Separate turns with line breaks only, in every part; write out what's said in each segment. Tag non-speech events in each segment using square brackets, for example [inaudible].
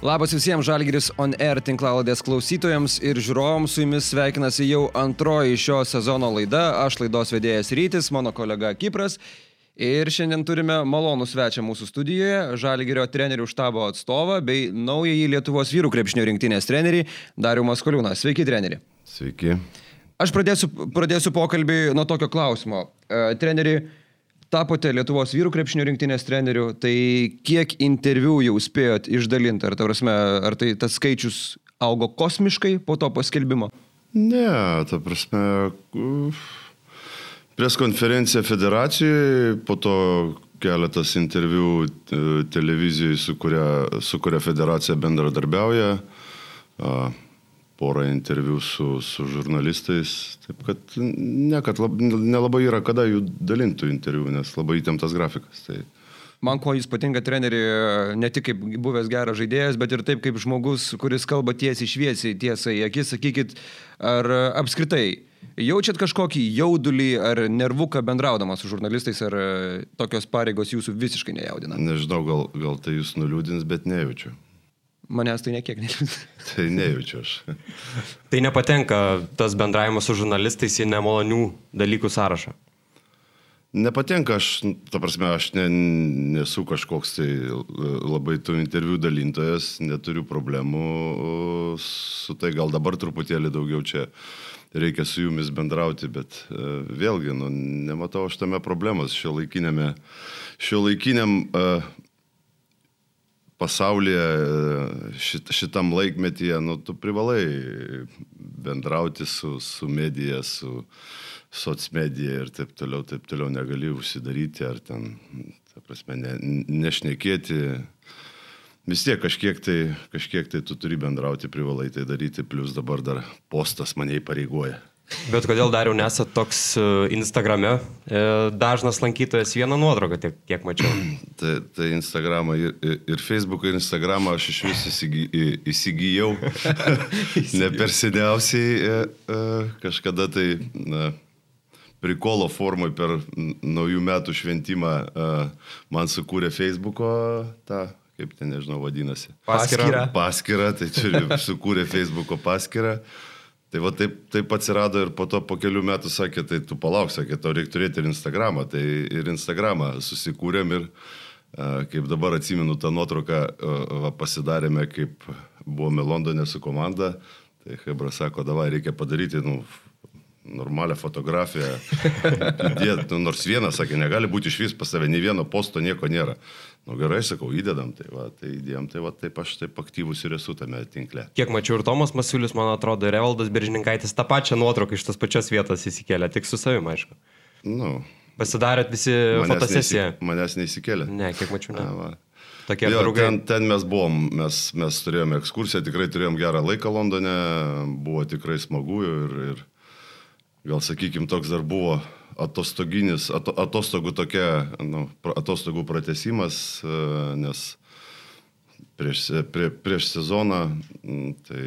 Labas visiems Žalgiris On Air tinklaladės klausytojams ir žiūrovams su jumis sveikinasi jau antroji šio sezono laida. Aš laidos vedėjas Rytis, mano kolega Kipras. Ir šiandien turime malonų svečią mūsų studijoje, Žalgirio trenerių štabo atstovą bei naująjį Lietuvos vyrų krepšinio rinktinės trenerį Darių Maskoliūną. Sveiki, treneri.
Sveiki.
Aš pradėsiu, pradėsiu pokalbį nuo tokio klausimo. E, treneri, tapote Lietuvos vyrų krepšinio rinktinės treneriu, tai kiek interviu jau spėjot išdalinti? Ar, ta prasme, ar tai tas skaičius augo kosmiškai po to paskelbimo?
Ne, ta prasme, pres konferencija federacijoje, po to keletas interviu e, televizijai, su kuria, su kuria federacija bendradarbiauja porą interviu su, su žurnalistais, taip kad ne, kad lab, nelabai yra kada jų dalintų interviu, nes labai įtemptas grafikas. Tai...
Man ko jūs patinka treneri, ne tik kaip buvęs geras žaidėjas, bet ir taip kaip žmogus, kuris kalba tiesiai šviesiai, tiesai į akis, sakykit, ar apskritai jaučiat kažkokį jaudulį ar nervuką bendraudamas su žurnalistais, ar tokios pareigos jūsų visiškai nejaudina?
Nežinau, gal, gal tai jūs nuliūdins, bet nejaučiu.
Manęs tai nekiek nežinau. [laughs]
tai nejaučiu aš.
tai nepatenka tas bendravimas su žurnalistais į nemalonių dalykų sąrašą.
Nepatenka, aš, ta prasme, aš ne, nesu kažkoks tai labai tų interviu dalintojas, neturiu problemų su tai, gal dabar truputėlį daugiau čia reikia su jumis bendrauti, bet e, vėlgi, nu, nematau aš tame problemos šio laikiniam uh, pasaulyje šit, šitam laikmetyje, nu, tu privalai bendrauti su, su medija, su socmedija ir taip toliau, taip toliau negali užsidaryti ar ten, ta prasme, ne, nešnekėti. Vis tiek kažkiek tai, kažkiek tai tu turi bendrauti, privalai tai daryti, plus dabar dar postas mane įpareigoja.
Bet kodėl dariau nesat toks e, Instagrame? E, dažnas lankytojas vieną nuotrauką, tiek, tiek mačiau. [clears throat]
tai, tai Instagramą ir, ir Facebooką ir Instagramą aš iš vis įsigy, įsigijau. [laughs] ne per seniausiai e, kažkada tai na, prikolo formai per naujų metų šventimą man sukūrė Facebooko tą kaip ten nežinau vadinasi.
Paskira.
Paskira, tai turi, sukūrė Facebooko paskirą. Tai va taip, taip atsirado ir po to po kelių metų sakė, tai tu palauk, sakė, tau reikia turėti ir Instagramą. Tai ir Instagramą susikūrėm ir kaip dabar atsimenu tą nuotrauką, va, pasidarėme, kaip buvome Londone su komanda. Tai Hebra sako, davai reikia padaryti, nu, normalią fotografiją. [laughs] Dėt, nu, nors vienas sakė, negali būti iš vis pas save, nei vieno posto nieko nėra. Nu gerai, sakau, įdedam, tai va, tai įdėjom, tai va, taip aš taip aktyvus ir esu tame tinkle.
Kiek mačiau ir Tomas Masiulis, man atrodo, ir Evaldas Beržininkaitis tą pačią nuotrauką iš tos pačios vietos įsikėlė, tik su savimi, aišku.
Nu.
Pasidarėt visi
manęs
fotosesiją.
Neįsi, manęs neįsikėlė.
Ne, kiek mačiau, ne.
Va.
Tokie
jo,
draugai.
ten, ten mes buvom, mes, mes turėjome ekskursiją, tikrai turėjom gerą laiką Londone, buvo tikrai smagu ir, ir gal sakykime, toks dar buvo atostoginis, ato, atostogų tokia, nu, atostogų pratesimas, e, nes prieš, prie, prieš sezoną tai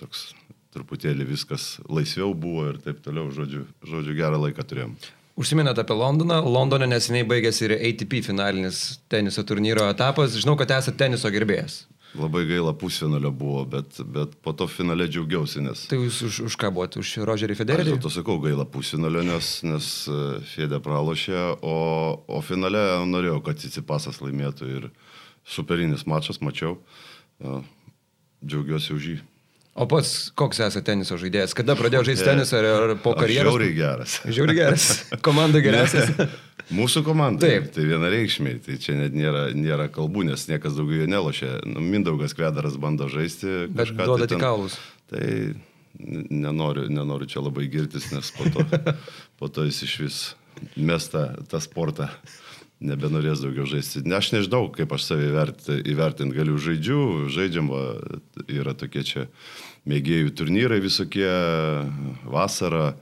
toks truputėlį viskas laisviau buvo ir taip toliau, žodžiu, žodžiu gerą laiką turėjom.
Užsiminėte apie Londoną. Londone neseniai baigėsi ir ATP finalinis teniso turnyro etapas. Žinau, kad esate teniso gerbėjas.
Labai gaila pusfinalio buvo, bet, bet po to finale džiaugiausi, nes...
Tai jūs už, už ką buvote? Už Rogerį Federerį?
Aš to sakau, gaila pusfinalio, nes, nes e, Fede pralošė, o, o finale norėjau, kad Cicipasas laimėtų ir superinis mačas mačiau. E, džiaugiuosi už jį.
O pats koks esate teniso žaidėjas? Kada pradėjo žaisti tenisą ar, ar po karjeros?
Žiauriai geras.
Žiauriai geras. Komanda [laughs] geriausias.
Mūsų komanda. Taip. Tai vienareikšmiai. Tai čia net nėra, nėra kalbų, nes niekas daugiau jo nelošia. Nu, Mindaugas Kvedaras bando žaisti.
Bet duoda tik kaulus.
Tai nenoriu, nenoriu čia labai girtis, nes po to, [laughs] po to jis iš vis mesta tą sportą nebenorės daugiau žaisti. Ne, aš nežinau, kaip aš save įvertinti, galiu. Žaidžiu, žaidžiam, va, yra tokie čia mėgėjų turnyrai visokie, vasara.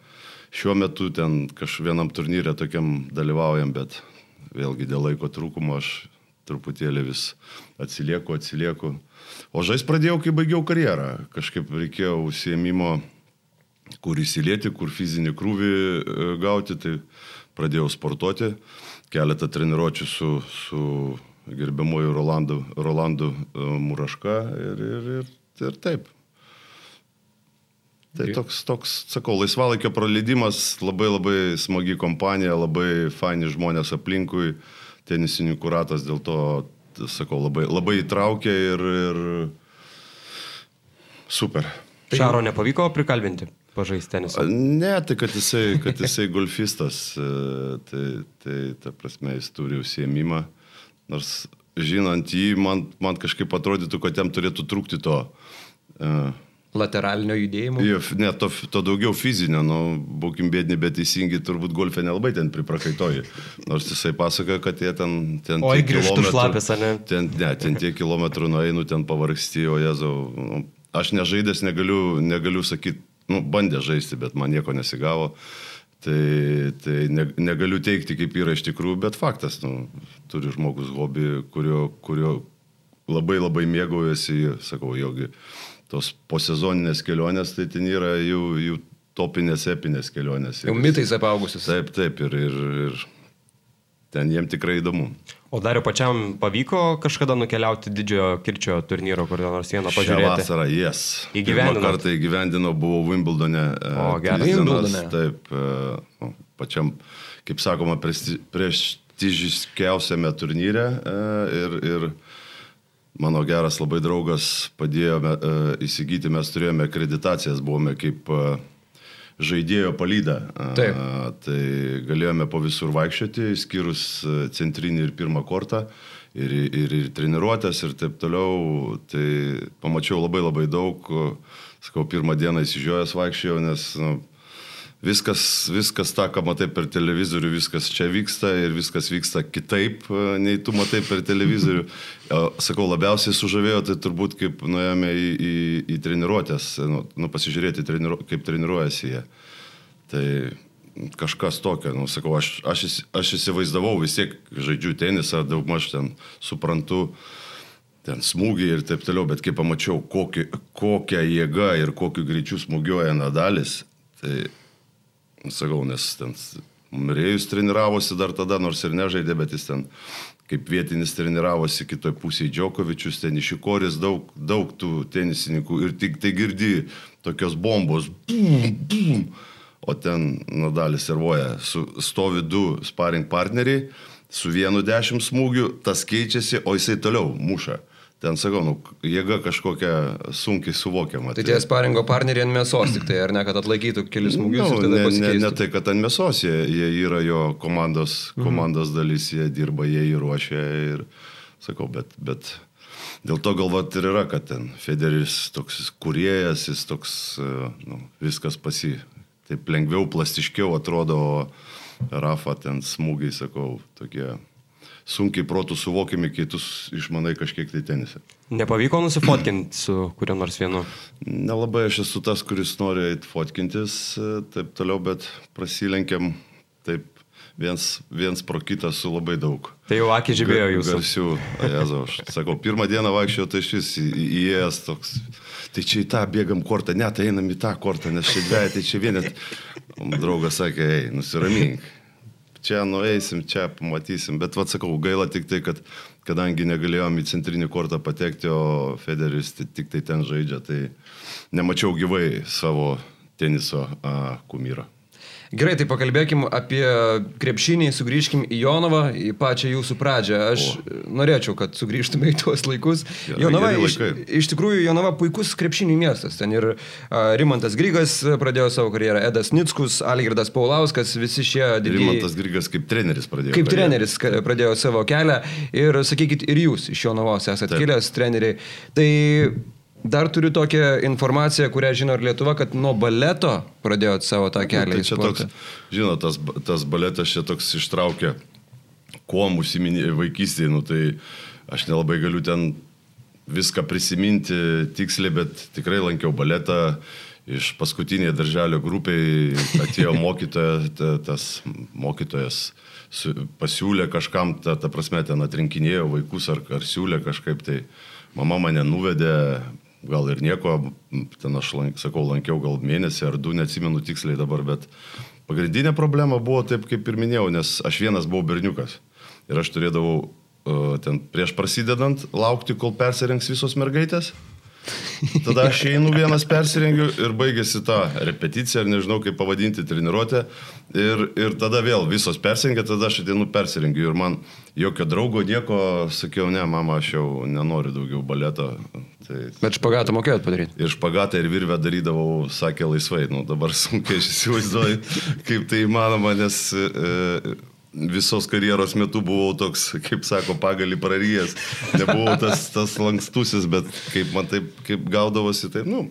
Šiuo metu ten kažvienam turnyrė tokiam dalyvaujam, bet vėlgi dėl laiko trūkumo aš truputėlį vis atsilieku, atsilieku. O žais pradėjau, kai baigiau karjerą. Kažkaip reikėjo užsiemimo, kur įsilieti, kur fizinį krūvį e, gauti, tai pradėjau sportuoti keletą treniruočių su, su gerbiamuoju Rolandu, Rolandu e, Muraška ir, ir, ir, ir taip. Tai toks, toks, sakau, laisvalaikio praleidimas, labai labai smagi kompanija, labai faini žmonės aplinkui, tenisininkų ratas dėl to, sakau, labai, labai įtraukia ir, ir super.
Tai Šaro nepavyko prikalbinti? Pažaisti tenisą.
Ne, tai kad jisai, kad jisai golfistas, e, tai, tai ta prasme jis turi užsiemimą, nors žinant jį, man, man kažkaip atrodytų, kad jam turėtų trūkti to. Uh,
Lateralinio judėjimo?
Jo, ne, to, to daugiau fizinio, nu, būkim bėdini, bet teisingi, turbūt golfe nelabai ten priprakaitoji. Nors jisai pasakoja, kad jie ten... ten
o, grįžtų šlapės, ar ne?
Ten, ne, ten tiek kilometrų nueinu, ten pavargsti, o jezu, nu, aš nežaidęs negaliu, negaliu sakyti, nu, bandė žaisti, bet man nieko nesigavo. Tai, tai ne, negaliu teikti, kaip yra iš tikrųjų, bet faktas, nu, turi žmogus hobį, kurio, kurio labai labai mėgaujasi, sakau, jogi tos posezoninės kelionės, tai ten yra jų, jų topinės, epinės kelionės.
Jau mitais apaugusius.
Taip, taip, ir, ir, ir ten jiem tikrai įdomu.
O dar jau pačiam pavyko kažkada nukeliauti didžiojo kirčio turnyro, kur nors vieną pažiūrėti?
Šią vasarą, jes. Yes.
Įgyvendinau.
Kartą įgyvendinau, buvau Wimbledone.
E, o, gerai.
Wimbledone.
Taip, e, pačiam, kaip sakoma, prestižiškiausiame turnyre e, ir, ir Mano geras labai draugas padėjo uh, įsigyti, mes turėjome akreditacijas, buvome kaip uh, žaidėjo palyda.
Taip.
Tai galėjome po visur vaikščioti, išskyrus centrinį ir pirmą kortą, ir, ir, ir treniruotės ir taip toliau. Tai pamačiau labai labai daug, sakau, pirmą dieną įsižiojęs vaikščiojau, nes nu, viskas, viskas tą, ką matai per televizorių, viskas čia vyksta ir viskas vyksta kitaip, e, nei tu matai per televizorių. Sakau, labiausiai sužavėjo, tai turbūt kaip nuėjome į, į, į treniruotės, nu, nu, pasižiūrėti, treniru, kaip treniruojasi jie. Tai kažkas tokio, nu, sakau, aš, aš, aš įsivaizdavau, vis tiek žaidžiu tenisą, daugmaž ten suprantu ten smūgiai ir taip toliau, bet kai pamačiau, kokį, kokią jėgą ir kokiu greičiu smūgiuoja Nadalis, tai sakau, nes ten Rėjus treniravosi dar tada, nors ir nežaidė, bet jis ten kaip vietinis treniravosi kitoj pusėje Džokovičius, ten išikoris, daug, daug tų tenisininkų ir tik tai girdi tokios bombos, bum, bum, o ten Nadalis servuoja, su, stovi du sparring partneriai, su vienu dešimt smūgiu, tas keičiasi, o jisai toliau muša ten sakau, nu, jėga kažkokia sunkiai suvokiama.
Tai tie sparingo partneriai ant mėsos tik tai, ar ne, kad atlaikytų kelius smūgius?
Nu, ne, ne, ne tai, kad ant mėsos, jie, jie yra jo komandos, mhm. komandos dalis, jie dirba, jie įruošia ir sakau, bet, bet dėl to galvat ir yra, kad ten Federis toks kuriejas, jis toks, nu, viskas pasi, taip lengviau, plastiškiau atrodo, Rafa ten smūgiai, sakau, tokie sunkiai protų suvokiami, kai tu išmanai kažkiek tai tenisą.
Nepavyko nusifotkinti [clears throat] su kuriuo nors vienu?
Nelabai aš esu tas, kuris nori eiti fotkintis, taip toliau, bet prasilenkiam taip viens, viens pro kitą su labai daug.
Tai jau akį žibėjo jūsų.
Garsių, ajezo, aš [laughs] sakau, pirmą dieną vaikščiau, tai šis įėjęs toks. Tai čia į tą bėgam kortą, ne, tai einam į tą kortą, nes čia dviejai, tai čia vienet. Draugas sakė, ei, nusiramink čia nueisim, čia pamatysim. Bet vad sakau, gaila tik tai, kad kadangi negalėjom į centrinį kortą patekti, o Federis tik tai ten žaidžia, tai nemačiau gyvai savo teniso a, kumyro.
Gerai, tai pakalbėkim apie krepšinį, sugrįžkim į Jonavą, į pačią jūsų pradžią. Aš o. norėčiau, kad sugrįžtume į tuos laikus. Gerai, Jonava, iš, iš tikrųjų, Jonava puikus krepšinį miestas. Ten ir uh, Rimantas Grygas pradėjo savo karjerą, Edas Nickus, Algirdas Paulauskas, visi šie
didieji. Rimantas Grygas kaip treneris pradėjo.
Kaip treneris pradėjo savo kelią. Ir sakykit, ir jūs iš Jonavos esate kilęs treneriai. Tai Dar turiu tokią informaciją, kurią žino ir Lietuva, kad nuo baleto pradėjot savo tą kelią. Tai
čia toks, žinot, tas, tas baletas čia toks ištraukė, kuo mūsų vaikystėje, nu, tai aš nelabai galiu ten viską prisiminti tiksliai, bet tikrai lankiau baletą. Iš paskutinėje darželio grupiai atėjo [laughs] mokytoja, tas mokytojas pasiūlė kažkam, ta, ta prasme, ten atrinkinėjo vaikus ar, ar siūlė kažkaip, tai mama mane nuvedė, gal ir nieko, ten aš lank, sakau, lankiau gal mėnesį ar du, neatsimenu tiksliai dabar, bet pagrindinė problema buvo taip, kaip ir minėjau, nes aš vienas buvau berniukas ir aš turėdavau uh, ten prieš prasidedant laukti, kol persirengs visos mergaitės. Tada aš einu vienas persirengiu ir baigėsi ta repeticija, ar nežinau kaip pavadinti, treniruotė. Ir, ir tada vėl visos persirengia, tada aš ateinu persirengiu. Ir man jokio draugo, nieko, sakiau, ne, mama, aš jau nenoriu daugiau baleto.
Tai, Bet špagatą mokėjot padaryti?
Ir špagatą ir virvę darydavau, sakė laisvai. Nu, dabar sunkiai aš įsivaizduoju, kaip tai įmanoma, nes... E, visos karjeros metu buvau toks, kaip sako, pagalį prarijęs. Nebuvau tas, tas lankstusis, bet kaip man taip, kaip gaudavosi, tai, nu,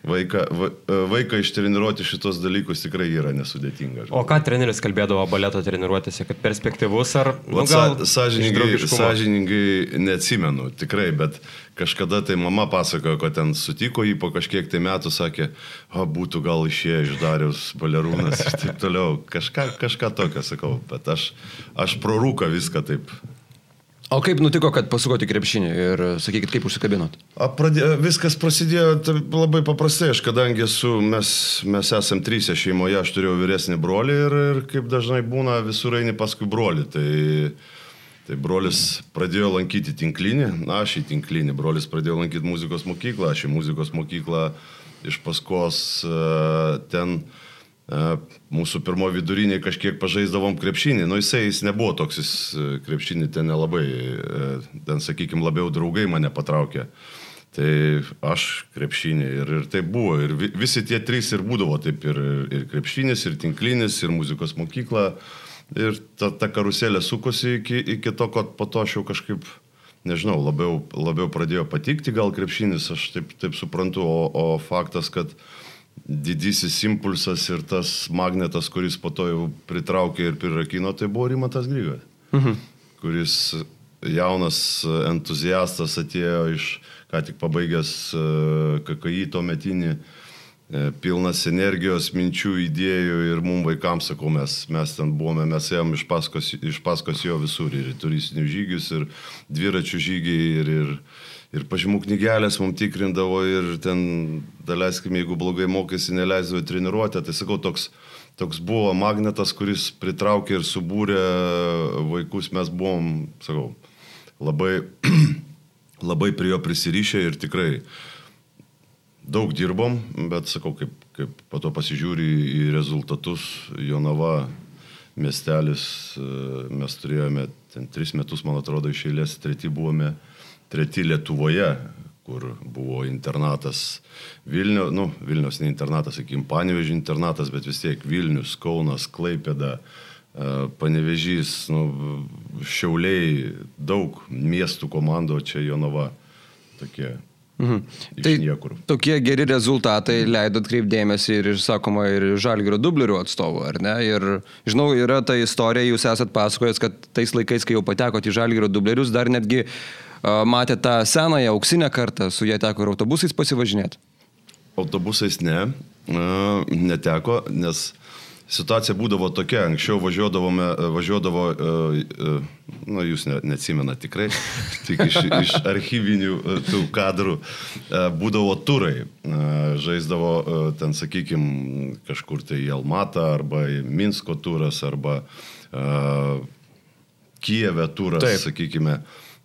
Vaiką, va, vaiką ištreniruoti šitos dalykus tikrai yra nesudėtinga.
O ką treneris kalbėdavo baleto treniruotėse, kad perspektyvus ar...
Nu, gal, sąžiningai, sąžiningai neatsimenu, tikrai, bet kažkada tai mama pasakojo, kad ten sutiko jį po kažkiek tai metų, sakė, o būtų gal išėję iš Darius balerūnas [laughs] ir taip toliau. Kažką, kažką tokio sakau, bet aš, aš prorūką viską taip
O kaip nutiko, kad pasukote krepšinį ir sakykit, kaip užsikabinot?
Pradė, viskas prasidėjo labai paprastai, aš kadangi esu, mes, mes esam trysė šeimoje, aš turėjau vyresnį brolį ir, ir kaip dažnai būna, visur eini paskui brolį. Tai, tai brolis pradėjo lankyti tinklinį, na, aš į tinklinį, brolis pradėjo lankyti muzikos mokyklą, aš į muzikos mokyklą iš paskos ten mūsų pirmo viduriniai kažkiek pažaisdavom krepšinį, nu jisai jis nebuvo toks, jis e, krepšinį ten nelabai, e, ten sakykime, labiau draugai mane patraukė. Tai aš krepšinį ir, ir tai buvo. Ir visi tie trys ir būdavo taip. Ir, ir krepšinis, ir tinklinis, ir muzikos mokykla. Ir ta, ta karuselė sukosi iki, iki to, kad po to aš jau kažkaip, nežinau, labiau, labiau pradėjo patikti gal krepšinis, aš taip, taip suprantu. O, o faktas, kad uh, didysis impulsas ir tas magnetas, kuris po to jau pritraukė ir prirakino, tai buvo Rimatas Grygas, mhm. kuris jaunas entuziastas atėjo iš ką tik pabaigęs e, KKI tuo metinį, e, pilnas energijos, minčių, idėjų ir mums vaikams, sakau, mes, mes ten buvome, mes ėjom iš paskos, iš paskos jo visur, ir turistinių žygius, ir dviračių žygiai, ir, ir, ir pažymų knygelės mums tikrindavo ir ten, daleiskim, jeigu blogai mokėsi, neleisdavo treniruotę, tai sakau, toks, toks buvo magnetas, kuris pritraukė ir subūrė vaikus, mes buvom, sakau, labai, [clears throat] labai prie jo prisirišę ir tikrai daug dirbom, bet sakau, kaip, kaip po to pasižiūri į rezultatus, Jonava miestelis, mes turėjome ten tris metus, man atrodo, iš eilės, treti buvome treti Lietuvoje, kur buvo internatas Vilnių, nu, Vilnius ne internatas, sakykim, Panevežį internatas, bet vis tiek Vilnius, Kaunas, Klaipėda, e, Panevežys, nu, Šiauliai, daug miestų komandų, čia Jonava tokie Mhm. Tai niekur.
tokie geri rezultatai leido atkreipdėmėsi ir, sakoma, ir žalgerio dublerių atstovų, ar ne? Ir žinau, yra ta istorija, jūs esat pasakojęs, kad tais laikais, kai jau patekote į žalgerio dublerius, dar netgi uh, matė tą senąją auksinę kartą, su ją teko ir autobusais pasivažinėti?
Autobusais ne, neteko, nes situacija būdavo tokia, anksčiau važiuodavome, važiuodavo, na jūs ne, neatsimena tikrai, [laughs] tik iš, iš archyvinių tų kadrų, būdavo turai, žaisdavo ten, sakykime, kažkur tai į Almatą arba į Minsko turas arba Kijeve turas, Taip. sakykime.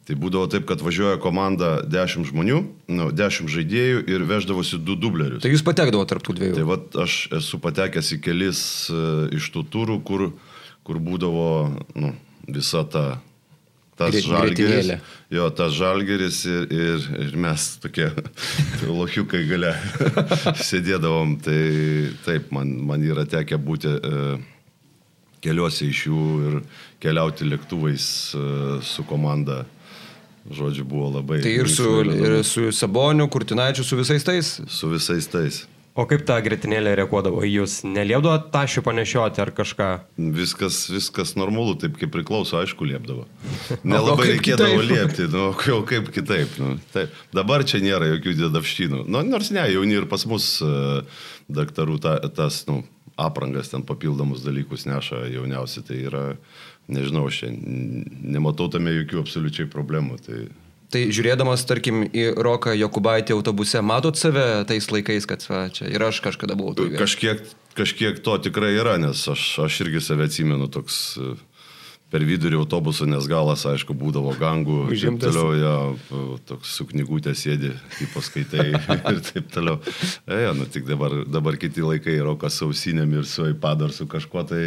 Tai būdavo taip, kad važiuoja komanda 10 žmonių, nu, 10 žaidėjų ir veždavosi du dublerius.
Tai jūs patekdavo tarp tų dviejų?
Tai vad aš esu patekęs į kelis uh, iš tų turų, kur, kur būdavo nu, visa ta tas Gret, žalgeris. Jo, tas žalgeris ir, ir, ir mes tokie [laughs] lohiukai gale [laughs] sėdėdavom. Tai taip, man, man yra tekę būti e, keliuose iš jų ir keliauti lėktuvais e, su komanda žodžiu, buvo labai.
Tai ir su, ir su Saboniu, Kurtinaičiu, su visais tais?
Su visais tais.
O kaip ta gretinėlė reaguodavo? Jūs neliepdavo tašių panešioti ar kažką?
Viskas, viskas normalu, taip kaip priklauso, aišku, liepdavo. [laughs] Nelabai reikėdavo kitaip? liepti, nu, jau kaip kitaip. Nu, taip. Dabar čia nėra jokių dėdavštynų. Nu, nors ne, jauni ir pas mus uh, daktarų ta, tas, nu, aprangas ten papildomus dalykus neša jauniausi. Tai yra nežinau, aš nematau tame jokių absoliučiai problemų. Tai...
Tai žiūrėdamas, tarkim, į Roką Jokubaitį autobuse, matot save tais laikais, kad va, čia ir aš kažkada buvau.
Kažkiek, kažkiek to tikrai yra, nes aš, aš irgi save atsimenu toks per vidurį autobuso, nes galas, aišku, būdavo gangų. Taip toliau, jo, toks su knygutė sėdi, kaip paskaitai [laughs] ir taip toliau. E, jo, nu tik dabar, dabar kiti laikai, rokas sausinėm ir su iPad ar su kažkuo tai...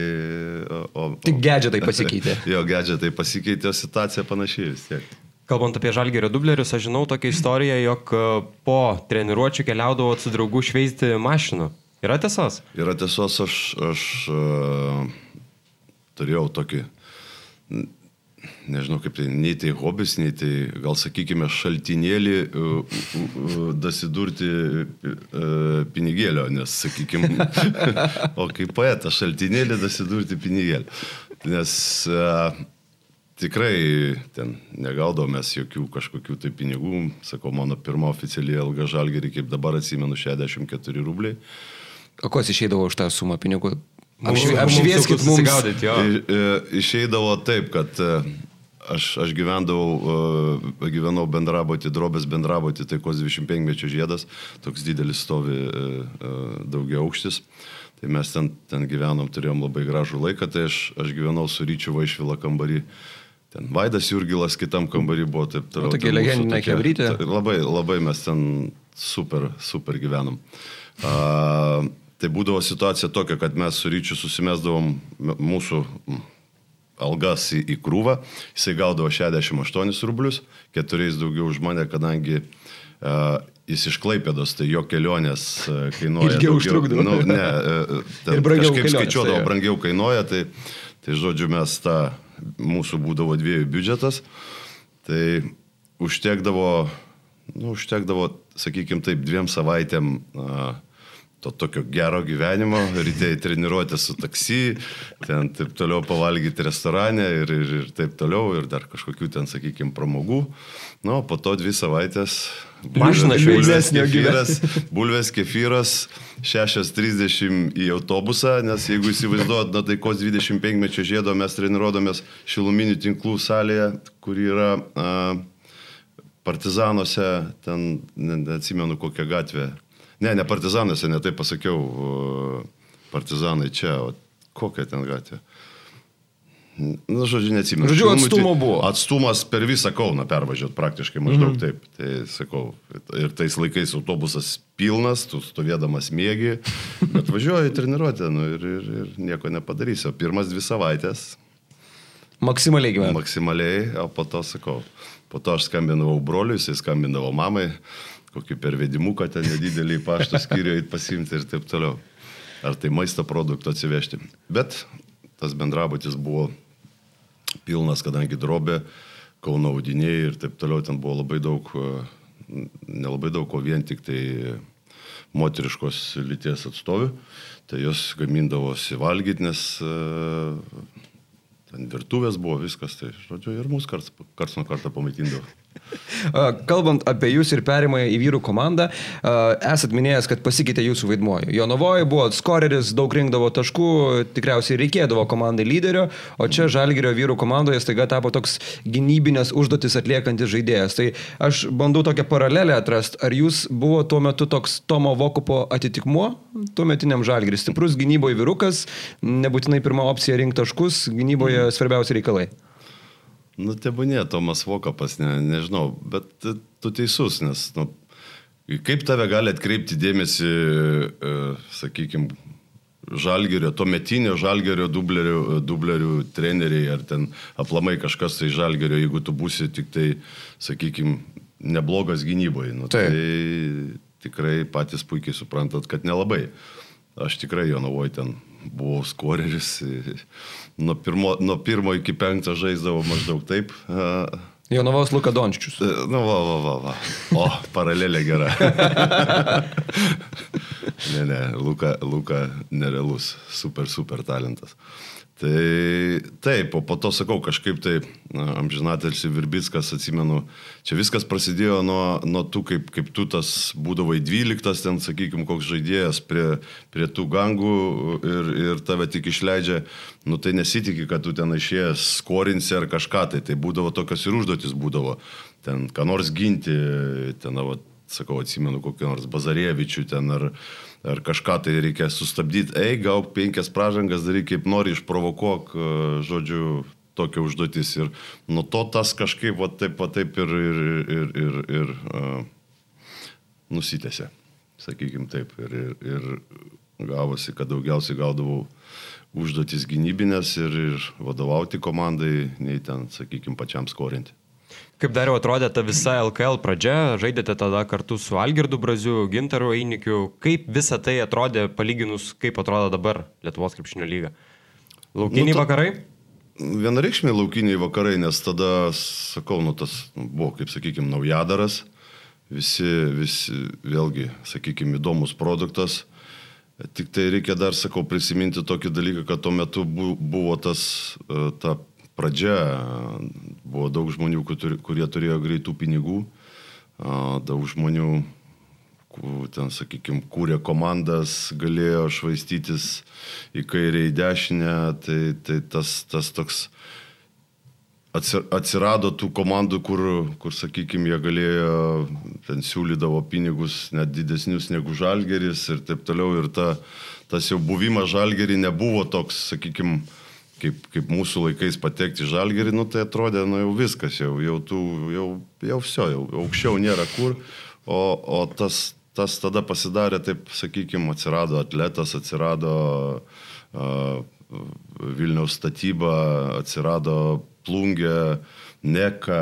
O, o,
Tik gadgetai pasikeitė. [laughs]
jo, gadgetai pasikeitė, situacija panašiai vis tiek.
Kalbant apie žalgerio dublerius, aš žinau tokią istoriją, jog e, po treniruočių keliaudavo su draugu šveisti mašinų. Yra tiesos?
Yra tiesos, aš, aš uh, turėjau tokį, nežinau kaip tai, nei tai hobis, nei tai gal sakykime šaltinėlį uh, dasidurti uh, pinigėlio, nes sakykime, [laughs] o kaip poetas šaltinėlį dasidurti pinigėlį. Nes uh, tikrai ten negaudom mes jokių kažkokių tai pinigų, sakau, mano pirma oficialiai ilga žalgerį, kaip dabar atsimenu, 64 rubliai.
O kas išeidavo už tą sumą pinigų?
Mums-
Apšvi,
mums
apšvieskit mums.
e, Išeidavo taip, kad e, aš, aš gyvendavau, e, gyvenau bendrabotį, drobės bendrabotį, taikos 25 mečio žiedas, toks didelis stovi e, daugia aukštis. Tai mes ten, ten gyvenom, turėjom labai gražų laiką, tai aš, aš gyvenau su Ryčiu Vaišvila kambarį. Ten Vaidas Jurgilas kitam kambarį buvo taip toliau.
tokia legendinė
ta- Labai, labai mes ten super, super gyvenom. A, tai būdavo situacija tokia, kad mes su ryčiu susimesdavom mūsų algas į, į krūvą, jisai gaudavo 68 rublius, keturiais daugiau už mane, kadangi a, jis iš Klaipėdos, tai jo kelionės a, kainuoja.
Ilgiau užtrukdavo.
Nu, ne, a, ten kažkaip skaičiuodavo,
tai
brangiau kainuoja, tai, tai žodžiu mes tą, mūsų būdavo dviejų biudžetas, tai užtekdavo, nu, užtekdavo, sakykime taip, dviem savaitėm a, to tokio gero gyvenimo, ryte į treniruotę su taksi, ten taip toliau pavalgyti restorane ir, ir, ir taip toliau, ir dar kažkokių ten, sakykime, pramogų. Nu, po to dvi savaitės.
Mašina
bulvės
šveisesnio
kefyras, bulvės kefyras, 6.30 į autobusą, nes jeigu įsivaizduot, nuo taikos 25 mečio žiedo mes treniruodomės šiluminių tinklų salėje, kur yra a, partizanuose, ten ne- neatsimenu kokią gatvę. Ne, ne partizanuose, ne taip pasakiau, partizanai čia, o kokia ten gatvė. Na, žodžiu, neatsimenu.
Žodžiu, atstumo
ti-
buvo.
Atstumas per visą Kauną pervažiuot praktiškai maždaug mm. taip. Tai sakau, ir tais laikais autobusas pilnas, tu stovėdamas mėgi, bet važiuoji treniruotę nu, ir, ir, ir nieko nepadarysi. O pirmas dvi savaitės
Maksimaliai gyvena.
maksimaliai, o po to sakau, po to aš skambinavau broliui, jisai skambindavo mamai, kokį pervedimuką ten nedidelį pašto skyrių pasimti ir taip toliau. Ar tai maisto produktų atsivežti. Bet tas bendrabutis buvo pilnas, kadangi drobė, Kauno audiniai ir taip toliau, ten buvo labai daug, e, nelabai daug, o vien tik tai moteriškos lyties atstovių, tai jos gamindavosi valgyti, nes e, ten virtuvės buvo viskas, tai žodžiu, ir mus karts, karts nuo karto pamaitindavo.
Kalbant apie jūs ir perimą į vyrų komandą, a, esat minėjęs, kad pasikeitė jūsų vaidmuo. Jonovoje buvo skoreris, daug rinkdavo taškų, tikriausiai reikėdavo komandai lyderio, o čia Žalgirio vyrų komandoje staiga tapo toks gynybinės užduotis atliekantis žaidėjas. Tai aš bandau tokią paralelę atrasti. Ar jūs buvo tuo metu toks Tomo Vokupo atitikmuo tuometiniam Žalgiris? Stiprus gynyboje vyrukas, nebūtinai pirma opcija rinkti taškus, gynyboje svarbiausi reikalai.
Nu, tebūnė, Tomas Vokapas, ne, nežinau, bet tu teisus, nes, nu, kaip tave gali atkreipti dėmesį, e, sakykime, žalgerio, tuometinio žalgerio dublerių, dublerių treneriai ar ten aplamai kažkas tai žalgerio, jeigu tu būsi tik tai, sakykime, neblogas gynyboje. Nu,
Taip.
tai tikrai patys puikiai suprantat, kad nelabai. Aš tikrai Jonavoj ten buvau skoreris. Nuo pirmo, nuo pirmo iki penkto žaisdavau maždaug taip. a,
Jonovos Luka Dončičius.
E, Nu, va, va, va, va. O, paralelė gera. [laughs] ne, ne, Luka, Luka nerealus, super, super talentas. Tai taip, o po to sakau, kažkaip tai na, amžinatelsi Virbickas, atsimenu, čia viskas prasidėjo nuo, nuo tų, kaip, kaip tu tas būdavai 12, ten, sakykime, koks žaidėjas prie, prie tų gangų ir, ir tave tik išleidžia, nu tai nesitikė, kad tu ten išėjęs skorinsi ar kažką, tai tai būdavo tokios ir užduotis būdavo, ten ką nors ginti, ten, va, sakau, atsimenu kokį nors Bazarievičių ten ar, ar kažką tai reikia sustabdyti, ei, gauk penkias pražangas, daryk kaip nori, išprovokuok, e, žodžiu, tokia užduotis. Ir nuo to tas kažkaip va taip, va taip ir, ir, ir, ir, ir uh, nusitėsi, sakykime taip. Ir, ir, ir gavosi, kad daugiausiai gaudavau užduotis gynybinės ir, ir vadovauti komandai, nei ten, sakykime, pačiam skorinti.
Kaip dar jau atrodė ta visa LKL pradžia, žaidėte tada kartu su Algirdu Braziu, Gintaru Einikiu. Kaip visa tai atrodė palyginus, kaip atrodo dabar Lietuvos krepšinio lyga? Laukiniai nu, ta... vakarai?
Vienareikšmiai laukiniai vakarai, nes tada, sakau, nu tas buvo, kaip sakykime, naujadaras, visi, visi, vėlgi, sakykime, įdomus produktas. Tik tai reikia dar, sakau, prisiminti tokį dalyką, kad tuo metu buvo tas, e, ta pradžia, buvo daug žmonių, kurie turėjo greitų pinigų, daug žmonių, ten, sakykime, kūrė komandas, galėjo švaistytis į kairę, į dešinę, tai, tai tas, tas toks atsirado tų komandų, kur, kur sakykime, jie galėjo, ten siūlydavo pinigus net didesnius negu žalgeris ir taip toliau. Ir ta, tas jau buvimas žalgerį nebuvo toks, sakykime, kaip, kaip mūsų laikais patekti į žalgerį, nu tai atrodė, nu jau viskas, jau, jau, tų, jau, jau viso, jau aukščiau nėra kur, o, o tas, tas tada pasidarė, taip sakykime, atsirado atletas, atsirado uh, Vilniaus statyba, atsirado plungė, Neka,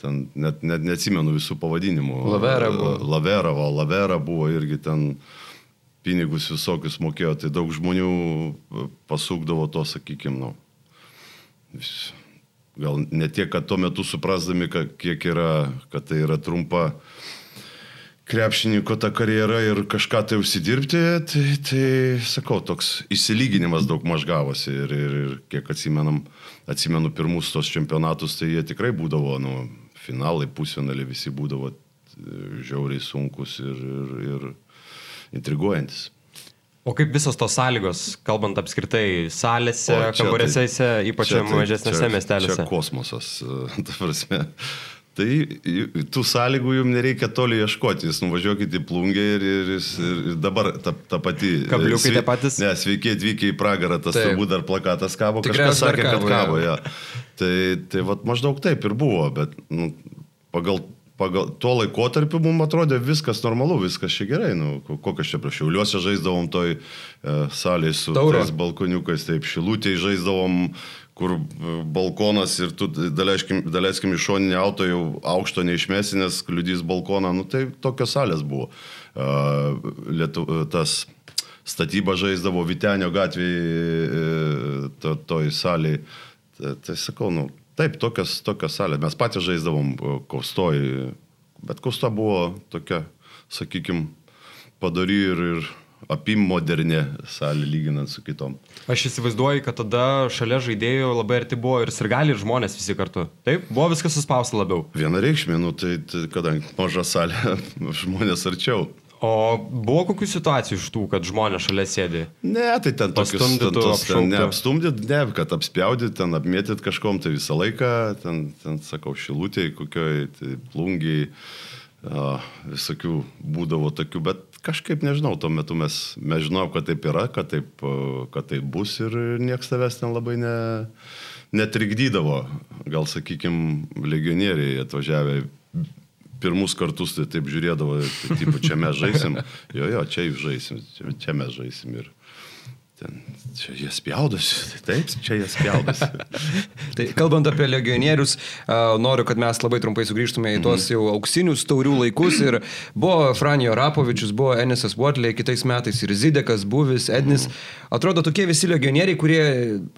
ten, net, net neatsimenu visų pavadinimų.
Lavera buvo.
Lavera, va, Lavera buvo irgi ten pinigus visokius mokėjo, tai daug žmonių e, pasukdavo to, sakykime, nu, gal ne tiek, kad tuo metu suprasdami, kiek yra, kad tai yra trumpa krepšininko ta karjera ir kažką tai užsidirbti, tai, tai sakau, toks įsilyginimas daug maž gavosi ir, ir, ir kiek atsimenam, atsimenu pirmus tos čempionatus, tai jie tikrai būdavo, nu, finalai, pusfinaliai visi būdavo e, žiauriai sunkus ir, ir, ir intriguojantis.
O kaip visos tos sąlygos, kalbant apskritai, salėse, kambarėse, tai, ypač čia, tai, mažesnėse miestelėse?
Čia kosmosas, [laughs] ta prasme. Tai tų sąlygų jums nereikia toli ieškoti, jūs nuvažiuokite į plungę ir, ir, ir, ir dabar ta, ta pati...
Kabliukai svei, tie patys?
Ne, sveiki atvykę į pragarą, tas taip. turbūt dar plakatas kabo, kažkas sakė, kad kabo, ja. Tai, tai vat, maždaug taip ir buvo, bet nu, pagal pagal tuo laikotarpiu mums atrodė viskas normalu, viskas čia gerai. Nu, kokias čia prašiauliuose žaisdavom toj e, salėje su tais balkoniukais, taip šilutėje žaisdavom, kur e, balkonas ir tu daleiskim, daleiskim iš šoninį auto jau aukšto neišmesi, nes kliudys balkoną. Nu, tai tokios salės buvo. E, Lietu, e, tas statyba žaisdavo Vitenio gatvėje, e, to, toj salėje. Tai, tai sakau, nu, Taip, tokios, tokios salės. Mes patys žaisdavom kaustoj, bet kausta buvo tokia, sakykime, padari ir, ir apim modernė salė lyginant su kitom.
Aš įsivaizduoju, kad tada šalia žaidėjų labai arti buvo ir sirgali ir žmonės visi kartu. Taip, buvo viskas suspausta labiau.
Vienareikšmė, nu tai, tai kadangi maža salė, [laughs] žmonės arčiau.
O buvo kokių situacijų iš tų, kad žmonės šalia sėdi?
Ne, tai ten tokius stumdytų, neapstumdyt, ne, kad apspjaudyt, ten apmėtyt kažkom, tai visą laiką, ten, ten sakau, šilutėje, kokioj, tai plungiai, visokių būdavo tokių, bet kažkaip nežinau, tuo metu mes, mes žinom, kad taip yra, kad taip, kad taip bus ir nieks tavęs ten labai ne, netrikdydavo. Gal, sakykime, legionieriai atvažiavę pirmus kartus tai taip žiūrėdavo, tai, tipo, čia mes žaisim, [laughs] jo, jo, čia jūs žaisim, čia, čia mes žaisim ir ten, čia jie spjaudosi, tai taip, čia jie spjaudosi. [laughs]
tai kalbant apie legionierius, noriu, kad mes labai trumpai sugrįžtume į tuos jau auksinius taurių laikus ir buvo Franjo Rapovičius, buvo Enisas Watley, kitais metais ir Zidekas, Buvis, Ednis. Atrodo tokie visi legionieriai, kurie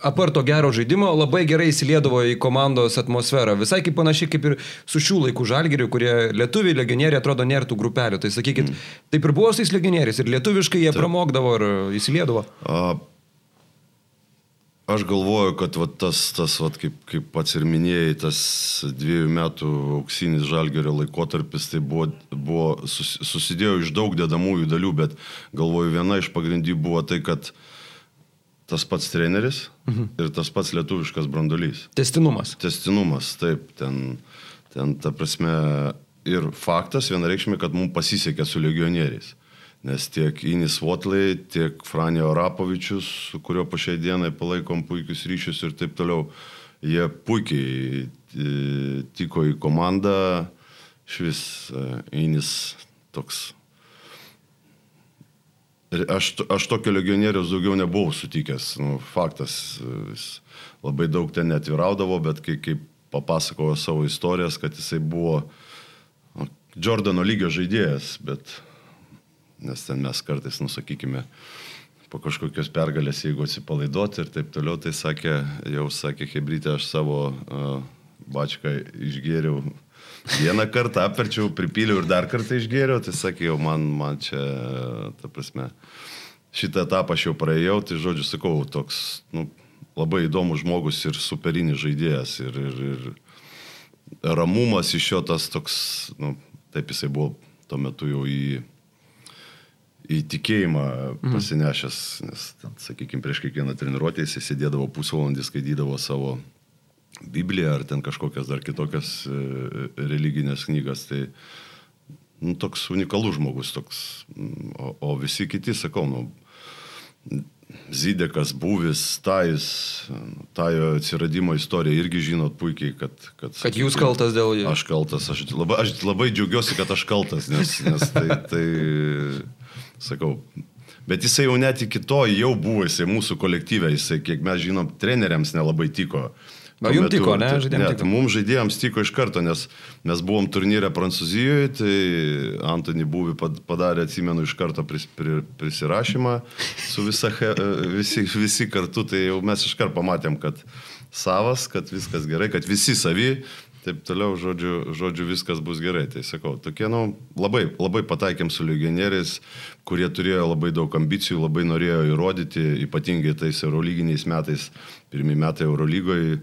aparto gero žaidimo labai gerai įsiliedavo į komandos atmosferą. Visai kaip panašiai kaip ir su šių laikų žalgeriu, kurie lietuviai legionieriai atrodo nėra tų grupelių. Tai sakykit, mm. taip ir buvo su tais legionieriais ir lietuviškai jie taip. pramokdavo ir įsiliedavo. A,
Aš galvoju, kad va, tas, tas va, kaip, kaip pats ir minėjai, tas dviejų metų auksinis žalgerio laikotarpis, tai buvo, buvo sus, susidėjo iš daug dedamųjų dalių, bet galvoju, viena iš pagrindų buvo tai, kad tas pats treneris mhm. ir tas pats lietuviškas brandolys.
Testinumas.
Testinumas, taip, ten, ten ta prasme ir faktas vienareikšmiai, kad mums pasisekė su legionieriais. Nes tiek Inis Votlai, tiek Franio Rapovičius, su kuriuo po šiai dienai palaikom puikius ryšius ir taip toliau, jie puikiai e, tiko į komandą, iš vis Einis toks. Aš, aš tokio legionieriaus daugiau nebuvau sutikęs, nu, faktas, jis labai daug ten netviraudavo, bet kai, kai papasakojo savo istorijas, kad jisai buvo nu, Jordano lygio žaidėjas, bet nes ten mes kartais, nusakykime, po kažkokios pergalės, jeigu atsipalaiduoti ir taip toliau, tai sakė, jau sakė Hebrytė, aš savo uh, bačką išgėriau vieną kartą, apverčiau, pripyliau ir dar kartą išgėriau, tai sakė, jau man, man čia, ta prasme, šitą etapą aš jau praėjau, tai žodžiu, sakau, toks, nu, labai įdomus žmogus ir superinis žaidėjas ir, ir, ir ramumas iš jo tas toks, nu, taip jisai buvo tuo metu jau į į tikėjimą mhm. pasinešęs, nes, sakykime, prieš kiekvieną treniruotę jis sėdėdavo pusvalandį, skaitydavo savo Bibliją ar ten kažkokias dar kitokias e, religinės knygas. Tai nu, toks unikalus žmogus, toks, o, o visi kiti, sakau, nu, Zydekas, Būvis, Tajus, Tajo atsiradimo istoriją irgi žinot puikiai, kad...
Kad, kad jūs kaltas dėl jų.
Aš kaltas, aš labai, aš labai džiaugiuosi, kad aš kaltas, nes, nes tai, tai sakau. Bet jisai jau net iki to jau buvo, jisai mūsų kolektyvė, jisai, kiek mes žinom, treneriams nelabai tiko.
Na, jums tiko, ne, žaidėjams?
Ne, mums žaidėjams tiko iš karto, nes mes buvom turnyre Prancūzijoje, tai Antony Būvi padarė, atsimenu, iš karto pris, pri, prisirašymą su visa, visi, visi kartu, tai jau mes iš karto pamatėm, kad savas, kad viskas gerai, kad visi savi, taip toliau, žodžiu, žodžiu, viskas bus gerai. Tai sakau, tokie, nu, labai, labai pataikėm su legionieriais, kurie turėjo labai daug ambicijų, labai norėjo įrodyti, ypatingai tais Eurolyginiais metais, pirmie metai Eurolygoje.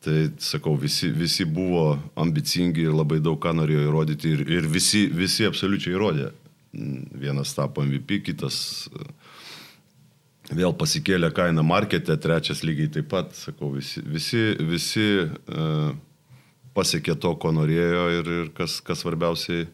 Tai sakau, visi, visi buvo ambicingi ir labai daug ką norėjo įrodyti ir, ir visi, visi absoliučiai įrodė. Vienas tapo MVP, kitas vėl pasikėlė kainą markete, trečias lygiai taip pat, sakau, visi, visi, visi uh, pasiekė to, ko norėjo ir, ir kas, kas svarbiausiai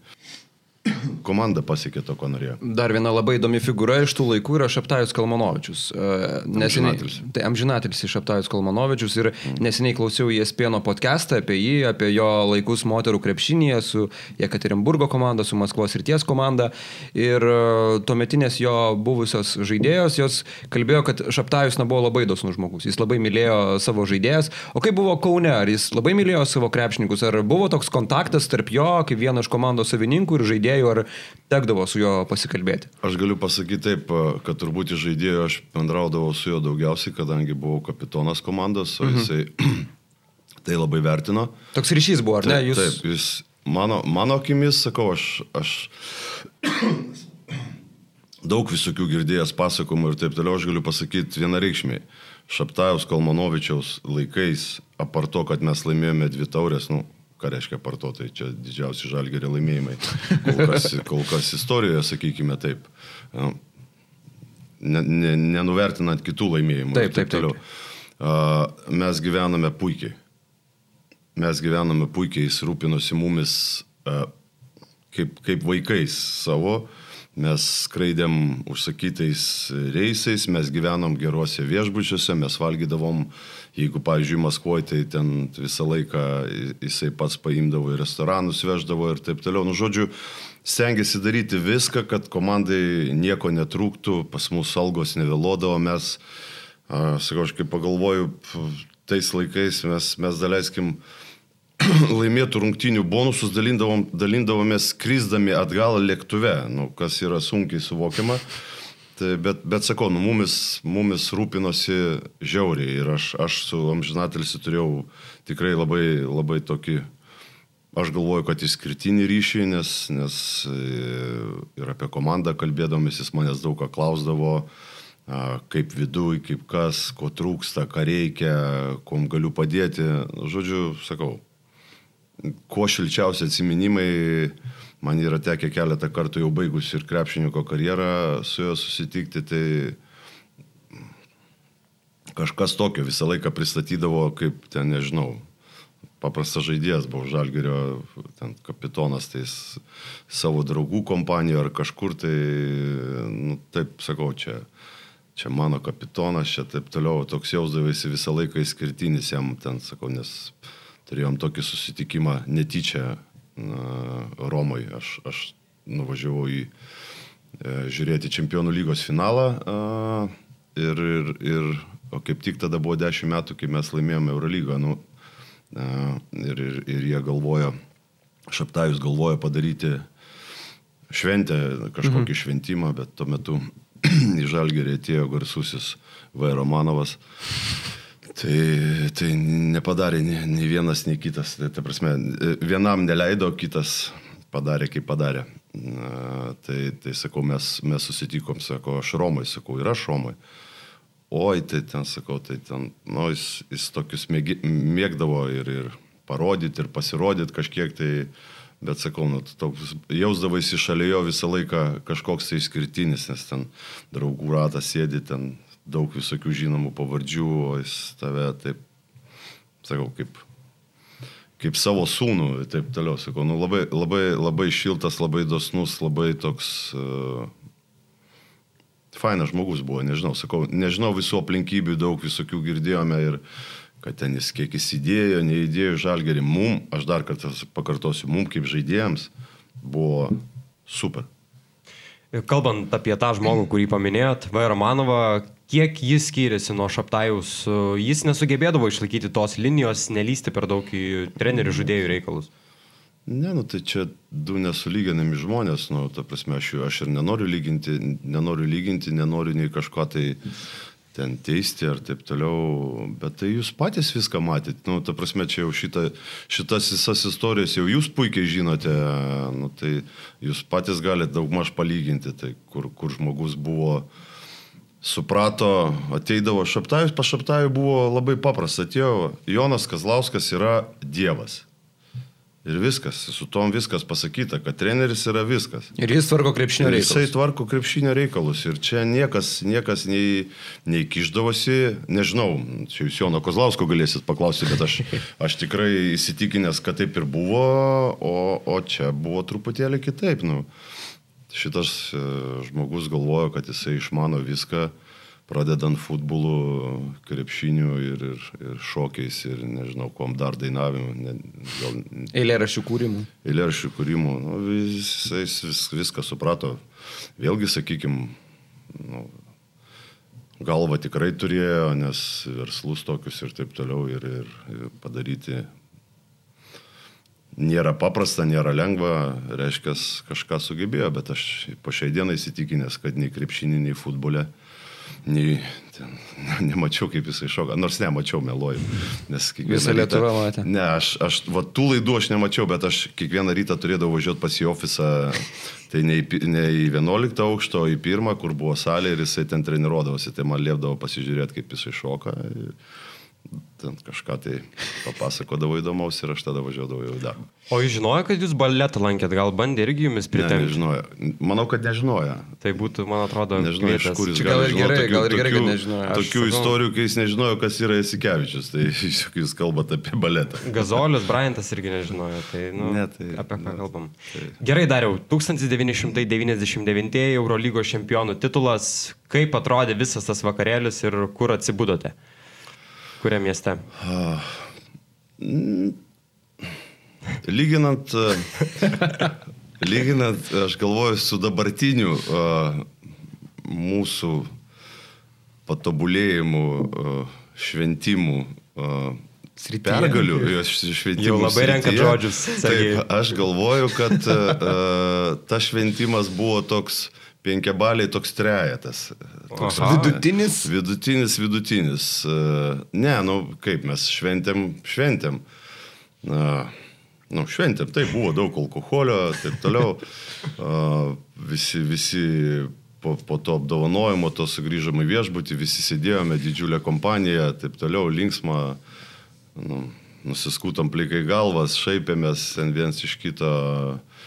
komanda pasiekė to, ko norėjo.
Dar viena labai įdomi figūra iš tų laikų yra Šaptajus Kalmanovičius. E, neseniai, tai amžinatelis iš Šaptajus Kalmanovičius ir mm. neseniai klausiau ESPN podcastą apie jį, apie jo laikus moterų krepšinėje su Jekaterinburgo komanda, su Maskvos ryties komanda. Ir e, tuometinės jo buvusios žaidėjos, jos kalbėjo, kad Šaptajus na, buvo labai dosnus žmogus. Jis labai mylėjo savo žaidėjas. O kaip buvo Kaune? Ar jis labai mylėjo savo krepšininkus? Ar buvo toks kontaktas tarp jo, kaip vieno iš komandos savininkų ir žaidėjų? Žaidėjų, ar tekdavo su juo pasikalbėti?
Aš galiu pasakyti taip, kad turbūt iš žaidėjų aš bendraudavau su juo daugiausiai, kadangi buvau kapitonas komandos, o mhm. jisai [clears throat] tai labai vertino.
Toks ryšys buvo, ar
taip,
ne?
Jūs... Taip, jis mano, mano akimis, sakau, aš, aš [clears throat] daug visokių girdėjęs pasakojimų ir taip toliau, aš galiu pasakyti vienareikšmiai. Šaptajaus Kalmanovičiaus laikais, apart to, kad mes laimėjome dvi taurės, nu, ką reiškia partotai, čia didžiausi žalgerio laimėjimai. Kol kas, [laughs] kol kas istorijoje, sakykime taip. Ne, ne, nenuvertinant kitų laimėjimų.
Taip, taip, taip.
taip. Mes gyvename puikiai. Mes gyvename puikiai, jis rūpinosi mumis kaip, kaip vaikais savo. Mes skraidėm užsakytais reisais, mes gyvenom geruose viešbučiuose, mes valgydavom Jeigu, pavyzdžiui, Maskvoje, tai ten visą laiką jisai pats paimdavo į restoranus, veždavo ir taip toliau. Nu, žodžiu, stengiasi daryti viską, kad komandai nieko netrūktų, pas mus algos nevėlodavo, mes, sakau, aš kaip pagalvoju, tais laikais mes, mes daleiskim [clears throat] laimėtų rungtinių bonusus dalindavom, dalindavomės krizdami atgal lėktuve, nu, kas yra sunkiai suvokiama. Tai, bet, bet sakau, nu, mumis, mumis rūpinosi žiauriai ir aš, aš su amžinatelisi turėjau tikrai labai, labai tokį, aš galvoju, kad išskirtinį ryšį, nes, nes e, ir apie komandą kalbėdamas jis manęs daug ką klausdavo, kaip viduj, kaip kas, ko trūksta, ką reikia, kuom galiu padėti. Žodžiu, sakau, kuo šilčiausi atsiminimai man yra tekę keletą kartų jau baigus ir krepšininko karjerą su juo susitikti, tai kažkas tokio visą laiką pristatydavo kaip ten, nežinau, paprastas žaidėjas buvo Žalgerio ten, kapitonas, tai savo draugų kompanijoje ar kažkur, tai, nu, taip sakau, čia čia mano kapitonas, čia taip toliau, toks jausdavaisi visą laiką išskirtinis jam ten, sakau, nes turėjom tokį susitikimą netyčia Romoje. Aš, aš nuvažiavau į e, žiūrėti čempionų lygos finalą a, ir, ir, ir, o kaip tik tada buvo 10 metų, kai mes laimėjome Eurolygą. Nu, a, ir, ir, ir jie galvojo, Šaptajus galvojo padaryti šventę, kažkokį mhm. šventimą, bet tuo metu [clears throat] į Žalgerį atėjo garsusis V. Romanovas. Tai, tai nepadarė nei, nei vienas, nei kitas. Tai, ta prasme, vienam neleido, kitas padarė, kaip padarė. Na, tai, tai sakau, mes, mes susitikom, sako, aš Romai, sakau, ir aš Romai. Oi, tai ten, sakau, tai ten, nu, jis, jis tokius mėgi, mėgdavo ir, ir parodyti, ir pasirodyti kažkiek tai. Bet sakau, nu, toks jausdavaisi šalia jo visą laiką kažkoks tai išskirtinis, nes ten draugų ratas sėdi, ten daug visokių žinomų pavardžių, o jis tave taip, sakau, kaip, kaip savo sūnų ir taip toliau. Sakau, nu, labai, labai, labai šiltas, labai dosnus, labai toks... Uh, Fainas žmogus buvo, nežinau, sakau, nežinau visų aplinkybių, daug visokių girdėjome ir kad ten jis kiek įsidėjo, neįdėjo žalgerį. Mum, aš dar kartą pakartosiu, mum kaip žaidėjams buvo super.
Kalbant apie tą žmogų, kurį paminėjot, V. Romanovą, kiek jis skiriasi nuo Šaptajaus, jis nesugebėdavo išlaikyti tos linijos, nelysti per daug į trenerių žaidėjų reikalus.
Ne, nu tai čia du nesulyginami žmonės, nu, ta prasme, aš, aš ir nenoriu lyginti, nenoriu lyginti, nenoriu nei kažko tai ten teisti ar taip toliau, bet tai jūs patys viską matėte, nu, ta prasme, čia jau šita, šitas visas istorijas jau jūs puikiai žinote, nu, tai jūs patys galite daugmaž palyginti, tai kur, kur žmogus buvo uh, suprato, ateidavo šaptajus, pašaptajų buvo labai paprasta, atėjo Jonas Kazlauskas yra Dievas. Ir viskas, su tom viskas pasakyta, kad treneris yra viskas.
Ir jis tvarko krepšinio reikalus.
Jisai tvarko krepšinio reikalus. Ir čia niekas, niekas nei, nei kišdavosi, nežinau, čia jūs Jono Kozlausko galėsit paklausyti, bet aš, [laughs] aš tikrai įsitikinęs, kad taip ir buvo, o, o čia buvo truputėlį kitaip. Nu šitas e, žmogus galvojo, kad jisai išmano viską, pradedant futbolu, krepšiniu ir, ir, ir šokiais ir nežinau, kom dar dainavimu. Ne,
gal... Eilėraščių kūrimu.
Eilėraščių kūrimu. Nu, jisai vis, viską suprato. Vėlgi, sakykime, nu, galva tikrai turėjo, nes verslus tokius ir taip toliau ir, ir, ir padaryti nėra paprasta, nėra lengva, reiškia, kažką sugebėjo, bet aš po šiai dienai įsitikinęs, kad nei krepšinį, nei futbole, nei ten, [laughs] nemačiau, kaip jisai šoka, nors nemačiau, meluoju.
Visą Lietuvą matė.
Ne, aš, aš va, tų laidų aš nemačiau, bet aš kiekvieną rytą turėdavau važiuoti pas į ofisą, tai ne į, ne į 11 aukštą, o į pirmą, kur buvo salė ir jisai ten treniruodavosi, tai man liepdavo pasižiūrėti, kaip jisai šoka. Ir ten kažką tai papasakodavo įdomaus ir aš tada važiuodavau į darbą.
O jūs žinojo, kad jūs baletą lankėt, gal bandė irgi jumis pritempti?
Ne, nežinojo. Manau, kad nežinojo.
Tai būtų, man atrodo,
nežinau, iš kur jis
gal ir gerai, tokių, gal ir gerai, kad nežinojo.
Tokių sakau... istorijų, kai jis nežinojo, kas yra Esikevičius, tai [laughs] jūs kalbate apie baletą.
Gazolius, Bryantas irgi nežinojo, tai, nu, ne, tai apie ką ne, kalbam. Tai. Gerai, dariau, 1999 Eurolygos čempionų titulas, kaip atrodė visas tas vakarėlis ir kur atsibudote? Kuriam mieste?
Lyginant, lyginant, aš galvoju, su dabartiniu uh, mūsų patobulėjimu, uh, šventimu, uh, pergalių, jos šventimų.
Jau labai renkat žodžius.
Taip, aš galvoju, kad tas šventimas buvo toks penkiabaliai toks trejetas. Toks
Aha. vidutinis?
Vidutinis, vidutinis. Ne, nu kaip mes šventėm, šventėm. Na, nu, šventėm, tai buvo daug alkoholio, taip toliau. Visi, visi po, po to apdovanojimo, to sugrįžome į viešbutį, visi sėdėjome, didžiulė kompanija, taip toliau, linksma. Nu, nusiskutom plikai galvas, šaipėmės viens iš kito.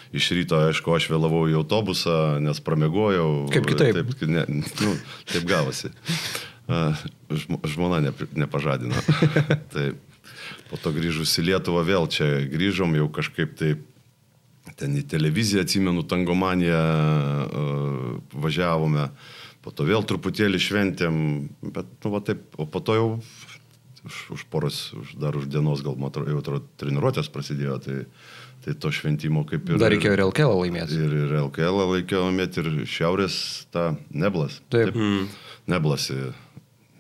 Iš ryto, aišku, aš vėlavau į autobusą, nes pramegojau.
Kaip kitaip?
Taip, ne, nu, taip gavosi. Žmona ne, nepažadino. [laughs] taip. Po to grįžus į Lietuvą vėl čia grįžom jau kažkaip taip ten į televiziją, atsimenu, tangomaniją važiavome. po to vėl truputėlį šventėm, bet, nu, va taip, o po to jau už, už poros, už, dar už dienos gal, matau, jau atrodo, treniruotės prasidėjo, tai, tai to šventimo kaip ir...
Dar reikėjo ir LKL laimėti.
Ir, ir LKL reikėjo laimėti, ir šiaurės tą Neblas.
Taip.
Mm.
Neblas į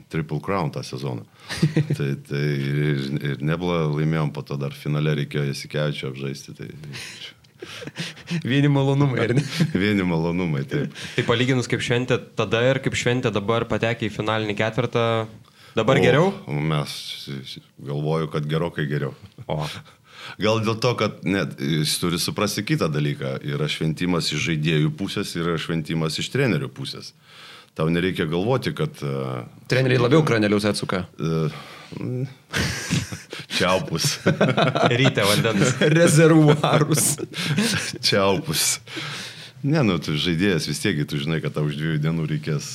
Triple Crown tą sezoną. [laughs] tai, tai ir, ir Nebla laimėjom, po to dar finale reikėjo Jasikevičio apžaisti. Tai
Vieni malonumai, ar ne? [laughs]
vieni malonumai, taip.
Tai palyginus kaip šventė tada ir kaip šventė dabar patekė į finalinį ketvirtą, dabar
O-
geriau?
Mes galvoju, kad gerokai geriau.
O. [laughs]
Gal dėl to, kad net jis turi suprasti kitą dalyką. Yra šventimas iš žaidėjų pusės ir yra šventimas iš trenerių pusės. Tau nereikia galvoti, kad... Uh,
Treneriai labiau kranelius atsuka.
uh, [laughs] čiaupus. [laughs]
Ryte vandens.
Rezervuarus.
čiaupus. Ne, nu, tu žaidėjas vis tiek, tu žinai, kad tau už dviejų dienų reikės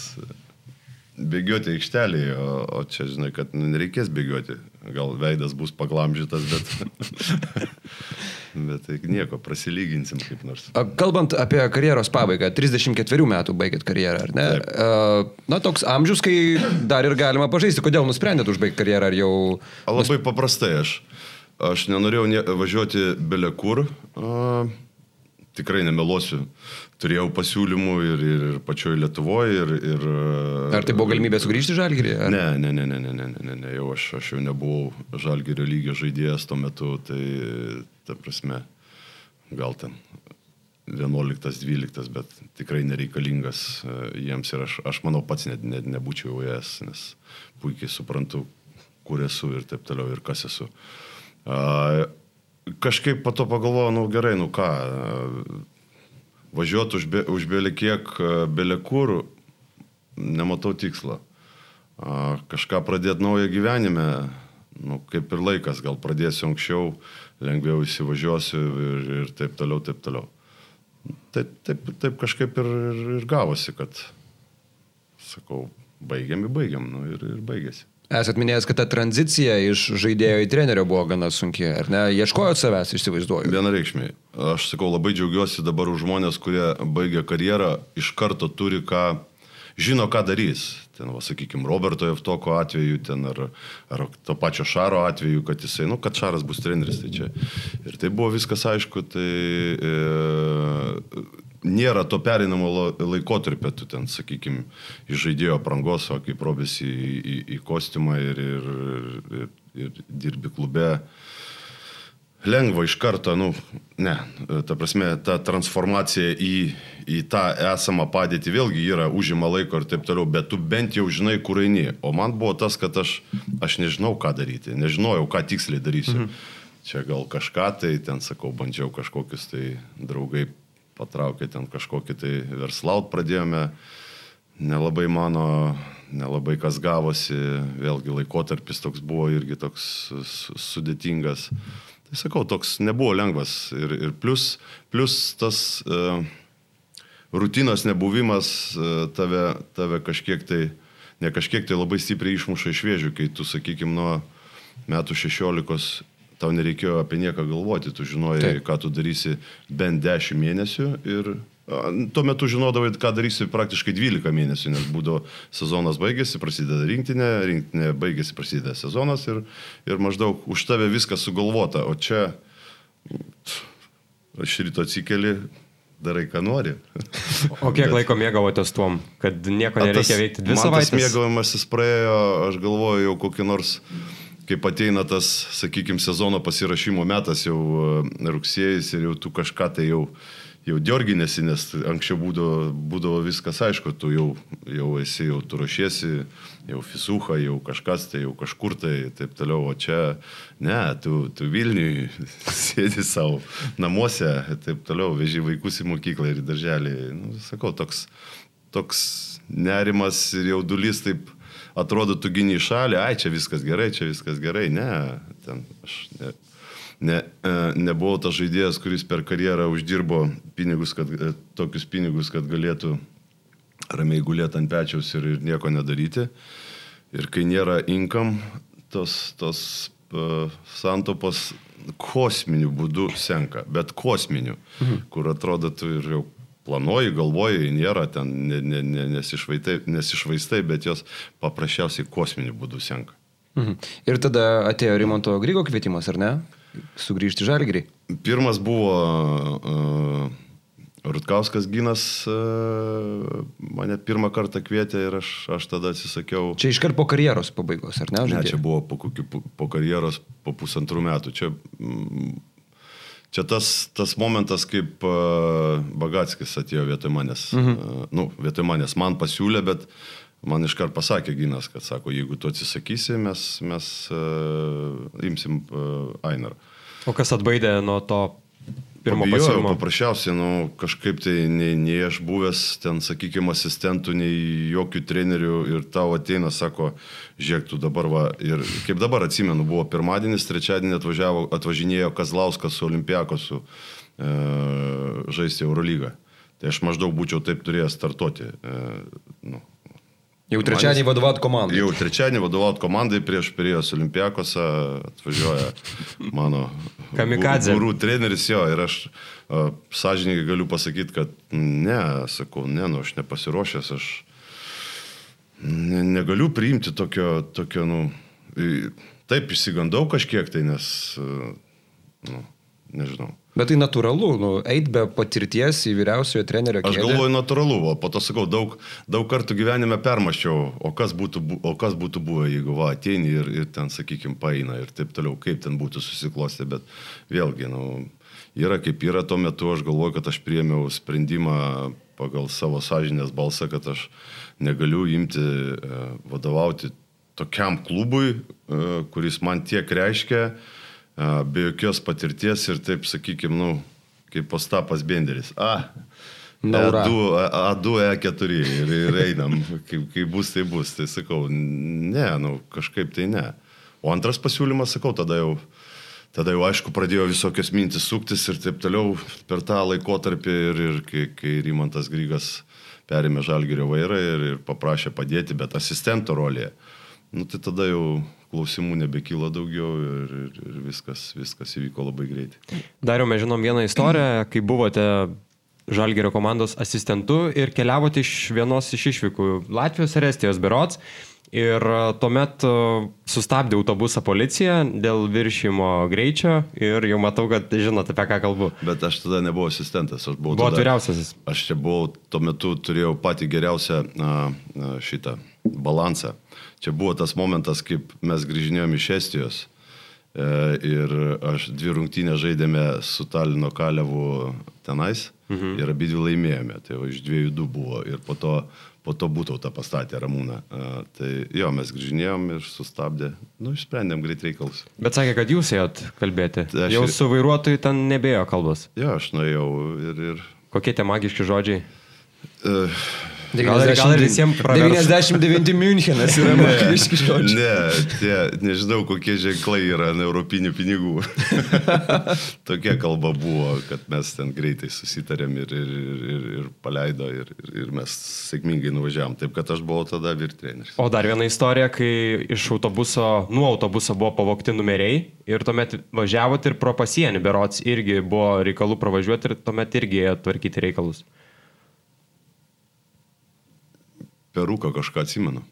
bėgioti aikštelėje, o, o čia žinai, kad nu, nereikės bėgioti. Gal veidas bus paglamžytas, bet... [laughs] bet tai nieko, prasilyginsim kaip nors.
A, Kalbant apie karjeros pabaigą, 34 metų baigėt karjerą, ar ne?
Taip.
A, Na, toks amžius, kai dar ir galima pažaisti. Kodėl nusprendėt užbaigti karjerą, ar jau...
A, labai paprastai aš. Aš nenorėjau nie, važiuoti bele kur. A, tikrai nemeluosiu turėjau pasiūlymų ir, ir, ir pačioje Lietuvoje. Ir, ir,
ar tai buvo galimybė sugrįžti į Žalgirį? Ar...
Ne, ne, ne, ne, ne, ne, ne, ne, jau aš, aš jau nebuvau Žalgirio lygio žaidėjas tuo metu, tai ta prasme, gal ten 11-12, bet tikrai nereikalingas e, jiems ir aš, aš manau pats net, net nebūčiau jas, nes puikiai suprantu, kur esu ir taip toliau ir kas esu. A, kažkaip po to pagalvojau, nu gerai, nu ką važiuoti už, be, už belė kiek, belė kur, nematau tikslo. Kažką pradėti naują gyvenime, nu, kaip ir laikas, gal pradėsiu anksčiau, lengviau įsivažiuosiu ir, ir taip toliau, taip toliau. Taip, taip, taip kažkaip ir, ir, ir gavosi, kad, sakau, baigiam, į baigiam, nu, ir, ir baigėsi.
Esat minėjęs, kad ta tranzicija iš žaidėjo į trenerio buvo gana sunki, ar ne? Ieškojot savęs, įsivaizduoju.
Vienareikšmiai. Aš sakau, labai džiaugiuosi dabar už žmonės, kurie baigia karjerą, iš karto turi ką, žino, ką darys. Ten, va, sakykime, Roberto Evtoko atveju, ten ar, ar to pačio Šaro atveju, kad jisai, nu, kad Šaras bus treneris. Tai čia. Ir tai buvo viskas aišku, tai e, nėra to perinamo laikotarpio, tu ten, sakykime, iš žaidėjo prangos, o kaip robės į, į, į kostiumą ir, ir, ir, ir dirbi klube lengva iš karto, nu, ne, ta prasme, ta transformacija į, į tą esamą padėtį vėlgi yra, užima laiko ir taip toliau, bet tu bent jau žinai, kur eini. O man buvo tas, kad aš, aš nežinau, ką daryti, nežinojau, ką tiksliai darysiu. Mhm. Čia gal kažką tai, ten sakau, bandžiau kažkokius tai draugai patraukė, ten kažkokį tai verslaut pradėjome, nelabai mano, nelabai kas gavosi, vėlgi laikotarpis toks buvo irgi toks su- sudėtingas. Tai sakau, toks nebuvo lengvas. Ir, ir plus, plus tas uh, rutinos nebuvimas uh, tave, tave kažkiek tai, ne kažkiek tai labai stipriai išmuša iš vėžių, kai tu, sakykime, nuo metų 16 tau nereikėjo apie nieką galvoti, tu žinojai,
Taip.
Ką tu darysi bent 10 mėnesių ir tuo metu žinodavai, ką darysi praktiškai 12 mėnesių, nes būdavo sezonas baigėsi, prasideda rinktinė, rinktinė baigėsi, prasideda sezonas ir, ir maždaug už tave viskas sugalvota, o čia aš ryto atsikeli, darai, ką nori.
O kiek laiko mėgavotės tuom, kad nieko nereikia veikti dvi savaitės?
mėgavimasis praėjo, aš galvoju, jau kokį nors, kaip ateina tas, sakykime, sezono pasirašymo metas, jau e, rugsėjais ir jau tu kažką tai jau, jau diorginėsi, nes anksčiau būdavo, būdavo viskas aišku, tu jau, jau esi, jau tu ruošiesi, jau fisuha, jau kažkas tai, jau kažkur tai, taip toliau, o čia, ne, tu, tu Vilniui [laughs] sėdi savo namuose, taip toliau, veži vaikus į mokyklą ir į darželį. Nu, sakau, toks, toks nerimas ir jaudulys taip atrodo, tu gini į šalį, ai čia viskas gerai, čia viskas gerai. Ne, ten aš ne, ne, e, nebuvau tas žaidėjas, kuris per karjerą uždirbo pinigus, kad, e, tokius pinigus, kad galėtų ramiai gulėti ant pečiaus ir, ir nieko nedaryti. Ir kai nėra inkam, tos, tos uh, santopos kosminiu būdu senka, bet kosminiu, mhm. kur atrodo tu ir jau planuoji, galvoji, nėra ten, ne, ne, ne, nesišvaistai, nesišvaistai, bet jos paprasčiausiai kosminiu būdu senka.
Mhm. Ir tada atėjo Rimonto Grygo kvietimas, ar ne? Sugrįžti žalgrį.
Pirmas buvo uh, Rutkauskas Ginas uh, mane pirmą kartą kvietė ir aš, aš tada atsisakiau.
Čia iškart po karjeros pabaigos, ar ne?
Ne,
žaidėjai?
čia buvo po, kokių, po, po karjeros po pusantrų metų. Čia, mm, čia tas, tas momentas, kaip uh, Bagatskis atėjo vietoj manęs. Mhm. Uh, nu, vietoj manęs man pasiūlė, bet man iškart pasakė Ginas, kad sako, jeigu tu atsisakysi, mes, mes uh, imsim uh, Ainar.
O kas atbaidė nuo to pirmo pasiūlymo?
paprasčiausiai, nu, kažkaip tai nei, nei aš buvęs ten, sakykime, asistentų, nei jokių trenerių ir tau ateina, sako, žiūrėk, tu dabar va, ir kaip dabar atsimenu, buvo pirmadienis, trečiadienį atvažiavo, atvažinėjo Kazlauskas su Olimpiakosu e, žaisti Eurolygą. Tai aš maždaug būčiau taip turėjęs startuoti. E, nu,
Jau trečiadienį vadovauti komandai.
Jau trečiadienį vadovauti komandai prieš perėjus Olimpiakosą atvažiuoja mano
Kamikadzė.
gurų treneris jo ir aš uh, sąžininkai galiu pasakyti, kad ne, sakau, ne, nu aš nepasiruošęs, aš ne, negaliu priimti tokio, tokio, nu, taip išsigandau kažkiek tai, nes, uh, nu, nežinau.
Bet tai natūralu, nu, eit be patirties į vyriausiojo trenerio
Aš
kėdę.
galvoju natūralu, o po to sakau, daug, daug kartų gyvenime permaščiau, o kas būtų, o kas būtų buvę, jeigu va, ateini ir, ir ten, sakykime, paina ir taip toliau, kaip ten būtų susiklostę, bet vėlgi, nu, yra kaip yra, tuo metu aš galvoju, kad aš priemiau sprendimą pagal savo sąžinės balsą, kad aš negaliu imti e, vadovauti tokiam klubui, e, kuris man tiek reiškia, be jokios patirties ir taip, sakykime, nu, kaip Postapas Benderis. A,
Naura.
E2, A2, E4 ir, ir einam, [laughs] kaip, kaip bus, tai bus. Tai sakau, ne, nu kažkaip tai ne. O antras pasiūlymas, sakau, tada jau, tada jau aišku pradėjo visokios mintis suktis ir taip toliau per tą laikotarpį ir, ir kai, kai Rimantas Grygas perėmė Žalgirio vairą ir, ir paprašė padėti, bet asistento rolėje. Nu tai tada jau klausimų nebekyla daugiau ir, ir, ir viskas, viskas įvyko labai greitai.
Dariau, mes žinom vieną istoriją, [clears throat] kai buvote Žalgerio komandos asistentu ir keliavote iš vienos iš išvykų Latvijos ir Estijos berots. Ir e, tuomet e, sustabdė autobusą policija dėl viršymo greičio ir jau matau, kad žinote, apie ką kalbu.
Bet aš tada nebuvau asistentas, aš buvau...
Buvo
tada-
vyriausiasis.
Aš čia buvau, tuo metu turėjau patį geriausią šitą balansą. Čia buvo tas momentas, kaip mes grįžinėjom iš Estijos. E, ir aš dvi rungtynės žaidėme su Talino Kalevu tenais mhm. ir abi dvi laimėjome. Tai va, iš dviejų du buvo. Ir po to, po to būtų tą pastatę Ramūną. A, tai jo, mes grįžinėjom ir sustabdė. Nu, išsprendėm greit reikalus.
Bet sakė, kad jūs ėjot kalbėti.
Tai aš
Jau su vairuotoju ten nebėjo kalbos.
Jo, aš nuėjau ir... ir
Kokie tie magiški žodžiai?
e,
Gal ir- gal ir visiems pravers.
99 Münchenas yra [laughs] magiški žodžiai.
Ne, tie, nežinau, kokie ženklai yra ant europinių pinigų. [laughs] Tokia kalba buvo, kad mes ten greitai susitarėm ir, ir, ir, ir, ir paleido ir, ir, ir mes sėkmingai nuvažiavam. Taip, kad aš buvau tada virtreneris.
O dar viena istorija, kai iš autobuso, nuo autobuso buvo pavokti numeriai ir tuomet važiavot ir pro pasienį, berots irgi buvo reikalų pravažiuoti ir tuomet irgi tvarkyti reikalus.
Peruką kažką atsimenu.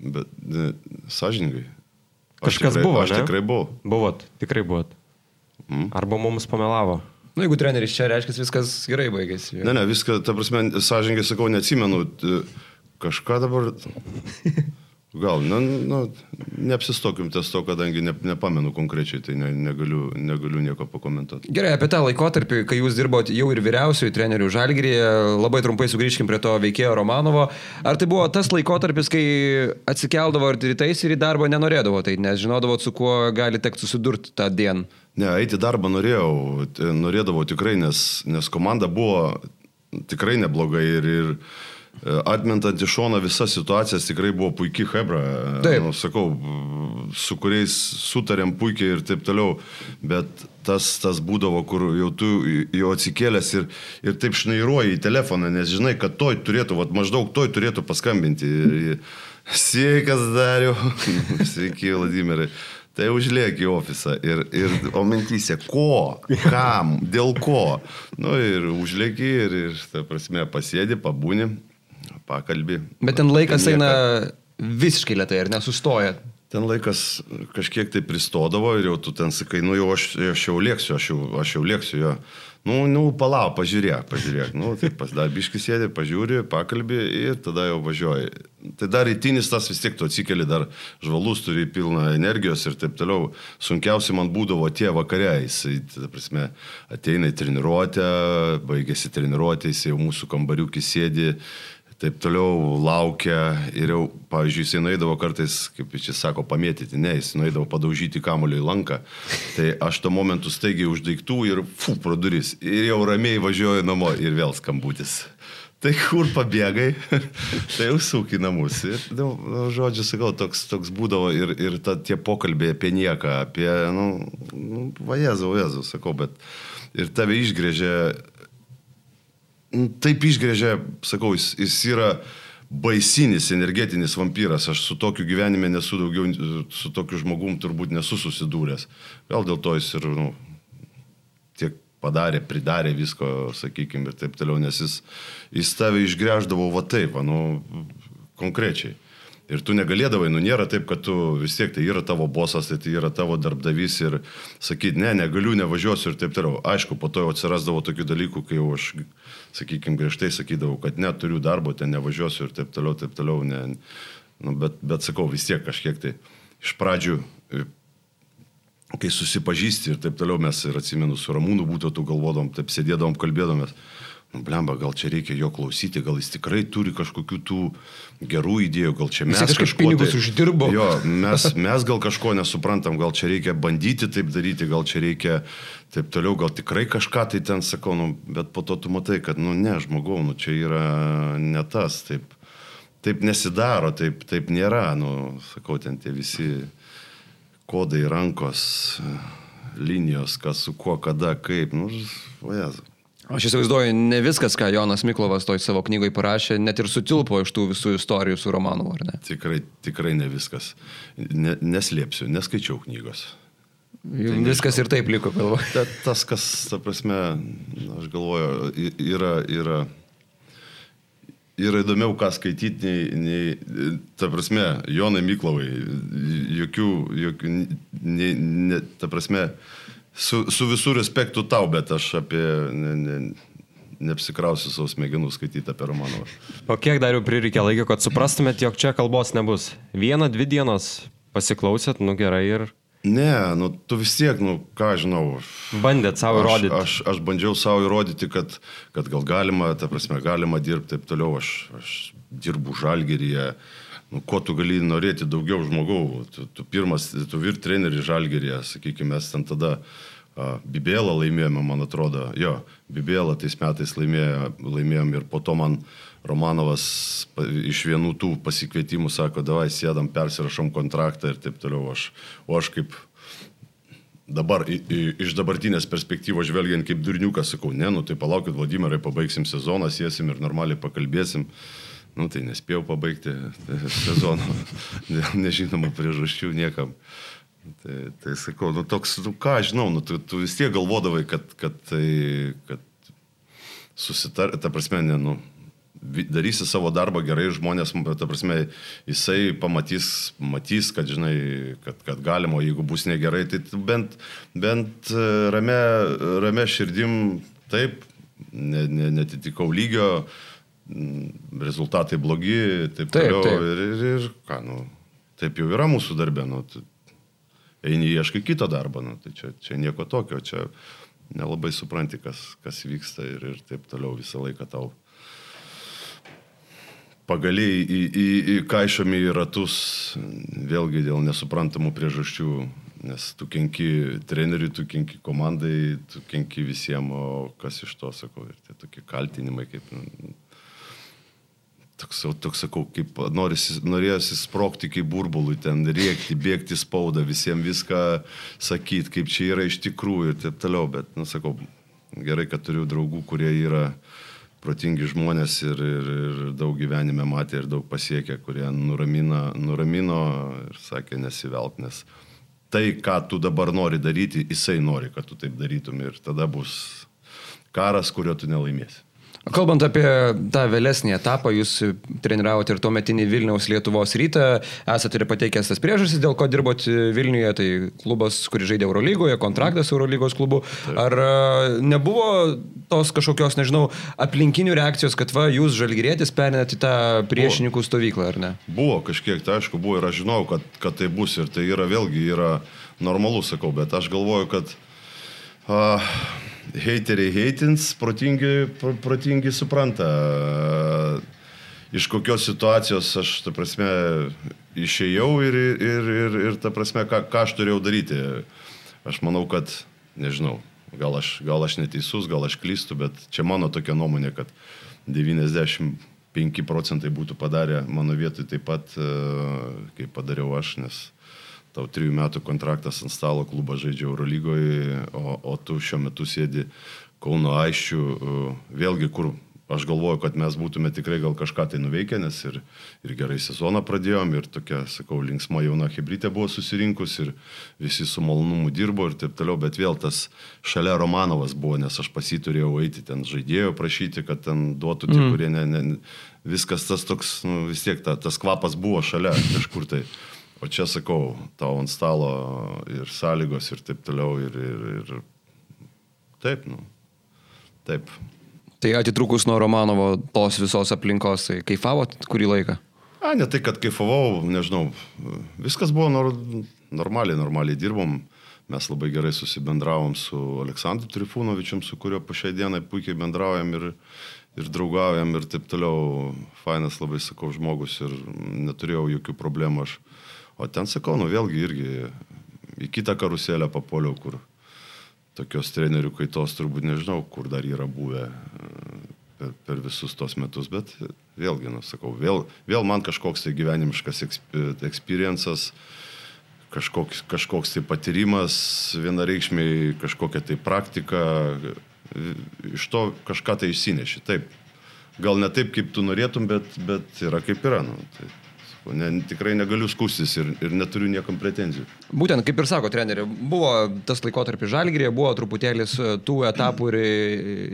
Bet ne, sąžiningai. Aš
Kažkas
tikrai,
buvo,
Aš
ne?
tikrai buvau.
Buvot, tikrai buvot.
Mm.
Arba mums pamelavo.
Nu, jeigu treneris čia reiškia, viskas gerai baigėsi.
Ne, ne, viską, ta prasme, sąžininkai sakau, neatsimenu. t- Kažką dabar. [laughs] Gal, nu, nu, neapsistokim ties to, kadangi ne, nepamenu konkrečiai, tai ne, negaliu, negaliu nieko pakomentuoti.
Gerai, apie tą laikotarpį, kai jūs dirbote jau ir vyriausiųjų trenerių žalgyrėje, labai trumpai sugrįžkim prie to veikėjo Romanovo. Ar tai buvo tas laikotarpis, kai atsikeldavo ir rytais ir į darbą nenorėdavo, tai nes žinodavo, su kuo gali tekti susidurti tą dieną?
Ne, eiti į darbą norėjau, norėdavau tikrai, nes, nes komanda buvo tikrai neblogai ir, ir e, atmentant iš šono visas situacijas tikrai buvo puikiai Hebra. e,
Taip.
Nu, sakau, su kuriais sutarėm puikiai ir taip toliau, bet tas, tas būdavo, kur jau tu jau atsikėlęs ir, ir taip šnairuoji į telefoną, nes žinai, kad toj turėtų, vat, maždaug toj turėtų paskambinti. Ir- ir- Sveikas, Dariu. [laughs] Sveiki, Vladimirai. Tai užliek į ofisą ir, ir o mintyse, ko, kam, dėl ko. Nu ir užlieki ir, ir ta prasme, pasėdi, pabūni, pakalbi.
Bet ten laikas eina visiškai lietai ir nesustoja.
Ten laikas kažkiek tai pristodavo ir jau tu ten sakai, nu jau aš, aš jau lėksiu, aš jau, aš jau lėksiu jo. Nu, nu, palauk, pažiūrėk, pažiūrėk. Nu, tai pas dar biškis sėdi, pažiūri, pakalbi ir tada jau važiuoji. Tai dar rytinis tas vis tiek tu atsikeli, dar žvalus turi pilną energijos ir taip toliau. Sunkiausia man būdavo tie vakare, jisai, ta prasme, ateina į treniruotę, baigėsi treniruotė, jis jau mūsų kambariukį sėdi taip toliau laukia ir jau, pavyzdžiui, jisai nueidavo kartais, kaip jis sako, pamėtyti, ne, jis nueidavo padaužyti kamulio į lanką, tai aš tuo momentu staigiai uždaiktų ir fu, pro duris ir jau ramiai važiuoju namo ir vėl skambutis. Tai kur pabėgai, [laughs] tai jau sūk į namus. Ir, nu, nu, žodžiu, sakau, toks, toks būdavo ir, ir ta, tie pokalbiai apie nieką, apie, nu, nu vajezau, vajezau, sakau, bet ir tave išgrėžė taip išgrėžia, sakau, jis, jis yra baisinis energetinis vampyras. Aš su tokiu gyvenime nesu daugiau, su tokiu žmogum turbūt nesu susidūręs. Gal dėl to jis ir nu, tiek padarė, pridarė visko, sakykime, ir taip toliau, nes jis, jis tave išgrėždavo va taip, va, nu, konkrečiai. Ir tu negalėdavai, nu nėra taip, kad tu vis tiek tai yra tavo bosas, tai, yra tavo darbdavys ir sakyti, ne, negaliu, nevažiuosiu ir taip toliau. Aišku, po to jau atsirasdavo tokių dalykų, kai jau aš, sakykime, griežtai sakydavau, kad neturiu darbo, ten nevažiuosiu ir taip toliau, taip toliau. Ne, nu, bet, bet sakau, vis tiek kažkiek tai iš pradžių kai susipažįsti ir taip toliau mes ir atsimenu su Ramūnu būtų tu galvodom, taip sėdėdom, kalbėdomės. Nu, blemba, gal čia reikia jo klausyti, gal jis tikrai turi kažkokių tų gerų idėjų, gal čia mes...
Jis kažkaip pinigus tai, uždirbo.
Jo, mes, mes gal kažko nesuprantam, gal čia reikia bandyti taip daryti, gal čia reikia taip toliau, gal tikrai kažką tai ten sakau, nu, bet po to tu matai, kad, nu ne, žmogau, nu čia yra ne tas, taip, taip nesidaro, taip, taip nėra, nu, sakau, ten tie visi kodai rankos, linijos, kas su kuo, kada, kaip, nu, vajas.
Aš įsivaizduoju, ne viskas, ką Jonas Miklovas toj savo knygoje parašė, net ir sutilpo iš tų visų istorijų su Romanovu, ar ne?
Tikrai, tikrai ne viskas. Ne, neslėpsiu, neskaičiau knygos.
Tai viskas ir taip liko, galvoju.
Ta, tas, kas, ta prasme, aš galvoju, yra, yra, yra įdomiau, ką skaityti, nei, nei, ta prasme, Jonai Miklovai, jokių, jokių, ne, ne, ta prasme, su, su visų respektu tau, bet aš apie... Ne, ne, neapsikrausiu savo smegenų skaityti apie Romanovą.
O kiek dar jau prireikė laiko, kad suprastumėt, jog čia kalbos nebus? Vieną, dvi dienas pasiklausėt, nu gerai ir...
Ne, nu tu vis tiek, nu ką žinau.
Bandėt savo įrodyti.
Aš, aš, aš bandžiau savo įrodyti, kad, kad gal galima, ta prasme, galima dirbti taip toliau. Aš, aš dirbu žalgeryje. Nu, ko tu gali norėti daugiau žmogau? Tu, tu pirmas, tu vir treneris žalgeryje, sakykime, mes ten tada uh, Bibėlą laimėjome, man atrodo. Jo, Bibėlą tais metais laimėjo, laimėjom ir po to man Romanovas iš vienų tų pasikvietimų sako, davai sėdam, persirašom kontraktą ir taip toliau. Aš, o aš kaip dabar i- i- iš dabartinės perspektyvos žvelgiant kaip durniukas, sakau, ne, nu tai palaukit, Vladimirai, pabaigsim sezoną, sėsim ir normaliai pakalbėsim. Nu tai nespėjau pabaigti sezono [laughs] dėl nežinomų priežasčių niekam. Tai, tai sakau, nu toks, nu ką aš žinau, nu tu, tu vis tiek galvodavai, kad, kad, tai, kad susitar, ta prasme, ne, nu, darysi savo darbą gerai žmonės, ta prasme, jisai pamatys, matys, kad, žinai, kad, kad galima, jeigu bus negerai, tai bent, bent rame, rame širdim taip, ne, ne, netitikau lygio, m, rezultatai blogi, taip,
Taip,
toliau.
taip.
Ir, ir, ir ką, nu, taip jau yra mūsų darbė, nu, tu, eini ieškai kito darbo, nu, tai čia, čia nieko tokio, čia nelabai supranti, kas, kas vyksta ir, ir taip toliau visą laiką tau pagaliai į, į, į kaišomi į ratus, vėlgi dėl nesuprantamų priežasčių, nes tu kenki treneriui, tu kenki komandai, tu kenki visiems, o kas iš to, sakau, ir tie tokie kaltinimai, kaip... nu, Toks, toks sakau, kaip norisi, norėjosi sprokti kaip burbului, ten rėkti, bėgti spaudą, visiems viską sakyti, kaip čia yra iš tikrųjų ir taip toliau, bet, nu, sakau, gerai, kad turiu draugų, kurie yra protingi žmonės ir, ir, ir daug gyvenime matė ir daug pasiekė, kurie nuramino, nuramino ir sakė nesivelk, nes tai, ką tu dabar nori daryti, jisai nori, kad tu taip darytum ir tada bus karas, kurio tu nelaimėsi.
Kalbant apie tą vėlesnį etapą, jūs treniravote ir tuo metinį Vilniaus Lietuvos rytą, esate ir pateikęs tas priežastis, dėl ko dirbot Vilniuje, tai klubas, kuris žaidė Eurolygoje, kontraktas Eurolygos klubu. Ar e, nebuvo tos kažkokios, nežinau, aplinkinių reakcijos, kad va, jūs žalgyrėtis perinat į tą priešininkų stovyklą, ar ne?
Buvo kažkiek, tai aišku, buvo ir aš žinau, kad, kad tai bus ir tai yra vėlgi yra normalu, sakau, bet aš galvoju, kad uh, heiteriai heitins, protingi, protingi supranta, iš kokios situacijos aš, ta prasme, išėjau ir, ir, ir, ir ta prasme, ką, ką aš turėjau daryti. Aš manau, kad, nežinau, gal aš, gal aš neteisus, gal aš klystu, bet čia mano tokia nuomonė, kad 95 procentai būtų padarę mano vietoj taip pat, kaip padariau aš, nes tau trijų metų kontraktas ant stalo, klubas žaidžia Eurolygoje, o, o tu šiuo metu sėdi Kauno aiščių, vėlgi, kur aš galvoju, kad mes būtume tikrai gal kažką tai nuveikę, nes ir, ir gerai sezoną pradėjom, ir tokia, sakau, linksma jauna hybridė buvo susirinkus, ir visi su malonumu dirbo ir taip toliau, bet vėl tas šalia Romanovas buvo, nes aš pasiturėjau eiti ten žaidėjo prašyti, kad ten duotų tie, mm. kurie ne, ne, viskas tas toks, nu, vis tiek ta, tas kvapas buvo šalia kažkur tai. O čia sakau, tau ant stalo ir sąlygos ir taip toliau ir, ir, ir taip, nu, taip.
Tai atitrukus nuo Romanovo tos visos aplinkos, tai kaifavot kurį laiką?
A, ne tai, kad kaifavau, nežinau, viskas buvo nor, normaliai, normaliai dirbom, mes labai gerai susibendravom su Aleksandru Trifūnovičium, su kuriuo po šiai dienai puikiai bendraujam ir, ir draugaujam ir taip toliau. Fainas labai, sakau, žmogus ir neturėjau jokių problemų. Aš O ten sakau, nu vėlgi irgi į kitą karuselę papoliau, kur tokios trenerių kaitos turbūt nežinau, kur dar yra buvę e, per, per visus tos metus, bet vėlgi, nu, sakau, vėl, vėl man kažkoks tai gyvenimiškas experiences, kažkoks, kažkoks tai patyrimas, vienareikšmiai kažkokia tai praktika, iš to kažką tai išsineši, taip. Gal ne taip, kaip tu norėtum, bet, bet yra kaip yra. Nu, tai Ne, tikrai negaliu skustis ir, ir neturiu niekam pretenzijų.
Būtent, kaip ir sako treneri, buvo tas laikotarpis žalgrėje, buvo truputėlis e, tų etapų ir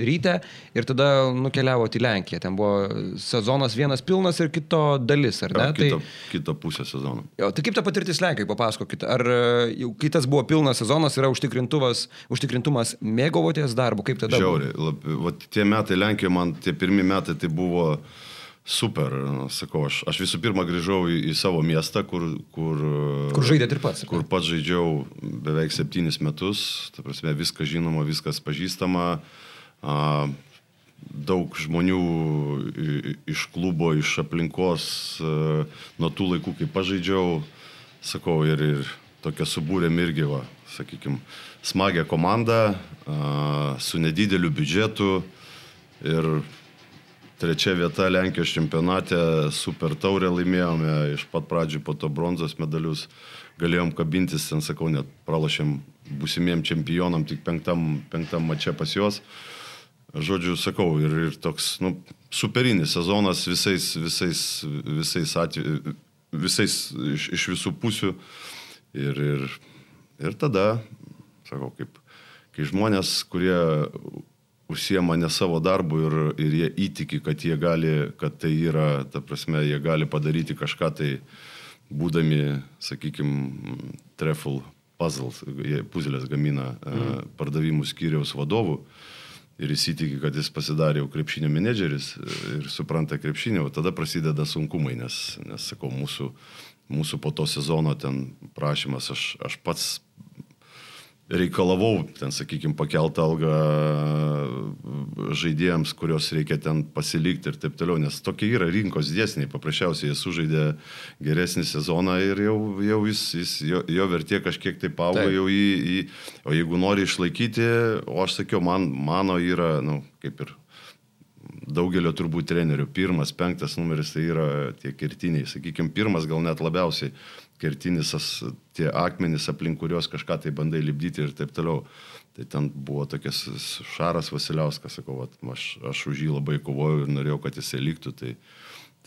ryte ir tada nukeliavote į Lenkiją. Ten buvo sezonas vienas pilnas ir kito dalis, ar ne?
Ja, kita, tai, kita pusė sezono.
Jo, tai kaip ta patirtis Lenkijoje, papasakokit. Ar e, jau kitas buvo pilnas sezonas, yra užtikrintumas mėgavoties darbu, kaip tada?
Žiauriai. Lab, tie metai Lenkijoje, man tie pirmi metai tai buvo super, sakau, aš, aš visų pirma grįžau į, į savo miestą, kur... Kur,
kur žaidėt ir pats.
Kur pats žaidžiau beveik septynis metus, ta prasme, viskas žinoma, viskas pažįstama, a, daug žmonių iš klubo, iš aplinkos, a, nuo tų laikų, kai pažaidžiau, sakau, ir, ir tokia subūrėm irgi, va, sakykime, smagią komandą a, su nedideliu biudžetu. Ir Trečia vieta Lenkijos čempionate, super taurę laimėjome, iš pat pradžių po to bronzos medalius galėjom kabintis, ten sakau, net pralašėm būsimiem čempionam tik penktam, penktam mače pas juos. Žodžiu, sakau, ir, ir toks, nu, superinis sezonas visais, visais, visais atvejais, visais iš, iš visų pusių. Ir, ir, ir tada, sakau, kaip, kai žmonės, kurie užsiema ne savo darbu ir, ir jie įtiki, kad jie gali, kad tai yra, ta prasme, jie gali padaryti kažką tai, būdami, sakykime, treful puzzles, jie puzelės gamina mm. pardavimų skyriaus vadovų ir įsitikė, kad jis pasidarė jau krepšinio menedžeris ir supranta krepšinio, tada prasideda sunkumai, nes, nes sakau, mūsų, mūsų po to sezono ten prašymas, aš, aš pats reikalavau, ten, sakykime, pakeltą algą žaidėjams, kurios reikia ten pasilikti ir taip toliau, nes tokie yra rinkos dėsniai, paprasčiausiai jie sužaidė geresnį sezoną ir jau, jau jis, jis, jo, jo vertė kažkiek tai auga jau į, į, o jeigu nori išlaikyti, o aš sakiau, man, mano yra, na, nu, kaip ir daugelio turbūt trenerių, pirmas, penktas numeris tai yra tie kertiniai, sakykime, pirmas gal net labiausiai kertinis tie akmenys, aplink kuriuos kažką tai bandai lipdyti ir taip toliau. Tai ten buvo tokias Šaras Vasiliauskas, sakau, vat, aš, aš už jį labai kovojau ir norėjau, kad jisai liktų. Tai,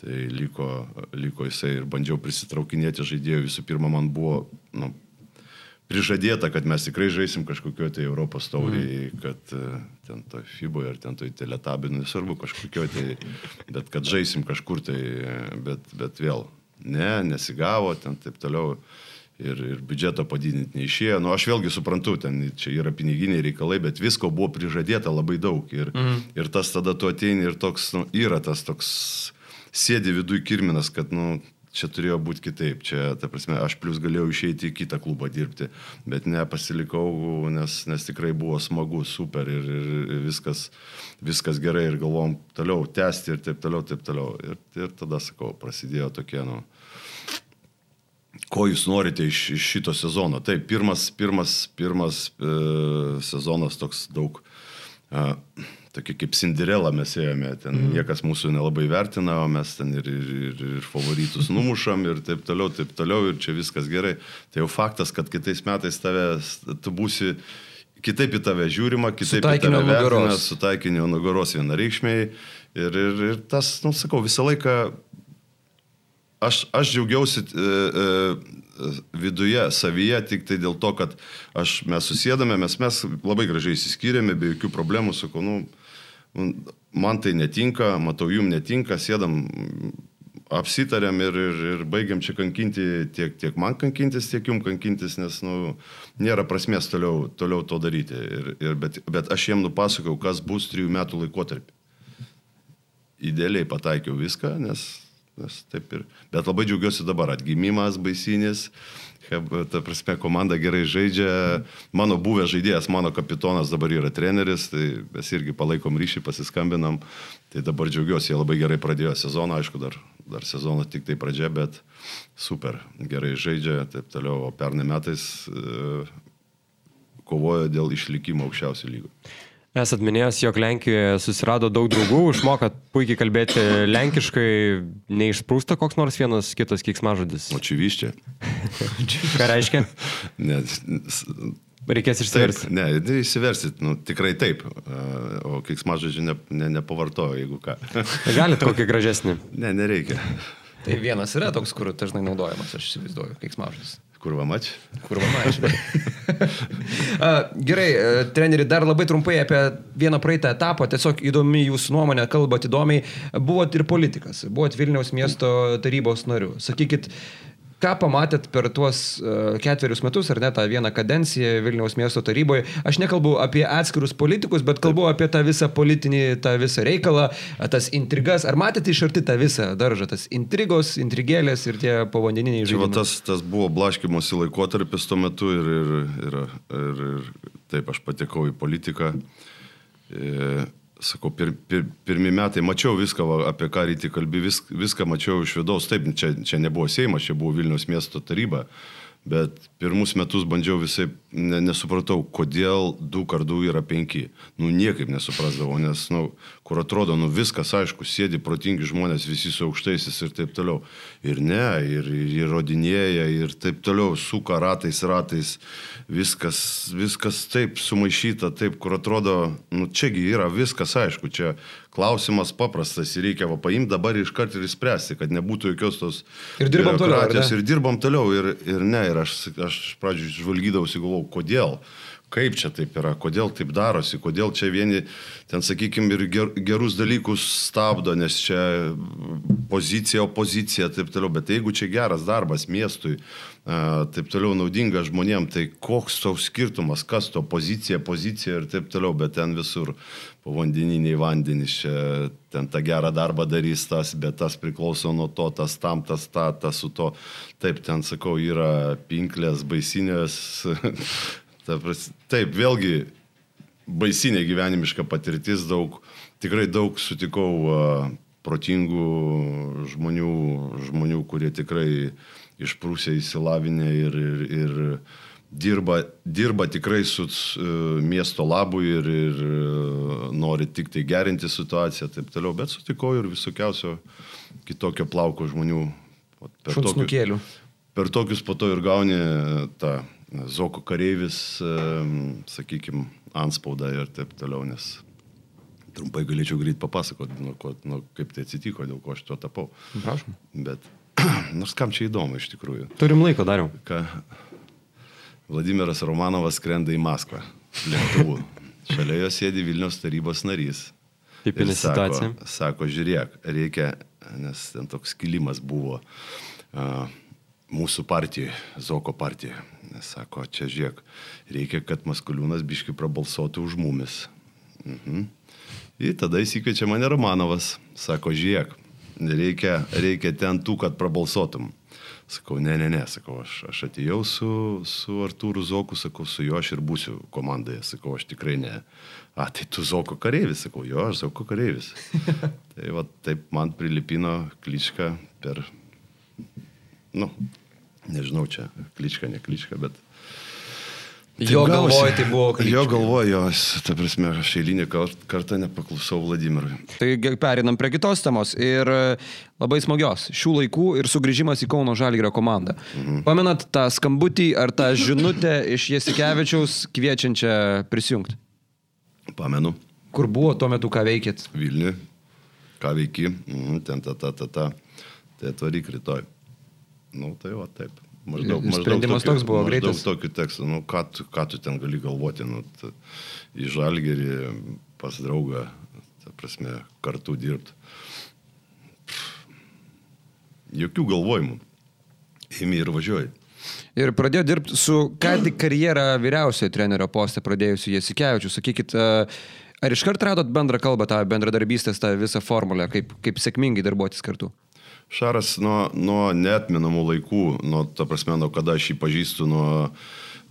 tai liko, liko jisai ir bandžiau prisitraukinėti žaidėjų. Visų pirma, man buvo nu, prižadėta, kad mes tikrai žaisim kažkokio tai Europos tauriai, mm. kad e, ten to FIBO ar ten to teletabinų, nesvarbu kažkokio tai, bet kad žaisim kažkur tai, bet, bet vėl, ne, nesigavo, ten taip toliau. Ir, ir biudžeto padidinti neišėjo. Nu, aš vėlgi suprantu, ten čia yra piniginiai reikalai, bet visko buvo prižadėta labai daug. Ir, mm. ir tas tada tu ateini ir toks, nu, yra tas toks, sėdi viduje kirminas, kad, nu, čia turėjo būti kitaip. Čia, ta prasme, aš plus galėjau išeiti į kitą klubą dirbti, bet ne, pasilikau, nes, nes tikrai buvo smagu, super ir, ir viskas, viskas gerai ir galvom toliau tęsti ir taip toliau, taip toliau. Ir, ir tada, sakau, prasidėjo tokie, nu, ko jūs norite iš, iš šito sezono. Taip, pirmas, pirmas, pirmas e, sezonas toks daug. E, tokia kaip Cinderella mes ėjome, ten mm. niekas mūsų nelabai vertina, o mes ten ir, ir, ir, ir favoritus numušam ir taip toliau, taip toliau ir čia viskas gerai. Tai jau faktas, kad kitais metais tave, tu būsi kitaip į tave žiūrima, kitaip į tave vertina, su taikinio nugaros vienareikšmiai. Ir, ir, ir tas, nu, sakau, visą laiką aš, aš džiaugiausi e, e, viduje, savyje, tik tai dėl to, kad aš, mes susėdame, mes, mes labai gražiai įsiskyrėme, be jokių problemų, sakau, nu, man tai netinka, matau, jum netinka, sėdam, apsitarėm ir, ir, ir baigiam čia kankinti tiek, tiek man kankintis, tiek jum kankintis, nes nu, nėra prasmės toliau, toliau to daryti. Ir, ir, bet, bet aš jiem nupasakau, kas bus trijų metų laikotarpį. Idealiai pataikiau viską, nes, nes taip ir. Bet labai džiaugiuosi dabar, atgimimas baisinis, ta prasme, komanda gerai žaidžia. Mano buvęs žaidėjas, mano kapitonas dabar yra treneris, tai mes irgi palaikom ryšį, pasiskambinam. Tai dabar džiaugiuosi, jie labai gerai pradėjo sezoną, aišku, dar, dar sezono tik tai pradžia, bet super, gerai žaidžia, taip toliau. O pernai metais e, kovojo dėl išlikimo aukščiausių lygų.
Esat minėjęs, jog Lenkijoje susirado daug draugų, išmokat puikiai kalbėti lenkiškai, neišsprūsta koks nors vienas kitas kiksmažodis.
O čia vyščia. [laughs]
Ką reiškia?
Ne,
Reikės išsiversti.
Taip, ne, išsiversit, nu, tikrai taip. O kiksmažodžių ne, ne, nepavartoju, jeigu ką.
Galite kokį gražesnį?
Ne, nereikia.
Tai vienas yra toks, kur dažnai naudojamas, aš įsivaizduoju, kiksmažodis.
Kurva mač?
Kurva mač. Gerai, e, treneri, dar labai trumpai apie vieną praeitą etapą. Tiesiog įdomi jūsų nuomonė, kalbate įdomiai. Buvot ir politikas, buvot Vilniaus miesto tarybos nariu. Sakykit, ką pamatėt per tuos uh, ketverius metus, ar ne tą vieną kadenciją Vilniaus miesto taryboje. Aš nekalbu apie atskirus politikus, bet kalbu apie tą visą politinį, tą visą reikalą, tas intrigas. Ar matėte iš arti tą visą daržą, tas intrigos, intrigėlės ir tie povandeniniai žaidimai?
Tas, tas buvo blaškimosi laikotarpis tuo metu ir, ir, ir, ir, ir taip aš patekau į politiką. E, sakau, pir, pir, pirmi metai mačiau viską, va, apie ką rytį kalbį, vis, viską mačiau iš vidaus. Taip, čia, čia nebuvo Seimas, čia buvo Vilnius miesto taryba. Bet pirmus metus bandžiau visai, ne, nesupratau, kodėl du kardų yra penki. Nu, niekaip nesuprasdavau, nes, nu, kur atrodo, nu, viskas aišku, sėdi protingi žmonės, visi su aukštaisis ir taip toliau. Ir ne, ir, ir įrodinėja, ir taip toliau, suka ratais, ratais, viskas, viskas taip sumaišyta, taip, kur atrodo, nu, čiagi yra viskas aišku, čia klausimas paprastas ir reikia va, paimti dabar iš karto ir įspręsti, kad nebūtų jokios tos...
Ir dirbam toliau. Ir
dirbam toliau, ir, ir ne, ir aš, aš pradžiui žvalgydavausi, galvojau, kodėl kaip čia taip yra, kodėl taip darosi, kodėl čia vieni, ten sakykime, ir ger, gerus dalykus stabdo, nes čia pozicija, opozicija, taip toliau, bet jeigu čia geras darbas miestui, taip toliau naudinga žmonėm, tai koks toks skirtumas, kas to pozicija, pozicija ir taip toliau, bet ten visur povandeniniai vandenys, ten tą gerą darbą darys tas, bet tas priklauso nuo to, tas tam, tas ta, tas su to. Taip, ten sakau, yra pinklės, baisinės. [laughs] Taip, vėlgi baisinė gyvenimiška patirtis, daug, tikrai daug sutikau uh, protingų žmonių, žmonių, kurie tikrai išprūsę įsilavinę ir, ir, ir dirba, dirba tikrai su uh, miesto labu ir, ir uh, nori tik tai gerinti situaciją ir taip toliau, bet sutikau ir visokiausio kitokio plauko žmonių.
Per tokius,
per tokius po to ir gauni tą Zoko kareivis, sakykime, anspaudą ir taip toliau, nes trumpai galėčiau greit papasakoti, nu, ko, nu, kaip tai atsitiko, dėl ko aš tuo tapau.
Prašom.
Bet, [clears throat] nors kam čia įdomu iš tikrųjų.
Turim laiko, dariau.
Ką, Vladimiras Romanovas skrenda į Maskvą lėktuvu. [laughs] Šalia jo sėdi Vilnius tarybos narys.
Tipinė situacija.
Sako, žiūrėk, reikia, nes ten toks kilimas buvo a, mūsų partijoje, Zoko partijoje. Nes Sako, čia žiūrėk, reikia, kad Maskuliūnas biški prabalsuotų už mumis. Mhm. Ir tada įsikviečia mane Romanovas. Sako, žiūrėk, reikia, reikia ten tų, kad prabalsuotum. Sakau, ne, ne, ne, sakau, aš, aš atėjau su, su Artūru Zoku, sakau, su juo aš ir būsiu komandoje, sakau, aš tikrai ne. A, tai tu Zoko kareivis, sakau, jo, aš Zoko kareivis. [laughs] tai va, taip man prilipino kličką per, nu, nežinau čia, kličką, ne kličką, bet...
Jo
Taip gavosi.
galvoj tai buvo
Jo galvoju, jo, aš, ta prasme, aš eilinį kar- kartą nepaklusau Vladimirui.
Tai perinam prie kitos temos ir e, labai smagios. Šių laikų ir sugrįžimas į Kauno Žalgirio komandą. Mhm. Pamenat tą skambutį ar tą žinutę iš Jasikevičiaus kviečiančią prisijungti?
Pamenu,
Kur buvo tuo metu, ką veikėt?
Vilniui, ką veiki, mhm, ten ta, ta, ta, ta, tai atvaryk rytoj. Nu, tai va, taip. Maždaug, maždaug
sprendimas toks buvo
maždaug
greitas?
tokiu tekstu, nu, ką, tu, ką tu ten gali galvoti, nu, ta, į žalgerį pas draugą, ta prasme, kartu dirbti. Jokių galvojimų. Imi ir važiuoji.
Ir pradėjo dirbti su ką tik karjerą vyriausiojo trenerio postą pradėjusiu Jasikevičiu. Sakykit, e, ar iškart radot bendrą kalbą, tą bendradarbystės, tą visą formulę, kaip, kaip sėkmingai darbuotis kartu?
Šaras nuo, nuo netminamų laikų, nuo, ta prasme, nuo kada aš jį pažįstu, nuo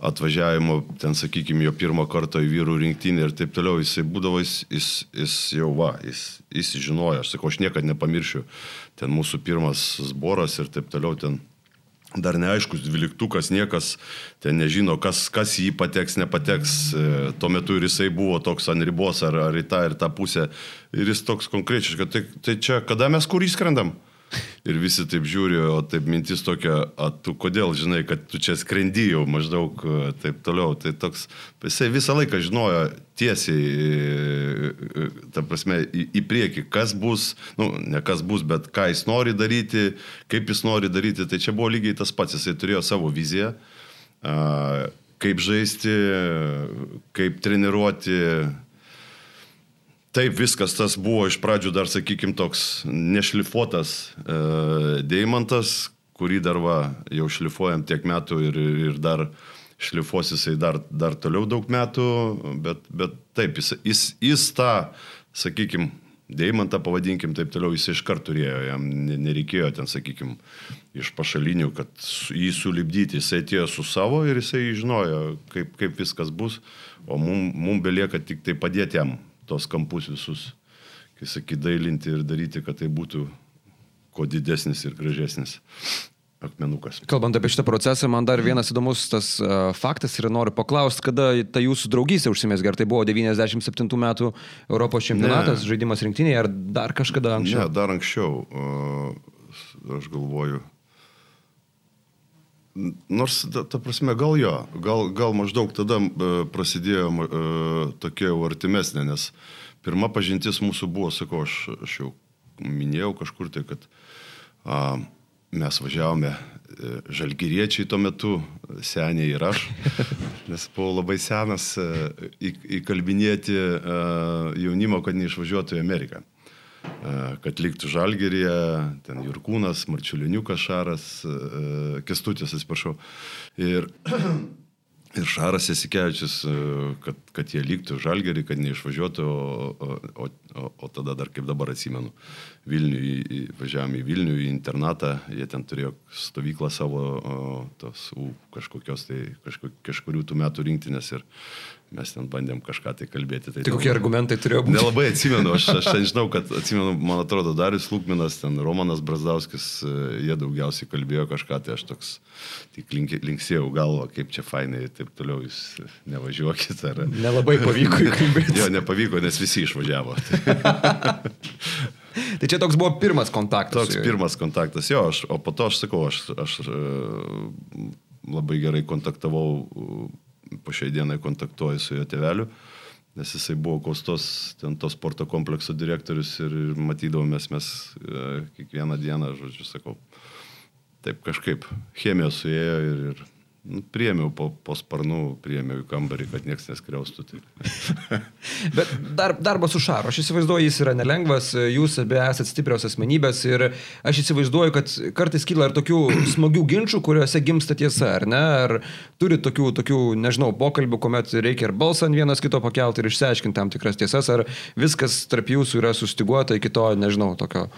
atvažiavimo, ten, sakykime, jo pirmą kartą į vyrų rinktinį ir taip toliau, jisai būdavo, jis, jis, jis jau va, jis, jis žinojo, aš sakau, aš niekada nepamiršiu, ten mūsų pirmas zboras ir taip toliau, ten dar neaiškus dvyliktukas, niekas ten nežino, kas, kas jį pateks, nepateks. E, Tuo metu ir jisai buvo toks ant ribos, ar, ar į tą ir tą pusę. Ir jis toks konkrečiai, kad tai, tai čia kada mes kur įskrendam? Ir visi taip žiūri, o taip mintis tokia, o tu kodėl žinai, kad tu čia skrendi jau maždaug e, taip toliau. Tai toks, jisai visą laiką žinojo tiesiai, e, e, ta prasme, į, į priekį, kas bus, nu, ne kas bus, bet ką jis nori daryti, kaip jis nori daryti. Tai čia buvo lygiai tas pats, jisai turėjo savo viziją, a, kaip žaisti, kaip treniruoti. Taip, viskas tas buvo iš pradžių dar, sakykime, toks nešlifuotas e, deimantas, kurį dar va, jau šlifuojam tiek metų ir, ir dar šlifuos jisai dar, dar toliau daug metų, bet, bet taip, jis, jis, jis tą, sakykime, deimantą pavadinkim taip toliau, jis iš karto turėjo, jam ne- nereikėjo ten, sakykime, iš pašalinių, kad jį sulibdyti, jisai atėjo su savo ir jisai žinojo, kaip, kaip viskas bus, o mum, mum belieka tik tai padėti jam tos kampus visus, kai sakai, dailinti ir daryti, kad tai būtų kuo didesnis ir gražesnis akmenukas.
Kalbant apie šitą procesą, man dar vienas įdomus tas uh, faktas ir noriu paklausti, kada ta jūsų draugystė užsimės, ar tai buvo 97 metų Europos čempionatas,
Ne.
žaidimas rinktinėje, ar dar kažkada anksčiau?
Ne, dar anksčiau, o, aš galvoju. Nors, ta, ta prasme, gal jo, gal, gal maždaug tada e, prasidėjo e, tokia jau artimesnė, nes pirma pažintis mūsų buvo, sakau, aš, aš jau minėjau kažkur tai, kad a, mes važiavome e, žalgyriečiai tuo metu, seniai ir aš, [laughs] nes buvau labai senas e, įkalbinėti jaunimo, kad neišvažiuotų į Ameriką kad liktų Žalgerėje, ten Jurkūnas, Marčiuliuniukas Šaras, e, Kestutis, atsiprašau. Ir, [clears throat] ir Šaras Esikevičius, e, kad, kad jie liktų Žalgerį, kad neišvažiuotų, o, o, o, o tada dar kaip dabar atsimenu, į, važiavome į Vilnių, į internatą, jie ten turėjo stovyklą savo, tos u, kažkokios tai, kažko, kažkurių tų metų rinktinės ir mes ten bandėm kažką tai kalbėti.
Tai kokie argumentai turėjo būti?
Nelabai atsimenu, aš, aš ten [laughs] žinau, kad atsimenu, man atrodo, Darius Lūkminas, ten Romanas Brazdauskis, e, jie daugiausiai kalbėjo kažką, tai aš toks tik link, linksėjau galvą, kaip čia fainai ir taip toliau, jūs nevažiuokit. Ar...
Nelabai pavyko įkalbėti. [laughs]
Jo, nepavyko, nes visi išvažiavo. [laughs]
Tai čia toks buvo pirmas kontaktas.
Toks pirmas kontaktas, jo, aš, o po to aš sakau, aš, aš e, labai gerai kontaktavau, po šiai dienai kontaktuoju su jo tėveliu, nes jisai buvo Kostos, ten to sporto komplekso direktorius ir, matydavomės mes e, kiekvieną dieną, žodžiu, sakau, taip kažkaip chemija suėjo ir, ir priemiau po, po sparnų, priemiau į kambarį, kad niekas neskriaustų. Tai. [laughs]
Bet dar, darbas su Šaru, aš įsivaizduoju, jis yra nelengvas, jūs abi esate stiprios asmenybės ir aš įsivaizduoju, kad kartais kyla ir tokių [clears throat] smagių ginčių, kuriuose gimsta tiesa, ar ne? Ar turi tokių, tokių, nežinau, pokalbių, kuomet reikia ir balsą ant vienas kito pakelti ir išsiaiškinti tam tikras tiesas, ar viskas tarp jūsų yra sustiguota iki to, nežinau, tokio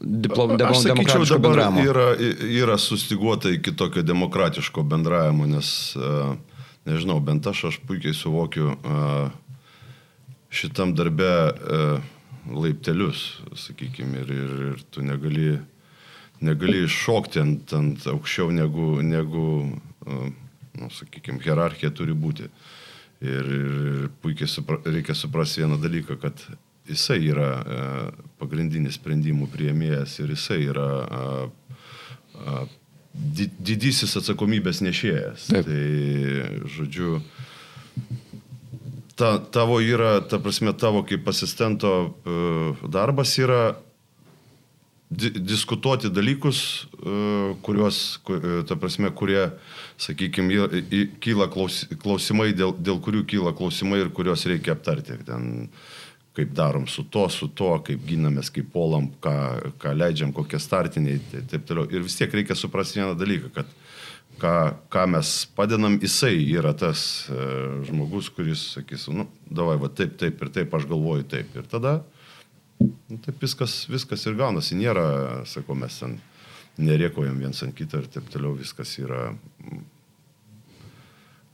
diplom,
Aš sakyčiau, dabar
bendravimo.
yra, yra sustiguota iki tokio demokratiško bendravimo, nes, a, nežinau, bent aš, aš puikiai suvokiu a, šitam darbe a, laiptelius, sakykime, ir, ir, ir tu negali, negali iššokti ant, ant aukščiau negu, negu nu, sakykime, hierarchija turi būti. Ir, ir puikiai supra, reikia suprasti vieną dalyką, kad jisai yra e, pagrindinis sprendimų prieimėjas ir jisai yra a, di, didysis atsakomybės nešėjas.
Taip.
Tai, žodžiu, ta, tavo yra, ta prasme, tavo kaip asistento e, darbas yra di diskutuoti dalykus, e, kuriuos, ku- e, ta prasme, kurie, sakykime, kyla klaus, klausimai, dėl, dėl kurių kyla klausimai ir kuriuos reikia aptarti. Ten, kaip darom su to, su to, kaip ginamės, kaip polam, ką, ką leidžiam, kokie startiniai ir taip toliau. Ir vis tiek reikia suprasti vieną dalyką, kad ką, ką mes padedam, jisai yra tas e, žmogus, kuris sakys, nu, davai, va taip, taip ir taip, aš galvoju taip. Ir tada Nu, taip viskas, viskas ir gaunasi. Nėra, sakau, mes ten nerėkojam viens ant kito ir taip toliau. Viskas yra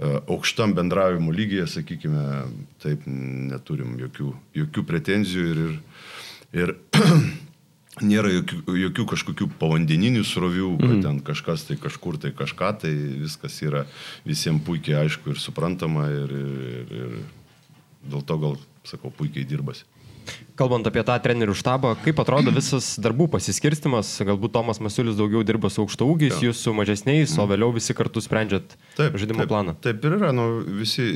aukštam bendravimo lygyje, sakykime, taip neturim jokių, jokių pretenzijų ir, ir, ir [clears throat] nėra jokių, jokių kažkokių povandeninių srovių, kad
Mhm.
ten kažkas tai kažkur tai kažką, tai viskas yra visiems puikiai aišku ir suprantama ir, ir, ir dėl to gal, sakau, puikiai dirbasi.
Kalbant apie tą trenerių štabą, kaip atrodo [clears throat] visas darbų pasiskirstimas, galbūt Tomas Masiulis daugiau dirba su aukšta ūgiais, jūs su mažesniais, o vėliau visi kartu sprendžiat žaidimo
taip,
planą.
Taip ir yra, nu, visi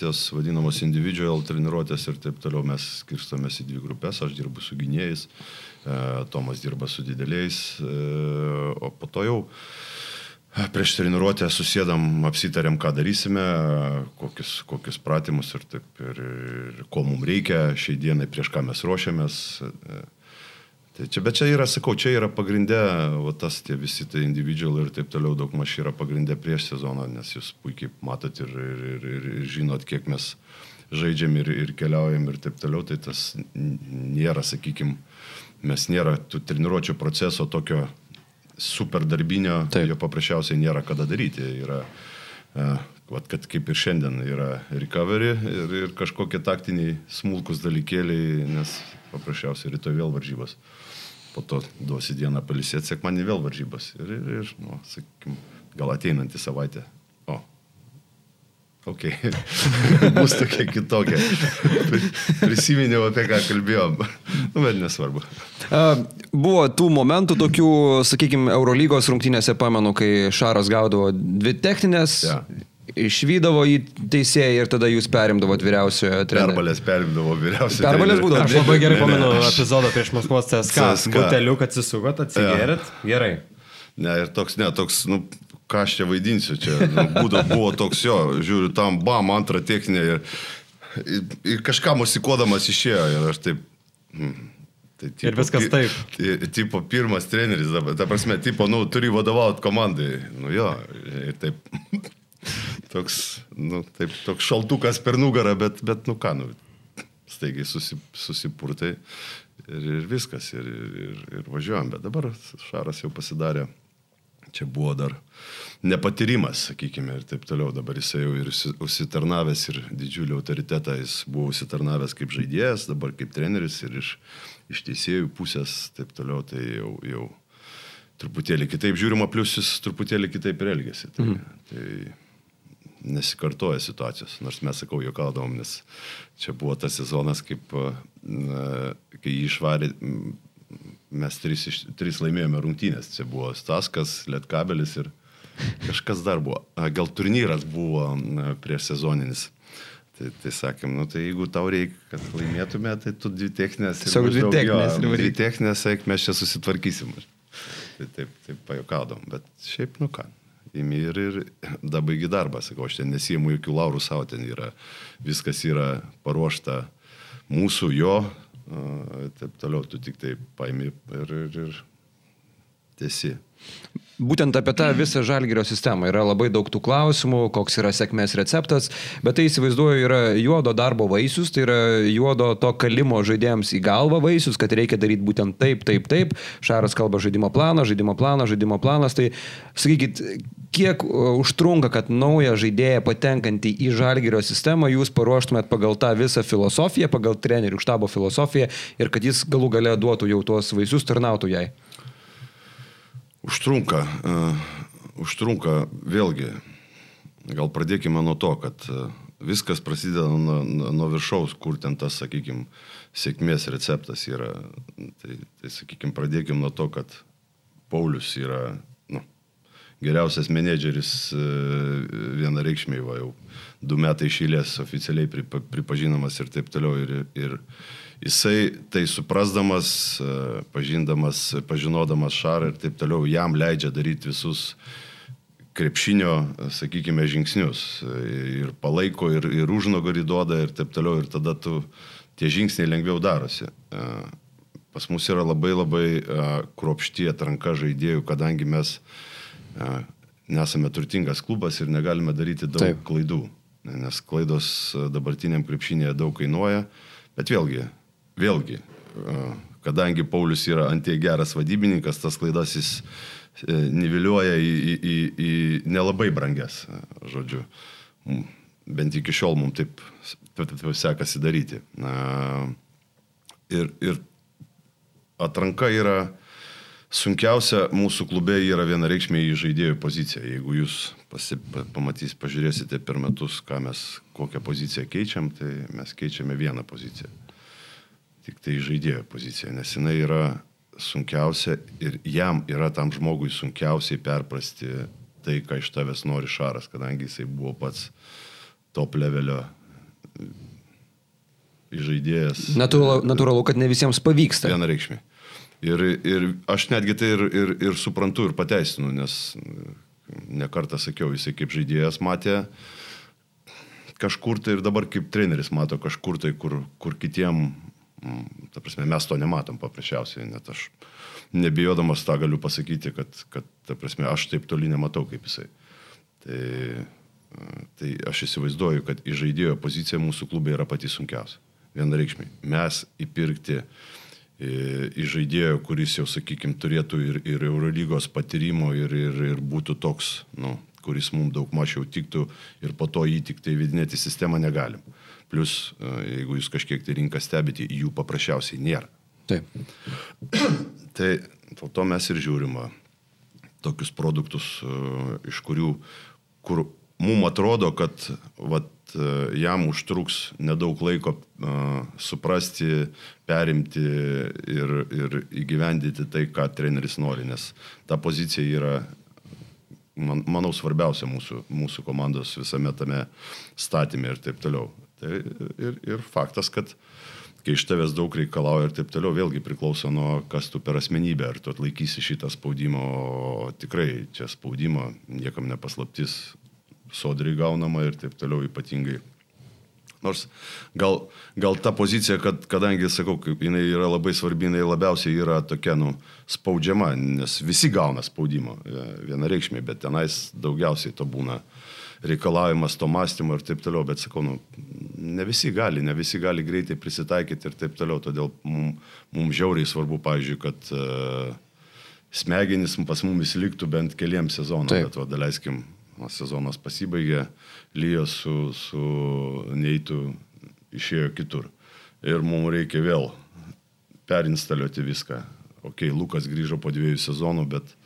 ties vadinamos individual treniruotės ir taip toliau mes skirstomės į dvi grupės, aš dirbu su gynėjais, e, Tomas dirba su dideliais, e, o po to jau e, prieš treniruotę susėdam, apsitarėm, ką darysime, kokius, kokius pratimus ir, taip, ir, ir ko mums reikia šiai dienai, prieš ką mes ruošiamės. Tai čia, bet čia yra, sakau, čia yra pagrindė, va tas tie visi tai individual ir taip toliau daug maž yra pagrindė prieš sezoną, nes jūs puikiai matot ir, ir, ir, ir, ir žinot, kiek mes žaidžiam ir, ir keliaujam ir taip toliau, tai tas nėra, sakykime, mes nėra tų treniruočio proceso tokio super darbinio,
Taip.
jo paprasčiausiai nėra kada daryti. Yra, uh, vat, kad kaip ir šiandien yra recovery ir, ir kažkokie taktiniai smulkus dalykėliai, nes paprasčiausiai rytoj vėl varžybos. Po to duosi dieną palisėti, sekmanį vėl varžybos. Ir, ir, ir nu, sakykim, gal ateinantį savaitę. Ok. [laughs] Bus tokia kitokia. Prisiminiau, apie ką kalbėjom. Nu, bet nesvarbu.
A, Buvo tų momentų tokių, sakykime, Eurolygos rungtynėse, pamenu, kai Šaras gaudavo dvi techninės,
Ja.
išvydavo į teisėją ir tada jūs perimdavot vyriausiojo trenerio.
Perbalės perimdavo vyriausiai.
Perbalės būdavo.
Aš labai gerai
Ne, ne,
pamenu
aš-
epizodą prieš Maskvos CSK.
CSKA.
Buteliu, kad atsisukot, atsigėrėt. Gerai.
Ne, ir toks, ne, toks, nu, ką aš čia vaidinsiu, čia nu, būdo, buvo toks jo, žiūriu, tam bam, antrą techninę ir, ir, ir kažką musikuodamas išėjo ir aš taip... Hmm, tai,
Ir viskas taip.
ti- Tipo pirmas treneris, dabar, ta prasme, tipo, nu, turi vadovauti komandai. Nu jo, ir taip. [laughs] toks, nu, taip, toks šaltukas per nugarą, bet, bet nu ką, nu, staigiai susi, susipurtai ir, ir viskas, ir, ir, ir važiuojam. Bet dabar Šaras jau pasidarė, čia buvo dar nepatyrimas, sakykime, ir taip toliau. Dabar jisai jau ir užsi- užsitarnavęs ir didžiulį autoritetą, jis buvo užsitarnavęs kaip žaidėjas, dabar kaip treneris ir iš, iš teisėjų pusės, taip toliau, tai jau, jau truputėlį kitaip žiūrima, plus jis truputėlį kitaip ir elgesi. Tai, mhm. tai nesikartoja situacijos, nors mes, sakau, juokaudom, nes čia buvo tas sezonas, kaip, na, kai jį išvarė, mes trys, iš- trys laimėjome rungtynės. Čia buvo Staskas, Lietkabelis ir kažkas dar buvo. Gal turnyras buvo prieš sezoninis. Tai, tai sakėm, nu tai jeigu tau reikia, kad laimėtume, tai tu dvi techninės.
Tiesiog dvi techninės.
Dvi techninės, eik, mes čia susitvarkysim. Tai taip, taip pajukaudom, bet šiaip, nu ką, imi ir, ir dabaigi darbą. Sakau, aš ten nesijimu jokių laurų savo, ten yra, viskas yra paruošta mūsų, jo, taip toliau, tu tik tai paimi ir, ir, ir tiesi.
Būtent apie tą visą žalgerio sistemą yra labai daug tų klausimų, koks yra sėkmės receptas, bet tai įsivaizduoju yra juodo darbo vaisius, tai yra juodo to kalimo žaidėjams į galvą vaisius, kad reikia daryti būtent taip, taip, taip. Šaras kalba žaidimo planą, žaidimo planą, žaidimo planas. Tai sakykit, kiek užtrunka, kad naują žaidėją patenkantį į žalgerio sistemą jūs paruoštumėt pagal tą visą filosofiją, pagal trenerių štabo filosofiją ir kad jis galų gale duotų jau tuos vaisius, tarnautų jai.
Užtrunka, uh, užtrunka vėlgi, gal pradėkime nuo to, kad uh, viskas prasideda nuo, nuo viršaus, kur ten tas, sakykime, sėkmės receptas yra. Tai, tai sakykime, pradėkime nuo to, kad Paulius yra nu, geriausias menedžeris uh, vienareikšmiai, va jau du metai išėlės oficialiai pripa, pripažinamas ir taip toliau. Ir, ir, Jisai tai suprasdamas, e, pažindamas, pažinodamas Šarą ir taip toliau, jam leidžia daryti visus krepšinio, sakykime, žingsnius. Ir palaiko, ir, ir užnugarį duoda, ir taip toliau. Ir tada tu tie žingsniai lengviau darosi. E, pas mus yra labai labai e, kruopštie atranka žaidėjų, kadangi mes nesame turtingas klubas ir negalime daryti daug Taip. klaidų. Nes klaidos dabartiniam krepšinėje daug kainuoja. Bet vėlgi, vėlgi, kadangi Paulius yra antie geras vadybininkas, tas klaidas jis e, niveliuoja į, į, į, į nelabai brangias, žodžiu. Bent iki šiol mums taip, taip, taip sekasi daryti. Ir, ir atranka yra sunkiausia mūsų klube yra vienareikšmiai į žaidėjų poziciją. Jeigu jūs pasi, pamatys, pažiūrėsite per metus, mes, kokią poziciją keičiam, tai mes keičiame vieną poziciją tik tai žaidėjo pozicija, nes jinai yra sunkiausia ir jam yra tam žmogui sunkiausiai perprasti tai, ką iš tavęs nori Šaras, kadangi jisai buvo pats top levelio žaidėjas.
Natūralu, natūralu, kad ne visiems pavyksta.
Vienareikšmiai. Ir, ir aš netgi tai ir, ir, ir suprantu ir pateisinu, nes nekartą sakiau, jisai kaip žaidėjas matė kažkur tai ir dabar kaip treneris mato kažkur tai, kur, kur kitiem Mm, ta prasme, mes to nematom paprasčiausiai, net aš nebijodamas tą galiu pasakyti, kad, kad ta prasme, aš taip toli nematau kaip jisai. Tai, tai aš įsivaizduoju, kad į žaidėjo poziciją mūsų klubai yra pati sunkiausia. Vienareikšmiai. Mes įpirkti į žaidėjo, kuris jau, sakykime, turėtų ir, ir Eurolygos patyrimo, ir, ir, ir būtų toks, nu, kuris mums daug mažiau tiktų ir po to jį tik tai vidinėti sistemą negalim. Plus, e, jeigu jūs kažkiek tai rinką stebite, jų paprasčiausiai nėra.
Taip. [clears throat]
tai dėl to mes ir žiūrime tokius produktus, e, iš kurių, kur mums atrodo, kad vat, e, jam užtruks nedaug laiko uh, suprasti, perimti ir, ir įgyvendyti tai, ką treneris nori, nes ta pozicija yra, man, manau, svarbiausia mūsų, mūsų komandos visame tame statymė ir taip toliau. Tai ir, ir faktas, kad kai iš tavęs daug reikalauja ir taip toliau, vėlgi priklauso nuo kas tu per asmenybę, ar tu atlaikysi šitą spaudimą, o tikrai čia spaudimo niekam nepaslaptis, sodriai gaunama ir taip toliau ypatingai. Nors gal, gal ta pozicija, kad, kadangi, sakau, jinai yra labai svarbi, jinai labiausiai yra tokia, nu, spaudžiama, nes visi gauna spaudimo e, vienareikšmiai, bet tenais daugiausiai to būna reikalaujamas to mąstymo ir taip toliau, bet sakau, nu, ne visi gali, ne visi gali greitai prisitaikyti ir taip toliau. Todėl mums mum žiauriai svarbu, pavyzdžiui, kad uh, smegenys pas mumis liktų bent keliams sezonams, bet va, daleiskim, sezonas pasibaigė, lyjo su, su neįtų išėjo kitur. Ir mums reikia vėl perinstaliuoti viską. Ok, Lukas grįžo po dviejų sezonų, bet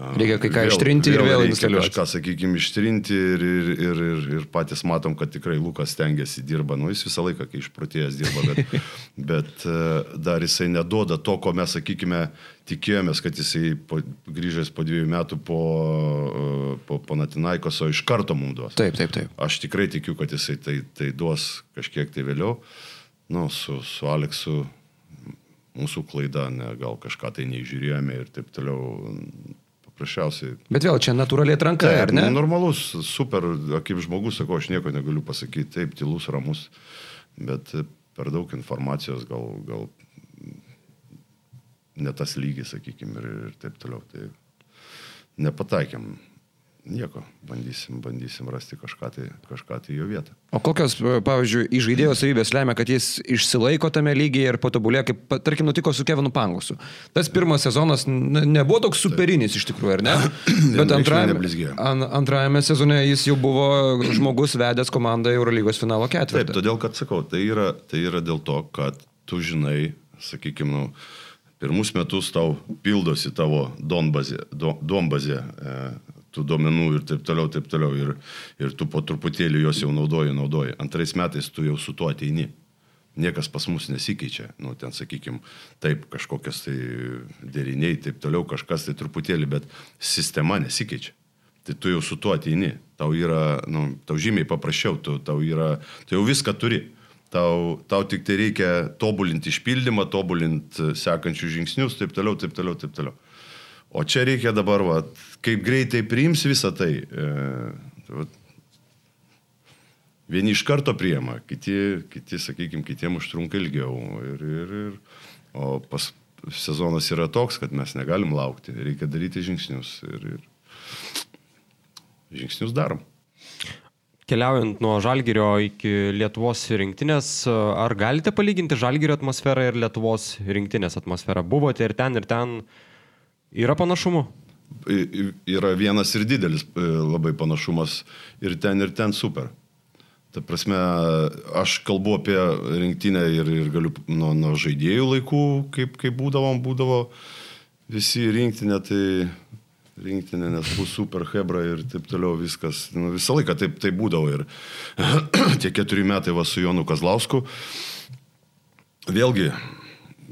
Reikia kai ką vėl, ištrinti vėl ir vėl instaliuoti.
Kažką, sakykime, ištrinti ir, ir, ir, ir, ir patys matom, kad tikrai Lukas stengiasi dirba. Nu, jis visą laiką, kai išprotėjęs dirba, bet, [laughs] bet e, dar jisai neduoda to, ko mes, sakykime, tikėjomės, kad jisai po, grįžęs po dviejų metų po, e, po, po Natinaikoso iš karto mums duos.
Taip, taip, taip.
Aš tikrai tikiu, kad jisai tai, tai duos kažkiek tai vėliau. Nu, su, su Aleksu mūsų klaida, ne, gal kažką tai neižiūrėjome ir taip toliau Paprasčiausiai.
Bet vėl čia natūraliai atranka,
Taip,
ar ne?
Normalus, super, kaip žmogus, sakau, aš nieko negaliu pasakyti, taip, tylus, ramus, bet per daug informacijos gal, gal ne tas lygis, sakykime, ir, ir taip toliau. Tai nepataikėm nieko, bandysim, bandysim rasti kažką tai, kažką tai jo vietą.
O kokios, pavyzdžiui, įžaidėjo savybės lemia, kad jis išsilaiko tame lygyje ir patobulė, kaip, tarkim, nutiko su Kevinu Pangusu. Tas pirmas sezonas nebuvo toks superinis iš tikrųjų, ar ne? [clears throat] Bet antrajame, an, antrajame sezone jis jau buvo žmogus vedęs komandą Eurolygos finalo
Taip,
ketvirtį.
todėl, kad sakau, tai yra, tai yra dėl to, kad tu žinai, sakykime, nu, pirmus metus tau pildosi tavo donbazė, do, donbazė e, tų duomenų ir taip toliau, taip toliau. Ir, ir tu po truputėlį juos jau naudoji, naudoji. Antrais metais tu jau su tuo ateini. Niekas pas mus nesikeičia. Nu, ten, sakykime, taip, kažkokias tai deriniai, taip toliau, kažkas tai truputėlį, bet sistema nesikeičia. Tai tu jau su tuo ateini. Tau yra, nu, tau žymiai paprasčiau, tu, tau yra, tu jau viską turi. Tau, tau tik tai reikia tobulinti išpildymą, tobulinti sekančius žingsnius, taip toliau, taip toliau, taip toliau. O čia reikia dabar, va, kaip greitai priims visą tai. E, vieni iš karto priema, kiti, kiti sakykime, kitiems užtrunka ilgiau. Ir, ir, ir, o pas, sezonas yra toks, kad mes negalim laukti, reikia daryti žingsnius. Ir, ir žingsnius darom.
Keliaujant nuo Žalgirio iki Lietuvos rinktinės, ar galite palyginti Žalgirio atmosferą ir Lietuvos rinktinės atmosferą? Buvote ir ten, ir ten. Yra panašumų?
Yra vienas ir didelis e, labai panašumas ir ten, ir ten super. Ta prasme, aš kalbu apie rinktinę ir, ir galiu nuo, nuo žaidėjų laikų, kaip, kaip būdavom, būdavo visi rinktinė, tai rinktinė, nes bus super hebra ir taip toliau viskas. Nu, visą laiką taip, taip būdavo ir [clears throat] tie keturi metai va su Jonu Kazlausku. Vėlgi,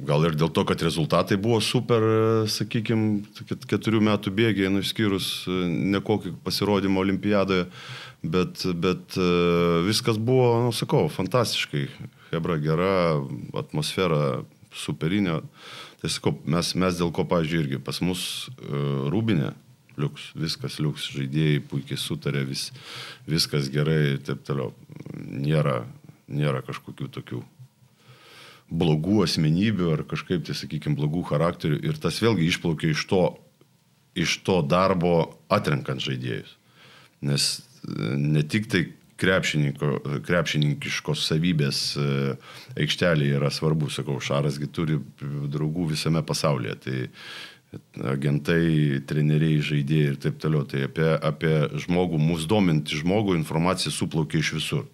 gal ir dėl to, kad rezultatai buvo super, sakykime, keturių metų bėgiai, nu, išskyrus e, nekokį pasirodymą olimpiadoje, bet, bet e, viskas buvo, nu, sakau, fantastiškai. Hebra gera, atmosfera superinė. Tai sakau, mes, mes dėl ko, pavyzdžiui, irgi pas mus rūbinė, liuks, viskas liuks, žaidėjai puikiai sutarė, vis, viskas gerai ir taip toliau. Nėra, nėra kažkokių tokių blogų asmenybių ar kažkaip tai, sakykime, blogų charakterių ir tas vėlgi išplaukia iš to, iš to darbo atrenkant žaidėjus. Nes e, ne tik tai krepšininkiškos savybės e, aikštelėje yra svarbu, sakau, Šarasgi turi draugų visame pasaulyje. Tai agentai, treneriai, žaidėjai ir taip toliau. Tai apie, apie žmogų, mus dominti žmogų informacija suplaukia iš visur.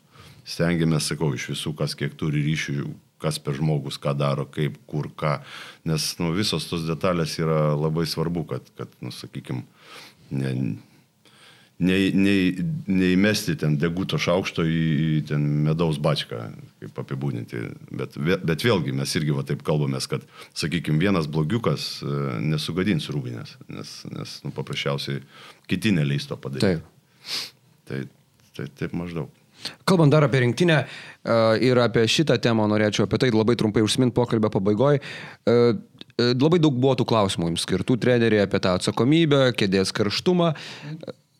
Stengiamės, sakau, iš visų, kas kiek turi ryšių, kas per žmogus, ką daro, kaip, kur, ką. Nes nu, visos tos detalės yra labai svarbu, kad, kad nu, sakykime, ne, nei, nei, neįmesti ten deguto šaukšto į, į ten medaus bačką, kaip apibūdinti. Bet, bet vėlgi mes irgi va taip kalbamės, kad, sakykime, vienas blogiukas e, nesugadins rūbinės, nes, nes nu, paprasčiausiai kiti neleis to padaryti.
Taip.
Tai, tai taip maždaug.
Kalbant dar apie rinktinę e, ir apie šitą temą, norėčiau apie tai labai trumpai užsiminti pokalbio pabaigoje. Labai daug buvo tų klausimų jums skirtų treneriai apie tą atsakomybę, kėdės karštumą.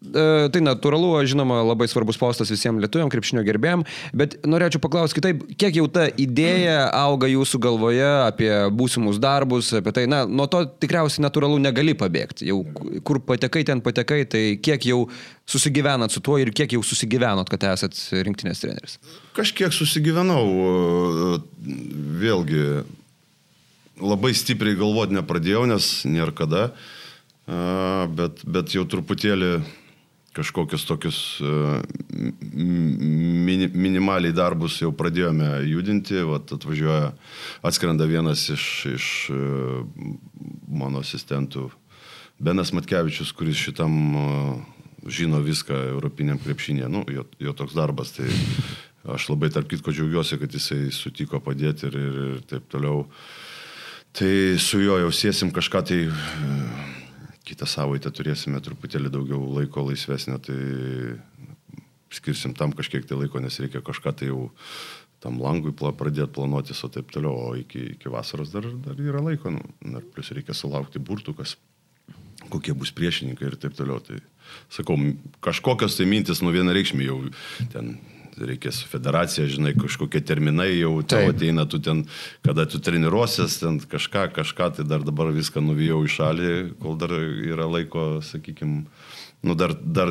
E, Tai natūralu, žinoma, labai svarbus postas visiems lietuviam, krepšinio gerbėjim, bet norėčiau paklausti kitaip, kiek jau ta idėja auga jūsų galvoje apie būsimus darbus, apie tai, na, nuo to tikriausiai natūralu negali pabėgti. Jau kur patekai, ten patekai, tai kiek jau susigyvenat su tuo ir kiek jau susigyvenot, kad esat rinktinės treneris.
Kažkiek susigyvenau, e, vėlgi labai stipriai galvoti nepradėjau, nes nėra kada, e, bet, bet jau truputėlį kažkokius tokius e, mini, minimaliai darbus jau pradėjome judinti, vat atvažiuoja, atskrenda vienas iš, iš e, mano asistentų, Benas Matkevičius, kuris šitam e, žino viską europiniam krepšinėje, nu, jo, jo toks darbas, tai aš labai tarp kitko džiaugiuosi, kad jisai sutiko padėti ir, ir, ir taip toliau. Tai su juo jau sėsim kažką tai kitą savaitę turėsime truputėlį daugiau laiko laisvesnio, tai skirsim tam kažkiek tai laiko, nes reikia kažką tai jau tam langui pla, pradėti planuotis, o taip toliau, o iki, iki vasaros dar, dar yra laiko, nu, dar plus reikia sulaukti burtų, kas kokie bus priešininkai ir taip toliau. Tai sakau, kažkokios tai mintis, nu vienareikšmiai jau ten reikės su federacija, žinai, kažkokie terminai jau tavo ateina, tu ten, kada tu treniruosies, ten kažką, kažką, tai dar dabar viską nuvijau į šalį, kol dar yra laiko, sakykime, nu, dar, dar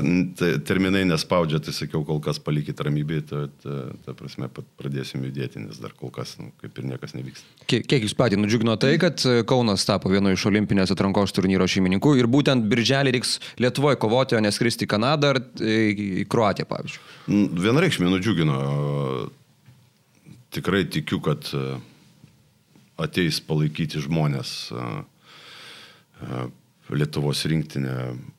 terminai nespaudžia, tai sakiau, kol kas palikit ramybėje, ta, ta, ta prasme, pradėsim judėti, nes dar kol kas, nu, kaip ir niekas nevyksta.
Kiek, kiek jūs patį nudžiugino tai, kad Kaunas tapo vienu iš olimpinės atrankos turnyro šeimininkų ir būtent birželį reiks Lietuvoje kovoti, o neskristi į Kanadą ar į Kroatiją, pavyzdžiui?
Vienareikšmiai nudžiugino. Tikrai tikiu, kad ateis palaikyti žmonės Lietuvos rinktinė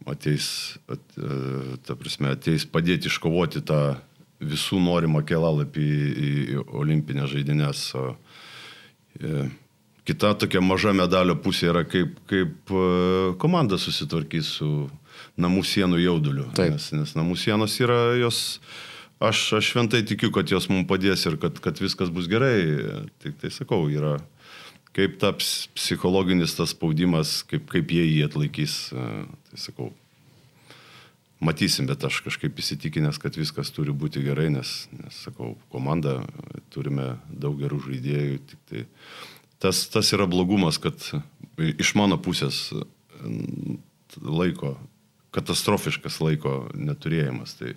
ateis, at, e, ta prasme, ateis padėti iškovoti tą visų norimą kelalapį į, į olimpinės žaidynės. E, kita tokia maža medalio pusė yra, kaip, kaip e, komanda susitvarkys su namų sienų jauduliu. Taip. Nes, nes namų sienos yra jos, aš, aš šventai tikiu, kad jos mums padės ir kad, kad viskas bus gerai. Tik tai sakau, yra kaip taps psichologinis tas spaudimas, kaip, kaip jie jį atlaikys. Tai sakau, matysim, bet aš kažkaip įsitikinęs, kad viskas turi būti gerai, nes, nes sakau, komanda, turime daug gerų žaidėjų. Tai tas, tas yra blogumas, kad iš mano pusės laiko, katastrofiškas laiko neturėjimas. Tai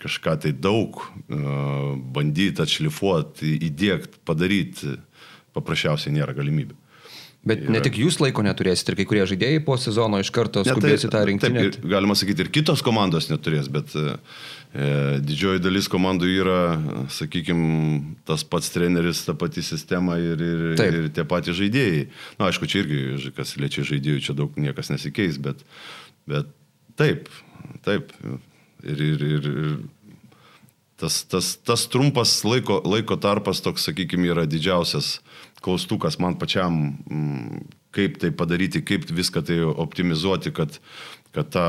kažką tai daug bandyti atšlifuoti, įdėkti, padaryti paprasčiausiai nėra galimybių.
Bet ir... ne tik jūs laiko neturėsite, ir kai kurie žaidėjai po sezono iš karto skubės į tą rinktinę.
Taip, galima sakyti, ir kitos komandos neturės, bet e, didžioji dalis komandų yra, sakykime, tas pats treneris, ta pati sistema ir, ir, taip. ir tie patys žaidėjai. Na, aišku, čia irgi, kas liečia žaidėjų, čia daug niekas nesikeis, bet, bet taip, taip. Ir, ir, ir, ir tas, tas, tas trumpas laiko, laiko tarpas toks, sakykime, yra didžiausias klaustukas man pačiam, mm, kaip tai padaryti, kaip viską tai optimizuoti, kad, kad tą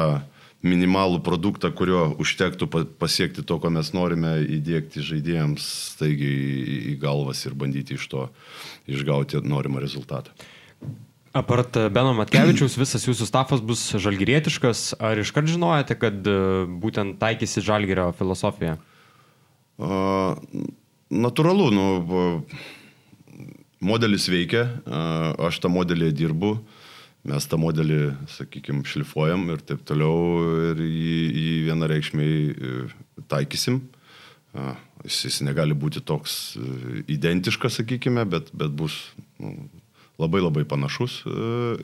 minimalų produktą, kurio užtektų pasiekti to, ko mes norime įdėkti žaidėjams, taigi į galvas ir bandyti iš to išgauti norimą rezultatą.
Apart Beno Matkevičiaus, [clears throat] visas jūsų stafas bus žalgirietiškas. Ar iškart žinojate, kad e, būtent taikysi žalgirio filosofiją?
Natūralu, nu, modelis veikia, aš tą modelį dirbu, mes tą modelį, sakykime, šlifuojam ir taip toliau ir jį, jį vienareikšmiai e, taikysim. Jis, jis negali būti toks e, identiškas, sakykime, bet, bet bus nu, labai labai panašus e,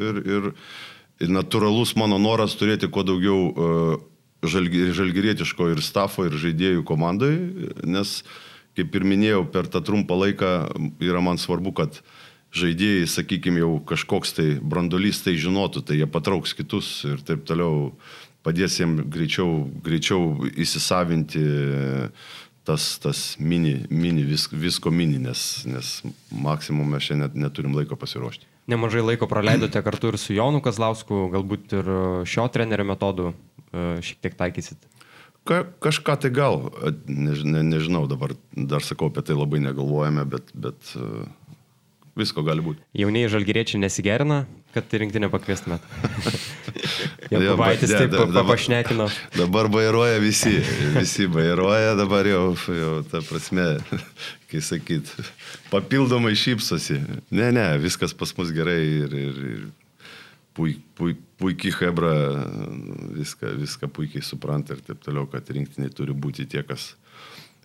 ir, ir, ir natūralus mano noras turėti kuo daugiau žalgirietiško ir stafo, ir žaidėjų komandai, nes, kaip ir minėjau, per tą trumpą laiką yra man svarbu, kad žaidėjai, sakykime, jau kažkoks tai brandolys tai žinotų, tai jie patrauks kitus ir taip toliau padės jiems greičiau, greičiau įsisavinti tas, tas mini, mini vis, visko mini, nes, nes maksimum mes šiandien neturim laiko pasiruošti.
Nemažai laiko praleidote kartu ir su Jonu Kazlausku, galbūt ir šio trenerio metodu E, šiek tiek taikysit?
Ka, kažką tai gal, než, ne, nežinau, dabar dar sakau, apie tai labai negalvojame, bet, bet uh, visko gali būti.
Jaunieji žalgyriečiai nesigerina, kad rinktinę pakviestumėt. [laughs] Jau Vaitis taip papašnekino.
Dabar bairuoja visi, visi bairuoja, dabar jau, jau ta prasme, [laughs] kai sakyt, papildomai šypsosi. Ne, ne, viskas pas mus gerai ir, ir, ir puik, puik, puikiai Hebra viską, viską puikiai supranta ir taip toliau, kad rinktiniai turi būti tie, kas,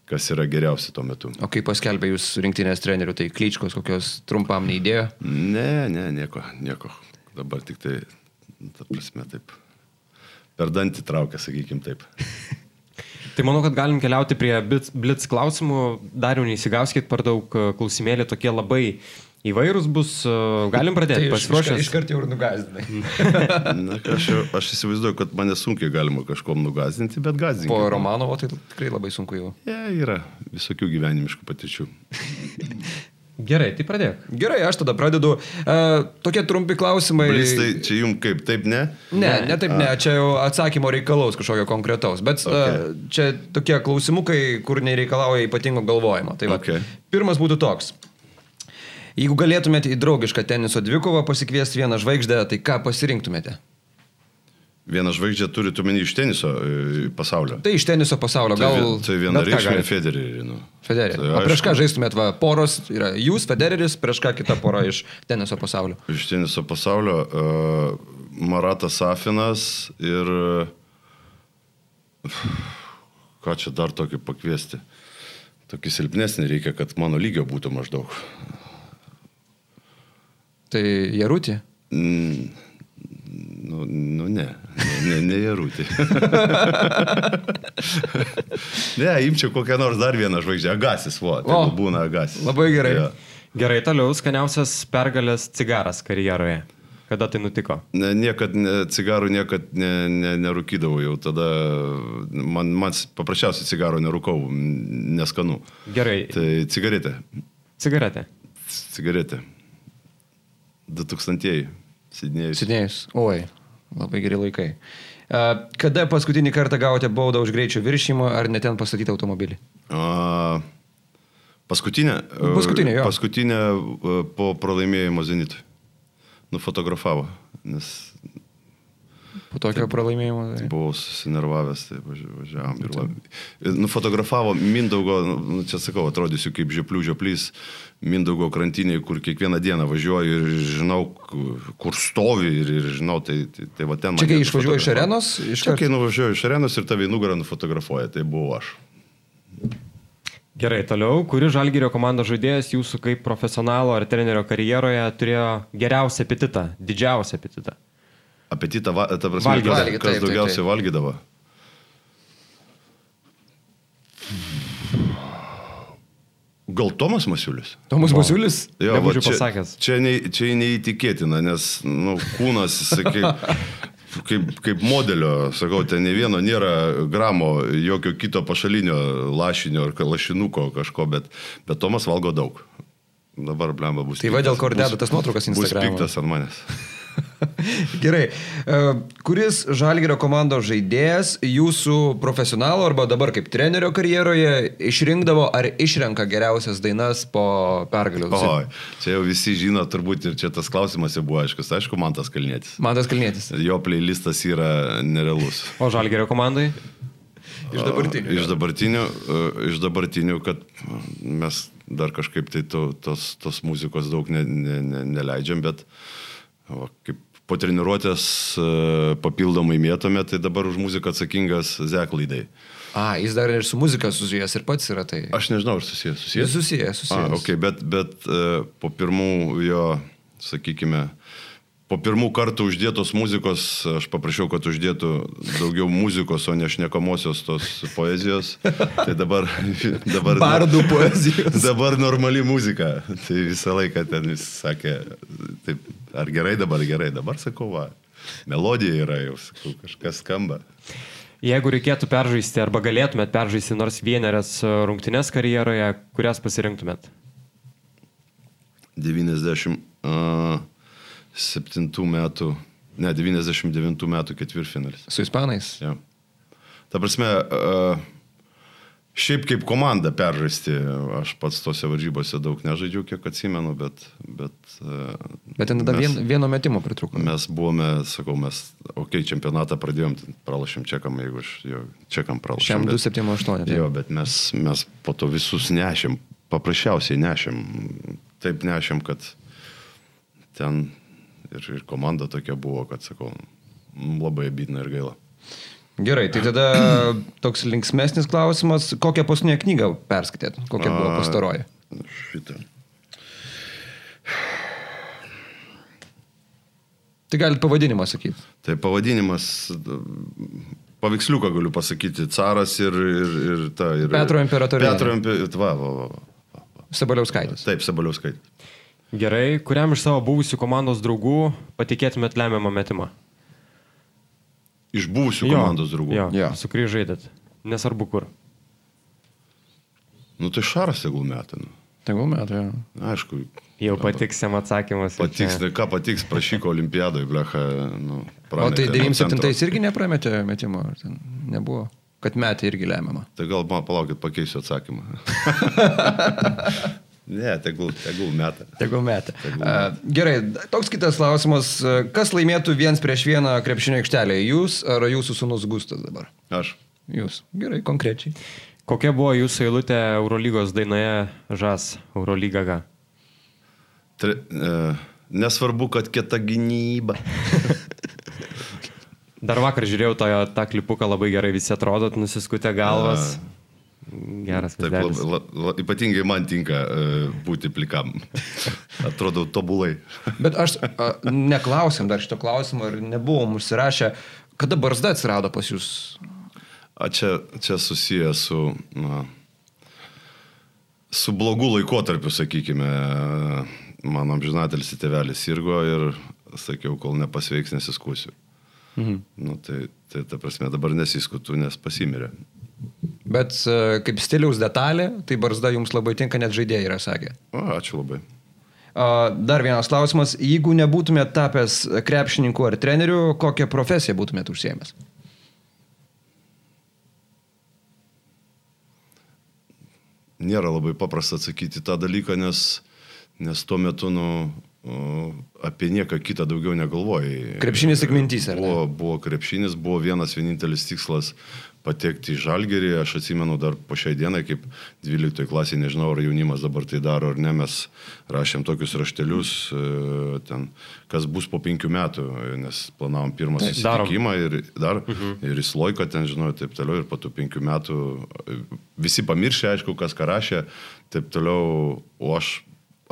kas yra geriausi tuo metu.
O kai paskelbė jūs rinktinės trenerių, tai klyčkos kokios trumpam neįdėjo?
Ne, ne, nieko, nieko. Dabar tik tai, ta prasme, taip. Per dantį traukia, sakykim taip. [laughs]
Tai manau, kad galim keliauti prie blitz klausimų. Dar jau neįsigauskit per daug klausimėlį, tokie labai uh, Įvairūs bus, e, galim pradėti.
Tai pasiruošęs. Iš karto jau ir nugazdinai. [laughs]
Na, aš, aš įsivaizduoju, kad mane sunkiai galima kažkom nugazdinti, bet gazdinti.
Po Romanovo tai tikrai labai sunku jau.
Ja, yra visokių gyvenimiškų patirčių. [laughs]
Gerai, tai pradėk.
Gerai, aš tada pradedu. Uh, tokie trumpi klausimai.
Blis, tai čia jums kaip, taip ne?
Ne, ne taip ne, čia jau atsakymo reikalaus kažkokio konkretaus, bet okay. uh, čia tokie klausimukai, kur nereikalauja ypatingo galvojimo. Tai va, okay. pirmas būtų toks. Jeigu galėtumėte į draugišką teniso dvikovą pasikviesti vieną žvaigždę, tai ką pasirinktumėte?
Vieną žvaigždę turi tu meni iš teniso e, pasaulio.
Tai iš teniso pasaulio,
Tai,
gal...
tai
ką
vienareikšmiai? Federerį. Nu.
Federerį.
Tai
O prieš ką žaistumėt, va, poros yra jūs, Federeris, prieš ką kita pora iš teniso pasaulio.
Iš teniso pasaulio uh, Maratas Safinas ir uh, ką čia dar tokį pakviesti. Tokį silpnesnį reikia, kad mano lygio būtų maždaug.
Tai Jarutė.
Mm, nu, nu ne, ne, ne Jarūtė. [laughs] ne, imčiau kokią nors dar vieną žvaigždę. Agasis, vo, tai
O,
būna Agasis.
labai gerai.
Jo.
Gerai, toliau skaniausias pergalės cigaras karjeroje. Kada tai nutiko?
Ne, niekad ne, cigarų niekad ne, ne, nerūkydavau jau tada, man, man paprasčiausiai cigarų nerūkau, neskanu.
Gerai,
Tai cigaretė,
cigaretė.
cigaretė. 2000-ieji, Sidnėjus.
Sidnėjus. Oi, labai geri laikai. Kada paskutinį kartą gavote baudą už greičio viršymą ar net ten pastatytą automobilį?
A, paskutinė? e,
Paskutinė, jo.
Paskutinė e, po pralaimėjimo Zenitui. Nufotografavo, nes
Po tokio pralaimėjimo. tai-
buvau susinervavęs, tai važi- važiavom ir labai. Nufotografavo Mindaugo, nu, čia sakau, atrodysiu kaip žioplių žioplys, Mindaugo krantiniai, kur kiekvieną dieną važiuoju ir žinau, kur stovi ir, ir žinau, tai, tai, tai va ten.
Čia kai išvažiuoji iš arenos, iš
Čia kai nuvažiuoju iš arenos ir tave į nugarą nufotografuoja, tai buvau aš.
Gerai, toliau, kuri žalgyrio komandos žaidėjas jūsų kaip profesionalo ar trenerio karjeroje turėjo geriausią apetitą, didžiausią apetitą?
Apetitą, va- ta prasme,
Valgyt.
kas,
Valgyt,
kas
taip, taip,
daugiausiai
taip.
valgydavo. Gal Tomas Masiulis?
Tomas Basiulis?
Jo,
Nebūčiau
va čia,
pasakęs.
Čia, ne, čia neįtikėtina, nes nu, kūnas, sakai, kaip, kaip modelio, sakau, ten ne vieno nėra gramo, jokio kito pašalinio lašinio ar lašinuko kažko, bet, bet Tomas valgo daug. Dabar blemba bus.
Tai va dėl ko ir deda
Bus-
tas nuotraukas
Bus
Instagram'e.
piktas ant manęs. [laughs]
Gerai. E, Kuris Žalgirio komandos žaidėjas jūsų profesionalo arba dabar kaip trenerio karjeroje išrinkdavo ar išrenka geriausias dainas po pergalių?
O, čia jau visi žino turbūt ir čia tas klausimas jau buvo aiškus. Aišku, man tas kalnėtis.
Mantas Kalnietis.
Jo playlistas yra nerealus.
O žalgyrio komandai?
Iš dabartinių.
Iš dabartinių, e, iš dabartinių kad mes dar kažkaip tai to, tos, tos muzikos daug ne, ne, ne, neleidžiam, bet va, kaip po treniruotės e, papildomai mėtome, tai dabar už muziką atsakingas Zeklaidai.
A, jis dar ir su muzika susijęs ir pats yra tai.
Aš nežinau, ar susijęs. Susijęs?
susijęs, susijęs.
A, okay, bet, bet e, po pirmų jo, sakykime, po pirmų kartų uždėtos muzikos, aš paprašiau, kad uždėtų daugiau muzikos, o ne šnekamosios tos poezijos. Tai dabar... [laughs] dabar
Bardų poezijos. [laughs]
Dabar normali muzika. Tai visą laiką ten jis sakė, taip, ar gerai dabar, gerai. Dabar sakau, va, melodija yra jau, sakau, kažkas skamba.
Jeigu reikėtų peržaisti arba galėtumėt peržaisti nors vienerias e, rungtynes karjeroje, kurias pasirinktumėt?
97 metų, ne, 99 metų ketvirtfinalis.
Su ispanais.
Ja. Ta prasme, uh, šiaip kaip komanda peržaisti, aš pats tose varžybose daug nežaidžiau, kiek atsimenu, bet... Bet, uh,
Bet ten tada vien, vieno metimo pritruko.
Mes buvome, sakau, mes, okei, okay, čempionatą pradėjom, pralašėm čekam, jeigu aš jo čekam pralašėm.
Šiam
bet-
278.
Jo, bet mes, mes po to visus nešėm, paprasčiausiai nešėm. Taip nešėm, kad ten ir, ir komanda tokia buvo, kad, sakau, labai abydina ir gaila.
Gerai, tai tada toks linksmesnis klausimas. Kokią paskutinę knygą perskaitėt? Kokia buvo pastaroji?
Šitą.
Tai galite pavadinimą sakyti.
Tai pavadinimas, paveiksliuką galiu pasakyti, caras ir, ir, ir ta. Ir,
Petro imperatorienė.
Petro va.
Sabaliauskaitis.
Taip, Sabaliauskaitis.
Gerai, kuriam iš savo buvusių komandos draugų patikėtumėt lemiamą metimą?
Iš buvusių komandos draugų.
Jo,
Jo.
su kuriais žaidėt. Nesvarbu kur.
Nu tai šaras tegul metai. Nu.
Tegul jo.
Aišku,
Jau patiks jam atsakymas.
patiks,
čia-
ką patiks, prašyko olimpiadoje, blecha. Nu,
O tai
prametė nuo centro.
97 irgi neprametė metimo, ar ten nebuvo? Kad metė irgi lemiamą.
Tai gal man palaukit, pakeisiu atsakymą. [laughs] Ne, tegul, tegul metą.
Tegul metė. Uh, gerai, toks kitas klausimas. Kas laimėtų viens prieš vieną krepšinio aikštelėje? Jūs ar jūsų sunus Gustas dabar?
Aš.
Jūs. Gerai, konkrečiai.
Kokia buvo jūsų eilutė Eurolygos dainoje Žas, Eurolyga G?
Tre, e, nesvarbu, kad kieta gynyba.
Dar vakar žiūrėjau tą, tą klipuką labai gerai, visi atrodot, nusiskutę galvas.
A.
Geras
Taip,
vaizdelis.
la, la, ypatingai man tinka uh, būti plikam. Atrodo tobulai.
Bet aš a, neklausėm dar šito klausimo ir nebuvom užsirašę, kada barzda atsirado pas jūs.
A čia, čia susiję su, na, su blogu laikotarpiu, sakykime. Mano amžinatelis tėvelis sirgo ir sakiau, kol nepasveiks, nesiskusiu. Mhm. Nu, tai, tai ta prasme dabar nesiskutu, nes pasimirė.
Bet a, kaip stiliaus detalė, tai barzda jums labai tinka, net žaidėjai yra sakę.
O, ačiū labai.
A, Dar vienas klausimas. Jeigu nebūtumėt tapęs krepšininku ar treneriu, kokią profesiją būtumėt užsiemęs?
Nėra labai paprasta atsakyti tą dalyką, nes, nes tuo metu, nu, apie nieką kitą daugiau negalvojai.
Krepšinis tik mintys, ar ne?
Buvo, buvo krepšinis, buvo vienas vienintelis tikslas patekti į žalgerį. Aš atsimenu dar po šiai dienai, kaip 12 klasėje, nežinau, ar jaunimas dabar tai daro ar ne, mes rašėm tokius raštelius, e, ten, kas bus po penkių metų, nes planavom pirmą
darom.
susitikimą ir dar, mhm. ir jis loiko ten, žinau, taip toliau, ir po tų penkių metų e, visi pamiršė, aišku, kas ką rašė, taip toliau, o aš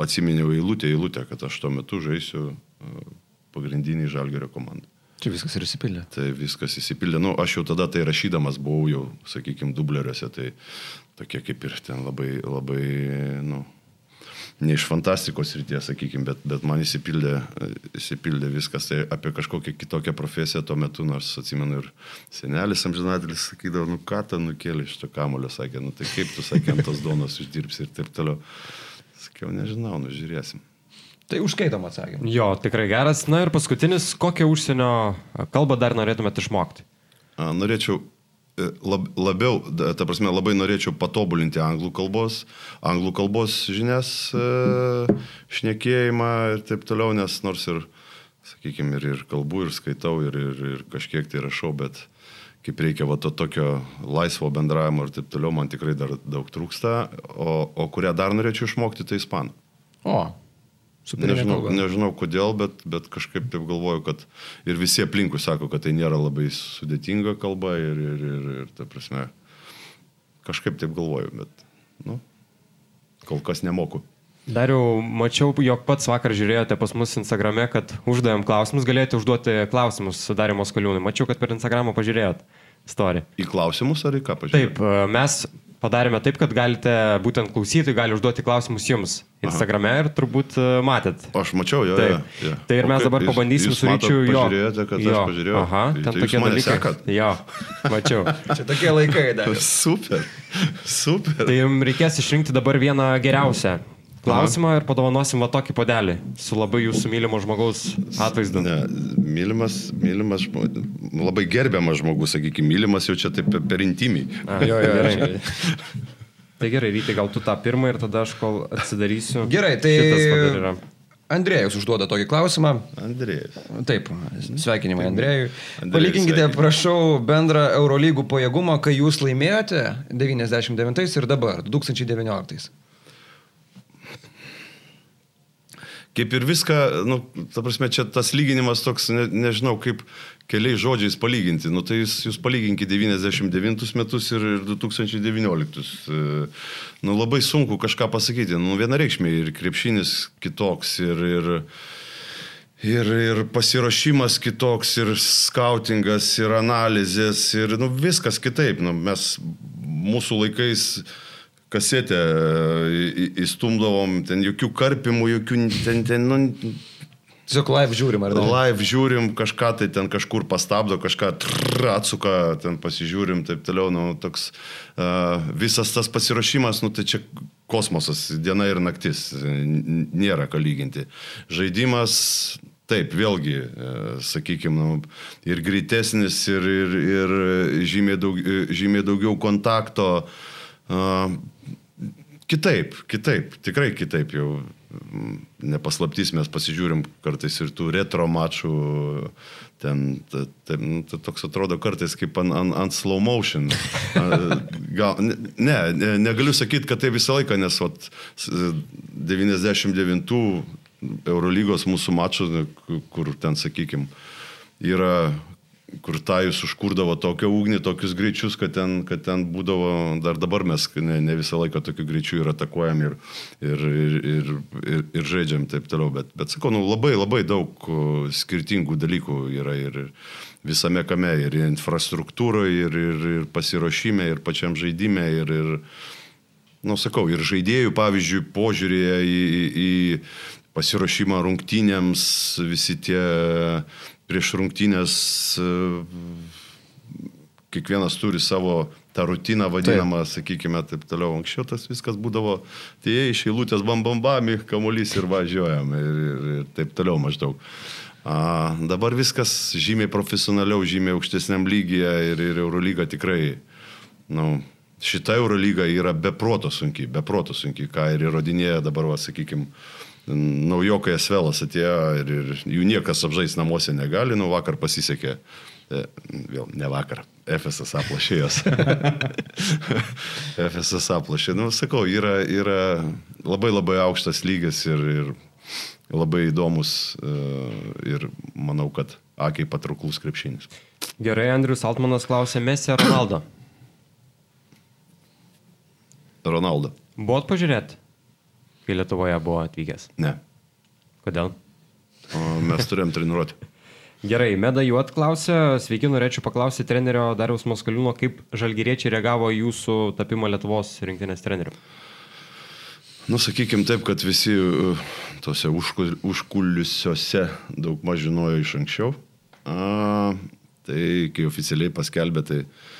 atsiminiau eilutę, eilutę, kad aš tuo metu žaisiu e, pagrindinį žalgerio komandą.
Čia viskas ir įsipildė.
Tai viskas įsipildė. Nu, aš jau tada tai rašydamas buvau jau, sakykime, dubleriuose, tai tokie kaip ir ten labai, labai, nu, ne iš fantastikos ryties, sakykime, bet, bet man įsipildė, įsipildė viskas tai apie kažkokią kitokią profesiją tuo metu, nors atsimenu ir senelis amžinatelis sakydavo, nu ką ten nukėlė iš to kamulio, sakė, nu tai kaip tu sakė, ant tos donos uždirbsi ir taip toliau. Sakiau, nežinau, nu žiūrėsim.
Tai užskaitom atsakymą.
Jo, tikrai geras. Na ir paskutinis, kokią užsienio kalbą dar norėtumėte išmokti?
A, Norėčiau e, lab, labiau, ta prasme, labai norėčiau patobulinti anglų kalbos, anglų kalbos žinias, e, šnekėjimą ir taip toliau, nes nors ir, sakykime, ir, ir kalbu, ir skaitau, ir, ir, ir kažkiek tai rašau, bet kaip reikia va to tokio laisvo bendravimo ir taip toliau, man tikrai dar daug trūksta, o, o kurią dar norėčiau išmokti, tai ispanų.
O,
Nežinau, nežinau kodėl, bet, bet kažkaip taip galvoju, kad ir visi aplinkui sako, kad tai nėra labai sudėtinga kalba ir, ir, ir, ir ta prasme, kažkaip taip galvoju, bet, nu, kol kas nemoku.
Dariau, mačiau, jog pats vakar žiūrėjote pas mus Instagrame, kad uždavėm klausimus, galėjote užduoti klausimus Darimo Skaliūnui. Mačiau, kad per Instagramą pažiūrėjot istoriją.
Į klausimus ar į ką pažiūrėjau?
Taip, e, mes padarėme taip, kad galite, būtent klausytojai gali užduoti klausimus jums Instagrame ir turbūt e, matėt.
Aš mačiau, jo.
Taip.
jo, jo.
Tai ir mes
kaip
dabar pabandysim su ryčiu jo.
Pažiūrėjote, kad aš pažiūrėjau.
Aha,
Tai
ten
jūs
tokie dalykai.
sekat?
Jo, mačiau. [laughs]
Čia tokie laikai dar.
Super, super.
Tai jums reikės išrinkti dabar vieną geriausią klausimą ir padovanosim va tokį podelį su labai jūsų mylimo žmogaus atvaizdu.
Ne, mylimas, mylimas labai gerbiamas žmogus, sakykime, mylimas jau čia taip per- intimiai.
A, jo, jo, gerai. Tai gerai, Ryti, gal tu tą pirmą ir tada aš kol atsidarysiu.
Gerai, tai. Andrėjus užduoda tokį klausimą.
Andrėjus.
Taip, sveikinimai Andrėjui.
Andrėjui
Palyginkite,
sveikinimai.
prašau, bendrą Eurolygų pajėgumą, kai jūs laimėjote 99 ir dabar, 2019.
Kaip ir viską, nu, ta prasme, čia tas lyginimas toks, ne, nežinau, kaip keliais žodžiais palyginti. Nu, tai jūs, jūs palyginkite 99 metus ir, ir 2019. E, Nu, labai sunku kažką pasakyti. Nu, vienareikšmiai ir krepšinis kitoks, ir, ir, ir, ir pasiruošimas kitoks, ir skautingas, ir analizės, ir nu, viskas kitaip. Nu, mes mūsų laikais kasetę įstumdavom, ten jokių karpimų, jokių ten, ten nu,
Tiesiog live žiūrim, ar ne?
live žiūrim, kažką tai ten kažkur pastabdo, kažką trrr, atsuka, ten pasižiūrim, taip toliau, nu, toks uh, visas tas pasiruošimas, nu, tai čia kosmosas, diena ir naktis, nėra ką lyginti. Žaidimas, taip, vėlgi, sakykime, nu, ir greitesnis, ir, ir, ir žymiai, daug, žymiai daugiau kontakto. Uh, Kitaip, kitaip, tikrai kitaip jau. mm, Nepaslaptys mes pasižiūrim kartais ir tų retro mačų, ten, ta, nu, toks atrodo kartais kaip ant an, an slow motion. [laughs] Gal, ne, ne, negaliu sakyti, kad tai visą laiką, nes vat, s- 99 Eurolygos mūsų mačų, kur ten, sakykime, yra kur Tajus užkurdavo tokią ugnį, tokius greičius, kad ten, kad ten būdavo, dar dabar mes ne, ne visą laiką tokiu greičiu ir atakuojam ir, ir, ir, ir, ir, ir žaidžiam taip toliau. Bet, bet sakau, nu, labai labai daug skirtingų dalykų yra ir visame kame, ir infrastruktūroje, ir, ir, ir pasiruošime, ir pačiam žaidime, ir, ir nu, sakau, ir žaidėjų, pavyzdžiui, požiūrėje į, į, į pasiruošimą rungtynėms, visi tie prieš rungtynės, e, kiekvienas turi savo tą rutiną vadinamą, taip. sakykime, taip toliau. Anksčiau tas viskas būdavo, tai jie iš eilutės bambambami, kamuolys ir važiuojam ir, ir, ir taip toliau maždaug. A, dabar viskas žymiai profesionaliau, žymiai aukštesniam lygyje ir, ir Eurolyga tikrai, na, nu, šita Eurolyga yra beproto sunki, beproto sunki, ką ir įrodinėja dabar, va, sakykime, naujokai Esvelas atėjo ir, ir jų niekas apžais namuose negali, nu vakar pasisekė, e, vėl ne vakar, FSS aplašėjos. [laughs] FSS aplašė, nu sakau, yra, yra labai labai aukštas lygis ir, ir labai įdomus e, ir manau, kad akiai patrauklus krepšinis.
Gerai, Andrius Altmanas klausė Messi ar Ronaldo.
Ronaldo.
Buvot pažiūrėti, kai Lietuvoje buvo atvykęs.
Ne.
Kodėl?
O mes turėjom treniruoti. [laughs]
Gerai, Meda Juot klausė, sveiki, norėčiau paklausyti trenerio Dariaus Maskaliūno, kaip žalgyriečiai reagavo jūsų tapimą Lietuvos rinktinės treneriu.
Nu, sakykime taip, kad visi uh, tose užkul- užkulisiuose daug maž žinojo iš anksčiau. A, tai kai oficialiai paskelbė, tai a,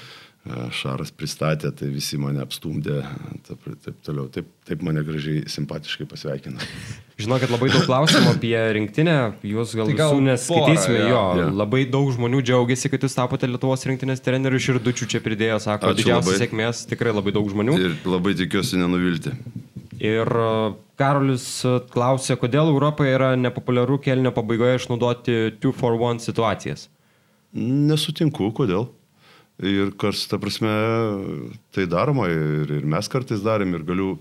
Šaras pristatė, tai visi mane apstumdė, taip, taip toliau. Taip, taip mane gražiai, simpatiškai pasveikino. [laughs]
Žinokit, labai daug klausimų apie rinktinę, jūs gal,
Tai gal
visų neskaitysime,
porą,
jo.
jo.
Labai daug žmonių džiaugiasi, kad jūs tapote Lietuvos rinktinės treneriu, širdučių čia pridėjo, sako,
Ačiū
didžiausios
labai.
sėkmės, tikrai labai daug žmonių.
Ir labai tikiuosi nenuvilti.
Ir Karolis uh, klausė, kodėl Europoje yra nepopuliaru kelnio pabaigoje išnaudoti 2 for 1 situacijas.
Nesutinku, kodėl. Ir kas, ta prasme, tai daroma ir, ir mes kartais darėm ir galiu,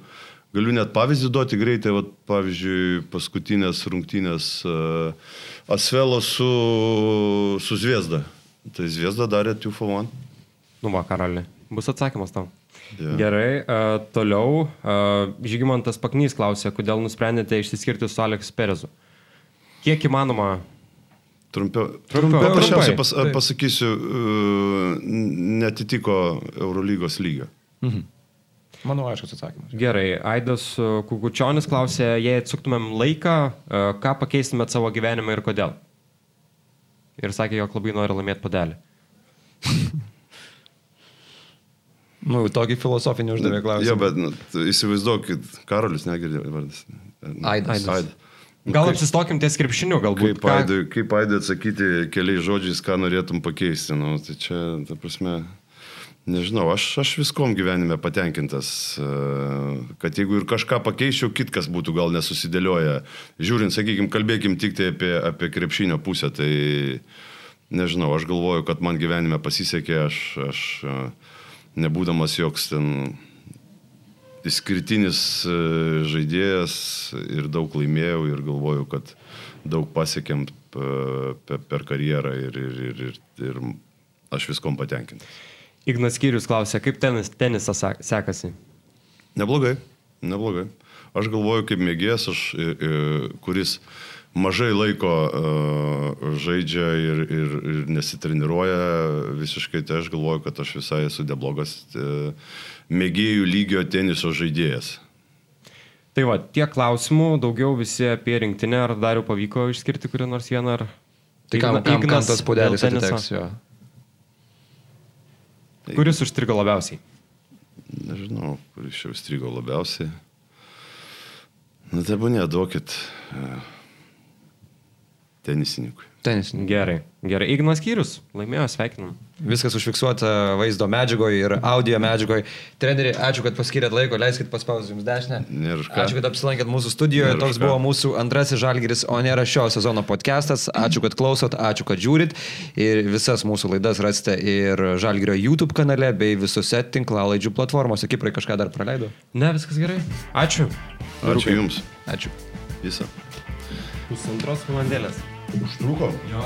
galiu net pavyzdį duoti greitai, vat, pavyzdžiui, paskutinės rungtynės uh, Asvelo su, su Zviesda. Tai Zviesda darė 2 for 1.
Nu, va, Karoli, bus atsakymas tam.
Jo.
Gerai, uh, toliau. Uh, Žygimantas Paknys klausė, kodėl nusprendėte išsiskirti su Aleks Perezu. Kiek įmanoma
Trumpiau,
Trumpiau,
paprasčiausiai pas, pasakysiu, uh, netitiko Eurolygos lygio.
Manau, aiškus atsakymas.
Gerai, Aidas uh, Kukučionis klausė, jei atsuktumėm laiką, uh, ką pakeistumėt savo gyvenime ir kodėl? Ir sakė, jog labai nori laimėti padelį. [laughs]
Nu, tokį filosofinį uždavė klausimą.
Jo, bet nu, įsivaizduokit, Karolis negirdė vardas.
Aidas.
Aidas.
Gal apsistokim ties krepšiniu, galbūt.
Kaip Aidui, kaip Aidui atsakyti keliais žodžiais, ką norėtum pakeisti. Nu, tai čia, ta prasme, nežinau, aš, aš viskom gyvenime patenkintas, e, kad jeigu ir kažką pakeičiau, kitkas būtų gal nesusidėlioja. Žiūrint, sakykime, kalbėkim tik tai apie, apie krepšinio pusę, tai nežinau, aš galvoju, kad man gyvenime pasisekė, aš, aš e, nebūdamas joks ten išskirtinis e, žaidėjas ir daug laimėjau ir galvoju, kad daug pasiekėm pe- per karjerą ir, ir, ir, ir, ir aš viskom patenkintas.
Ignas Kyrius klausė, kaip tenis, tenisas sek- sekasi.
Neblogai, neblogai. Aš galvoju, kaip mėgėjas, aš, e, e, kuris mažai laiko e, žaidžia ir, ir, ir nesitreniruoja visiškai, tai aš galvoju, kad aš visai esu neblogas e, mėgėjų lygio teniso žaidėjas.
Tai va, tiek klausimų, daugiau visi apie rinktinę, ar dar jau pavyko išskirti kurį nors vieną, ar...
Tai kam, kam, kam tas
teniso?
atiteks jo?
Kuris užstrigo labiausiai?
Nežinau, kuris čia užstrigo labiausiai. Na, tai būnė, duokit e, tenisininkui.
Tenis.
Gerai, gerai. Ignas Kyrius, laimėjo, sveikinam.
Viskas užfiksuota vaizdo medžiagoje ir audio medžiagoje. Treneri, ačiū, kad paskirėt laiko, leiskit paspausti jums dešinę. Ačiū, kad apsilankėt mūsų studijoje. Toks buvo mūsų antrasis Žalgiris, o nėra šio sezono podcastas. Ačiū, kad klausot, ačiū, kad žiūrit. Ir visas mūsų laidas rasite ir Žalgirio YouTube kanale, bei visose tinklalaidžių platformose. Kiprai kažką dar praleido?
Ne, viskas gerai. Ačiū.
Ačiū Jums.
Ačiū.
Visą.
Pusantros valandėlės.
Užtruko?
Jo.